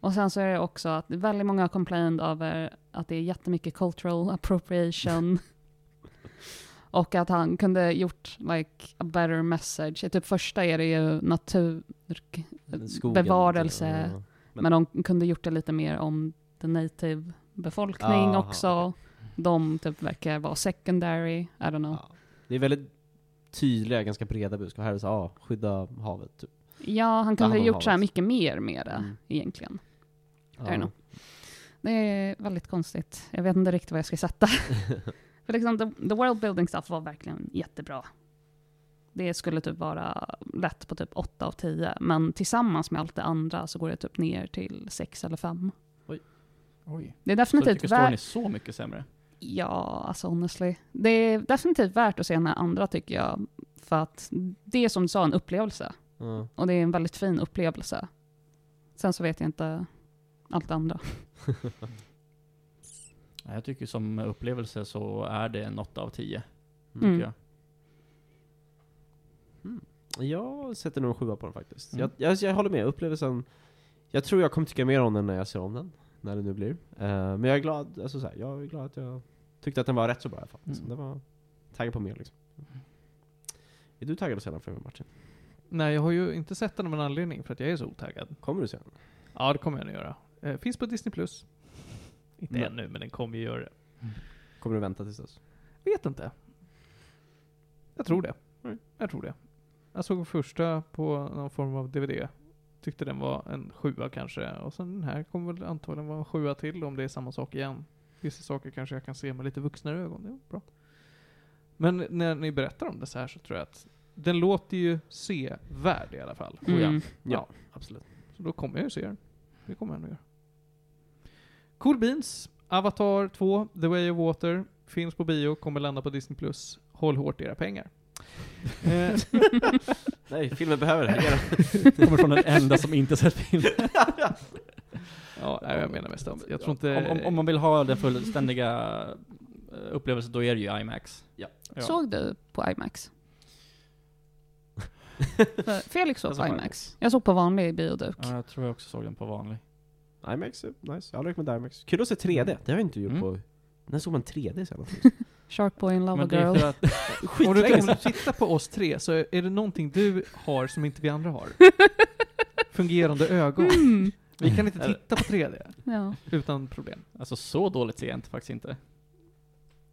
Och sen så är det också att väldigt många har complained över att det är jättemycket cultural appropriation. och att han kunde gjort like a better message. I typ första är det ju natur, Skogen, bevarelse. ja. men, de kunde gjort det lite mer om the native befolkning Aha, också. De typ verkar vara secondary, I don't know. Ja. Det är väldigt tydliga, ganska breda budskap. Här är det så ah, skydda havet, typ. Ja, han kunde om gjort så här havet. mycket mer med det Mm. egentligen. Ja. don't know. Det är väldigt konstigt. Jag vet inte riktigt vad jag ska sätta. För liksom, the, the world building stuff var verkligen jättebra. Det skulle typ vara lätt på typ 8 av 10, men tillsammans med allt det andra så går det typ ner till 6 eller 5. Oj. Det är Så du definitivt tycker storyn är så mycket sämre? Ja, alltså honestly. Det är definitivt värt att se den här andra tycker jag. För att det är som du sa, en upplevelse. Ja. Och det är en väldigt fin upplevelse. Sen så vet jag inte allt det andra. Ja, Jag tycker som upplevelse så är det en 8 av 10. Mm. Mm. Jag. Jag sätter nog en sjua på den faktiskt. Mm. Jag, jag, jag håller med, upplevelsen Jag tror jag kommer tycka mer om den när jag ser om den, när det nu blir. Eh, men jag är glad, alltså så här, jag är glad att jag tyckte att den var rätt så bra i alla fall. Mm. Så det var taggad på mer liksom. Är du taggad att se den filmen Martin? Nej, jag har ju inte sett den av en anledning, för att jag är så otaggad. Kommer du se den? Ja, det kommer jag nog göra. Eh, finns på Disney+. Plus. Inte Men- ännu, men den kommer ju göra det. Kommer du vänta tills dess? Vet inte. Jag tror det. Mm. Jag tror det. Jag såg första på någon form av DVD. Tyckte den var en sjua kanske. Och sen den här kommer väl antagligen vara en sjua till om det är samma sak igen. Vissa saker kanske jag kan se med lite vuxnare ögon. Det är bra. Men när ni berättar om det så här så tror jag att den låter ju sevärd i alla fall. Oh ja. Mm. Ja, absolut. Så då kommer jag ju se den. Det kommer jag nog göra. Cool Beans, Avatar 2, The Way of Water, finns på bio, kommer landa på Disney+. Plus. Håll hårt era pengar. Nej, filmen behöver det. Den. Kommer från den enda som inte sett filmen. ja, nej, jag menar mest jag tror inte... Om, om, om man vill ha den fullständiga eh, upplevelsen, då är det ju IMAX. Ja. Ja. Såg du på IMAX? För Felix såg Jag på såg på IMAX. Jag såg på vanlig bioduk. Ja, jag tror jag också såg den på vanlig. IMAX är nice, jag har lekt med IMAX. Kul att se 3D, det har jag inte gjort Mm. på... När såg man 3D senast? Sharkboy in Love Men det är Girl. för att, om, du, om du tittar på oss tre så är är det någonting du har som inte vi andra har. Fungerande ögon. Mm. Vi kan inte titta på 3D Ja. utan problem. alltså så dåligt ser jag inte, faktiskt inte.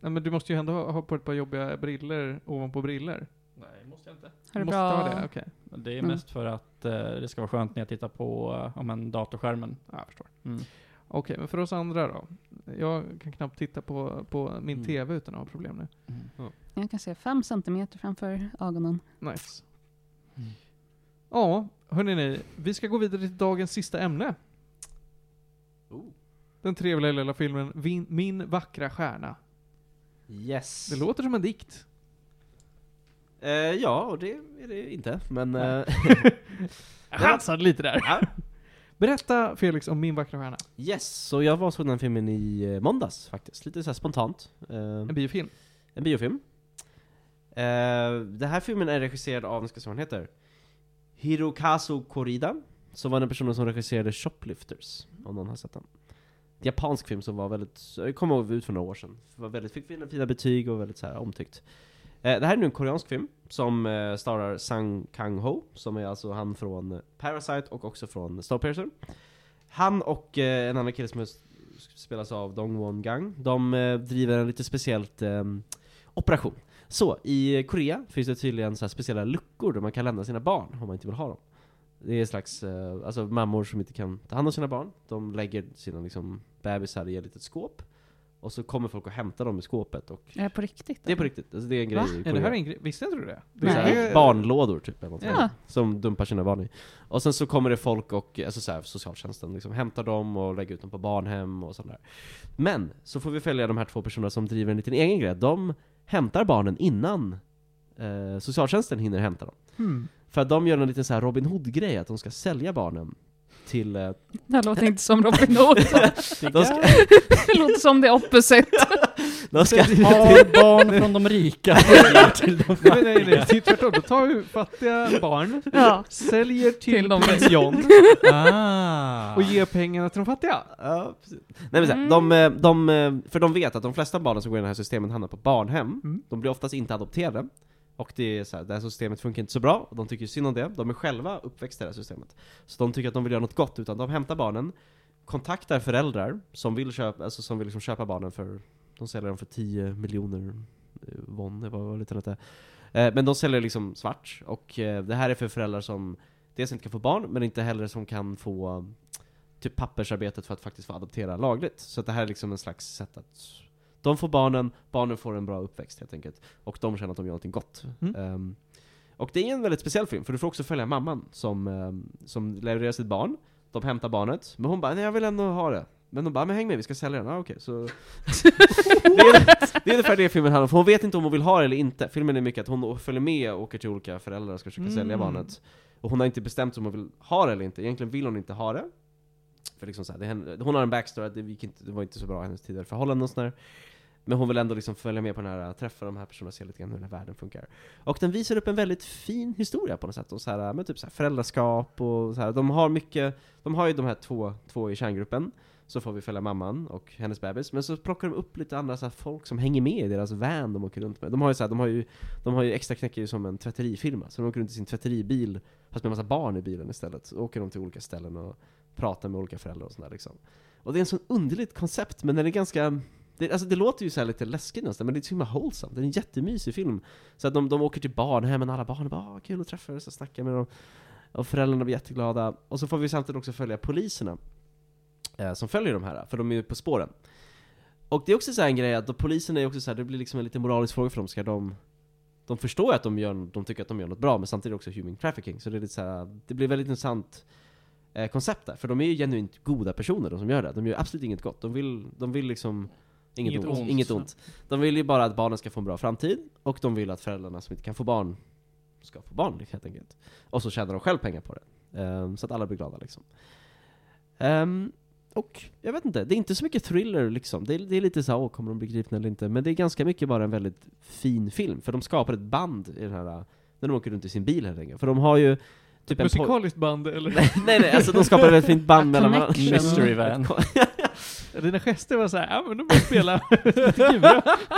Nej, men du måste ju ändå ha, ha på ett par jobbiga briller ovanpå briller. Nej, måste jag inte. Har du måste bra ha det, okej. Det är Mm. mest för att eh, det ska vara skönt när jag tittar på eh, om en datorskärmen. Ja, jag förstår. Mm. Okej, men för oss andra då? Jag kan knappt titta på, på min Mm. TV utan att ha problem nu. Jag kan se fem centimeter framför ögonen. Nice. Mm. Ja, hörni ni, vi ska gå vidare till dagens sista ämne. Oh. Den trevliga lilla filmen Vin, Min vackra stjärna. Yes. Det låter som en dikt. Eh, ja, och det är det inte, men... Eh, Jag chansade lite där. ja. Berätta Felix om Min vackra stjärna. Yes, så jag var och såg den filmen i eh, måndags faktiskt. Lite så här spontant. Eh, En biofilm. en biofilm. Eh, den här filmen är regisserad av, nu ska jag se vad han heter, Hirokazu Korida. Som var den personen som regisserade Shoplifters, om någon har sett den. Japansk film som var väldigt, jag kommer ihåg ut för några år sedan. Var väldigt, fick fina, fina betyg och väldigt så här omtyckt. Eh, det här är nu en koreansk film som eh, starrar Sang Kang-ho, som är alltså han från eh, Parasite och också från Snowpiercer. Han och eh, en annan kille som spelas av Dong Won Gang, de eh, driver en lite speciellt eh, operation. Så, i Korea finns det tydligen så här speciella luckor där man kan lämna sina barn om man inte vill ha dem. Det är en slags, alltså mammor som inte kan ta hand om sina barn, de lägger sina liksom bebisar i ett litet skåp. Och så kommer folk och hämtar dem i skåpet och Är det på riktigt? det är på riktigt, alltså det är en grej Va? i Ja, Korea. det här är en grej. Visste inte du det? det är Nej. här barnlådor typ, eller något sånt, Ja. som dumpar sina barn i. Och sen så kommer det folk och, alltså så här, socialtjänsten liksom hämtar dem och lägger ut dem på barnhem och sånt där. Men, så får vi följa de här två personerna som driver en liten egen grej. De hämtar barnen innan eh, socialtjänsten hinner hämta dem. Hmm. För att de gör en liten så här Robin Hood-grej, att de ska sälja barnen till... Eh, Det här låter inte som Robin Hood. de ska, det låter som det opposite. de ska, Tar barn från de rika till de Nej, nej, nej. Är tvärtom. Då tar vi fattiga barn, Ja. säljer till, Till de- prins John Ah. och ger pengarna till de fattiga. Ja, precis. Nej men så här, Mm. de, eh, de, eh, för de vet att de flesta barnen som går i det här systemet hamnar på barnhem, Mm. de blir oftast inte adopterade. Och det är så här, det här systemet funkar inte så bra, och de tycker synd om det. De är själva uppväxta i det här systemet. Så de tycker att de vill göra något gott, utan de hämtar barnen, kontaktar föräldrar som vill köpa, alltså som vill liksom köpa barnen för, de säljer dem för 10 miljoner eh, won, det var lite lite. Eh, men de säljer liksom svart, och eh, det här är för föräldrar som dels inte kan få barn, men inte heller som kan få typ pappersarbetet för att faktiskt få adoptera lagligt. Så att det här är liksom en slags sätt att de får barnen, barnen får en bra uppväxt helt enkelt. Och de känner att de gör någonting gott. Mm. Ehm, och det är en väldigt speciell film, för du får också följa mamman som, um, som levererar sitt barn. De hämtar barnet, men hon bara 'Nej jag vill ändå ha det' Men de bara 'Men häng med, vi ska sälja den' ah, okej, så... det, är, det är ungefär det filmen handlar om, för hon vet inte om hon vill ha det eller inte. Filmen är mycket att hon följer med och åker till olika föräldrar och ska försöka sälja Mm. barnet. Och hon har inte bestämt om hon vill ha det eller inte, egentligen vill hon inte ha det. För liksom så här, det hon har en backstory, att det, gick inte, det var inte så bra hennes tidigare förhållanden och sådär. Men hon vill ändå liksom följa med på den här, äh, träffa de här personerna och se lite grann hur den här världen funkar. Och den visar upp en väldigt fin historia på något sätt, och så här, äh, med typ så här föräldraskap och så här. De har mycket, de har ju de här två, två i kärngruppen, så får vi följa mamman och hennes bebis, men så plockar de upp lite andra så här, folk som hänger med i deras van de åker runt med. De har ju, så här, de har ju, de har ju extra knäcker som en tvätterifirma, så de åker runt i sin tvätteribil, fast med en massa barn i bilen istället. Så åker de till olika ställen och pratar med olika föräldrar och sådär liksom. Och det är en så underligt koncept, men den är ganska det, alltså det låter ju så här lite läskigt nästan, men det är så himla wholesome. Det är en jättemysig film. Så att de, de åker till barnhemmen, alla barn bara ah, kul att träffas och snacka med dem. Och föräldrarna blir jätteglada. Och så får vi samtidigt också följa poliserna. Eh, som följer de här, för de är ju på spåren. Och det är också så här en grej att då poliserna är också så här, det blir liksom en lite moralisk fråga för dem. Ska de... De förstår ju att de, gör, de tycker att de gör något bra, men samtidigt också human trafficking. Så det är lite så här, det blir väldigt intressant eh, koncept där. För de är ju genuint goda personer, de som gör det. De gör absolut inget gott. De vill, de vill liksom Inget, Inget ont. ont. Inget ont. De vill ju bara att barnen ska få en bra framtid, och de vill att föräldrarna som inte kan få barn ska få barn helt enkelt. Och så tjänar de själv pengar på det. Ehm, så att alla blir glada liksom. Ehm, och jag vet inte, det är inte så mycket thriller liksom. Det är, det är lite så här, åh, kommer de bli gripna eller inte? Men det är ganska mycket bara en väldigt fin film, för de skapar ett band i den här, när de åker runt i sin bil helt enkelt. För de har ju typ en poj- Musikaliskt band eller? nej, nej, nej, alltså de skapar ett väldigt fint band mellan varandra. Mystery van. Dina gester var såhär, ja men de vill spela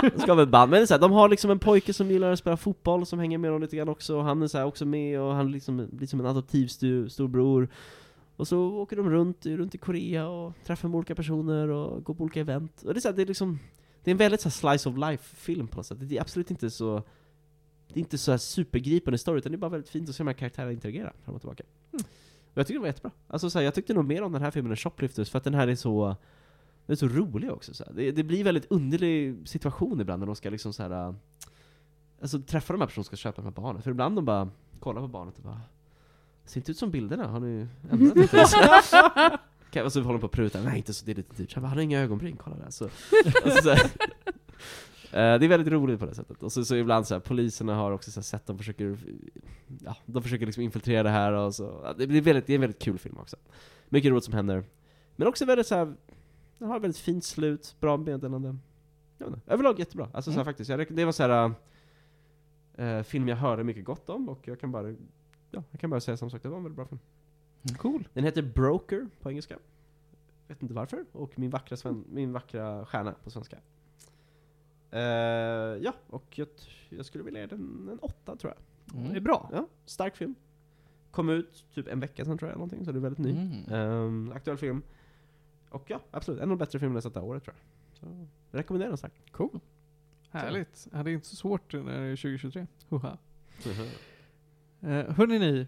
lite ett band, men det är så här, de har liksom en pojke som gillar att spela fotboll som hänger med dem lite grann också, och han är så här också med, och han liksom, blir som en adoptiv stu- storbror. Och så åker de runt, runt i Korea och träffar med olika personer och går på olika event. Och det är, så här, det är liksom, det är en väldigt så slice of life-film på något sätt. Det är absolut inte så det är inte så här supergripande story, utan det är bara väldigt fint att se de här karaktärerna interagera fram och tillbaka. Mm. Och jag tycker det var jättebra. Alltså så här, jag tyckte nog mer om den här filmen än Shoplifters, för att den här är så den är så rolig också. Så. Det, det blir väldigt underlig situation ibland när de ska liksom så här, äh, Alltså träffa de här personerna som ska köpa de här barnen. För ibland de bara kollar på barnet och bara Ser inte ut som bilderna, har ni ändrat lite? Kan- Och så håller de på och prutar, nej inte så, det är lite dyrt. Han har inga ögonbryn, kolla där. Så, alltså, så här, Eh, det är väldigt roligt på det sättet. Och så, så ibland så här, poliserna har också så här, sett de försöker, ja, de försöker liksom infiltrera det här och så. Det, blir väldigt, det är en väldigt kul film också. Mycket roligt som händer. Men också väldigt så här, den har ett väldigt fint slut, bra meddelande. Jag vet inte, överlag jättebra. Alltså så här, Mm. faktiskt, jag, det var så här eh, film jag hörde mycket gott om och jag kan bara, ja, jag kan bara säga som sagt, det var en väldigt bra film. Cool. Den heter Broker på engelska. Vet inte varför. Och min vackra, sven- min vackra stjärna på svenska. Eh, ja, och jag, jag skulle vilja ge den en åtta tror jag. Det är Mm. bra. Ja, stark film. Kom ut typ en vecka sedan tror jag, någonting, så det är väldigt ny. Mm. Ehm, aktuell film. Och ja, absolut. En av de bättre filmerna jag sett det här året tror jag. Så, jag rekommenderar den starkt. Cool. Härligt. Ja, det är inte så svårt när det är 2023. Huha. Eh, hörni ni,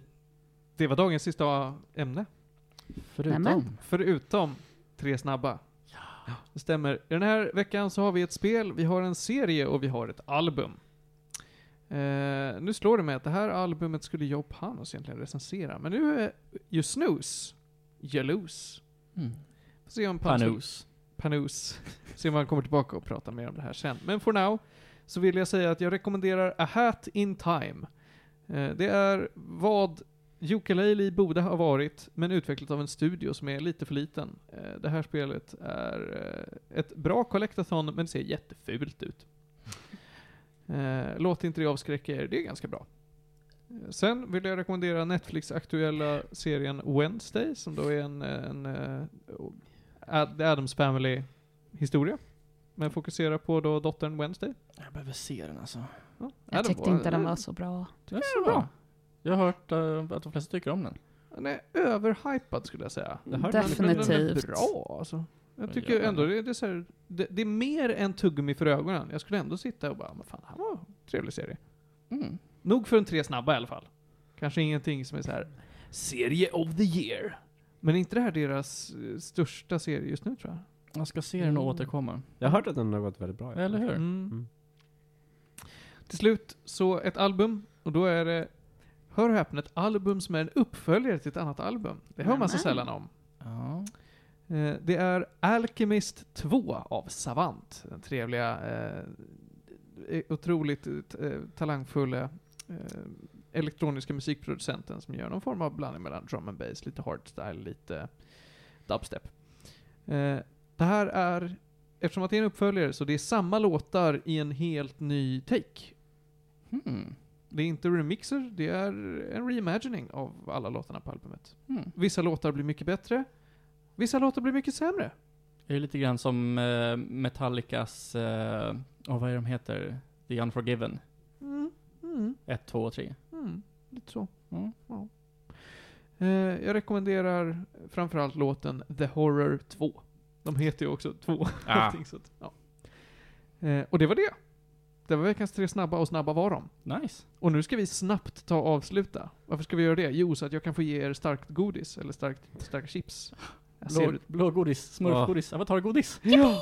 det var dagens sista ämne. Förutom. Nämen. Förutom tre snabba. Ja. Det stämmer. I den här veckan så har vi ett spel, vi har en serie och vi har ett album. Eh, nu slår det mig att det här albumet skulle Joe Panos egentligen recensera, men nu är ju Snooze, you lose. Mm. Får se om Panos- Panos. Se om han kommer tillbaka och pratar mer om det här sen. Men for now så vill jag säga att jag rekommenderar A Hat in Time. Eh, Det är vad Yooka-Laylee borde ha varit, men utvecklat av en studio som är lite för liten. Eh, Det här spelet är eh, ett bra collectathon, men ser jättefult ut. Låt inte det avskräcka er, det är ganska bra. Sen vill jag rekommendera Netflix-aktuella serien Wednesday, som då är en, en The Addams Family historia. Men fokuserar på då dottern Wednesday. Jag behöver se den alltså. Ja, Jag Adam tyckte inte den var så bra. Den är så bra. Jag har hört eh, att de flesta tycker om den. Den är överhypad skulle jag säga. Man. Men den är Definitivt. bra alltså. Jag Ja, tycker ändå det, det, är så här, det, det är mer än tuggummi för ögonen. Jag skulle ändå sitta och bara, men fan, det här var en trevlig serie. Mm. Nog för en tre snabba i alla fall. Kanske ingenting som är så här serie of the year. Men är inte det här deras eh, största serie just nu tror jag? Jag ska se den och Mm. återkomma. Jag har hört att den har gått väldigt bra. Eller hur? Mm. Mm. Till slut så ett album, och då är det, hör och häpna, ett album som är en uppföljare till ett annat album. Det hör man så Nämen. sällan om. Ja. Eh, Det är Alchemist 2 av Savant. Den trevliga, eh, eh, otroligt eh, talangfulla eh, elektroniska musikproducenten som gör någon form av blandning mellan drum and bass, lite hardstyle, lite dubstep. Eh, Det här är, eftersom att det är en uppföljare, så det är samma låtar i en helt ny take. Mm. Det är inte remixer, det är en reimagining av alla låtarna på albumet. Mm. Vissa låtar blir mycket bättre, vissa låtar blir mycket sämre. Det är lite grann som eh, Metallicas, eh, oh, vad är de heter? The Unforgiven. Mm, mm, 1, 2 och 3. Mm, lite så. Mm. Ja. Eh, jag rekommenderar framförallt låten The Horror 2. De heter ju också 2. Ah. så att, ja. eh, och det var det. Det var veckans tre snabba och snabba var de. Nice. Och nu ska vi snabbt ta och avsluta. Varför ska vi göra det? Jo, så att jag kan få ge er starkt godis, eller starkt, starka chips. Blå, blå godis, smurfgodis, avatargodis. Ja!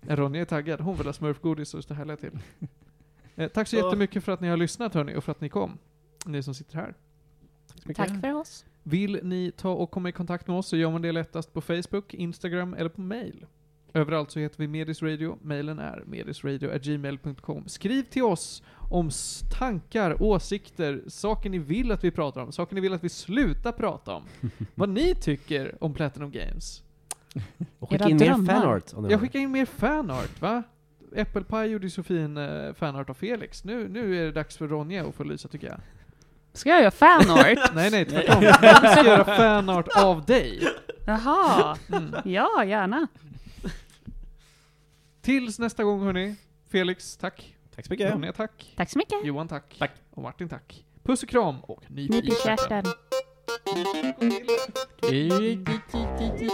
Ronja är taggad. Hon vill ha smurfgodis och stå härliga till. Eh, tack så Ja. jättemycket för att ni har lyssnat hörni, och för att ni kom. Ni som sitter här. Tack för oss. Vill ni ta och komma i kontakt med oss så gör man det lättast på Facebook, Instagram eller på mail. Överallt så heter vi Medis Radio. Mailen är medisradio.gmail.com. Skriv till oss om tankar, åsikter, saker ni vill att vi pratar om, saker ni vill att vi slutar prata om. Vad ni tycker om Platinum Games. Och skicka in mer fanart Jag skickar in mer fanart, va? Apple Pie gjorde ju så fin eh, fanart av Felix. Nu, nu är det dags för Ronja att få lysa tycker jag. Ska jag göra fanart? nej, nej, tvärtom. Jag ska göra fanart av dig. Jaha. Mm. Ja, gärna. Tills nästa gång, hörni. Felix, tack. Tack så mycket. Ronja, tack. Tack så mycket. Johan, tack. Tack. Och Martin, tack. Puss och kram och nyfikenheten. Nyfikenheten.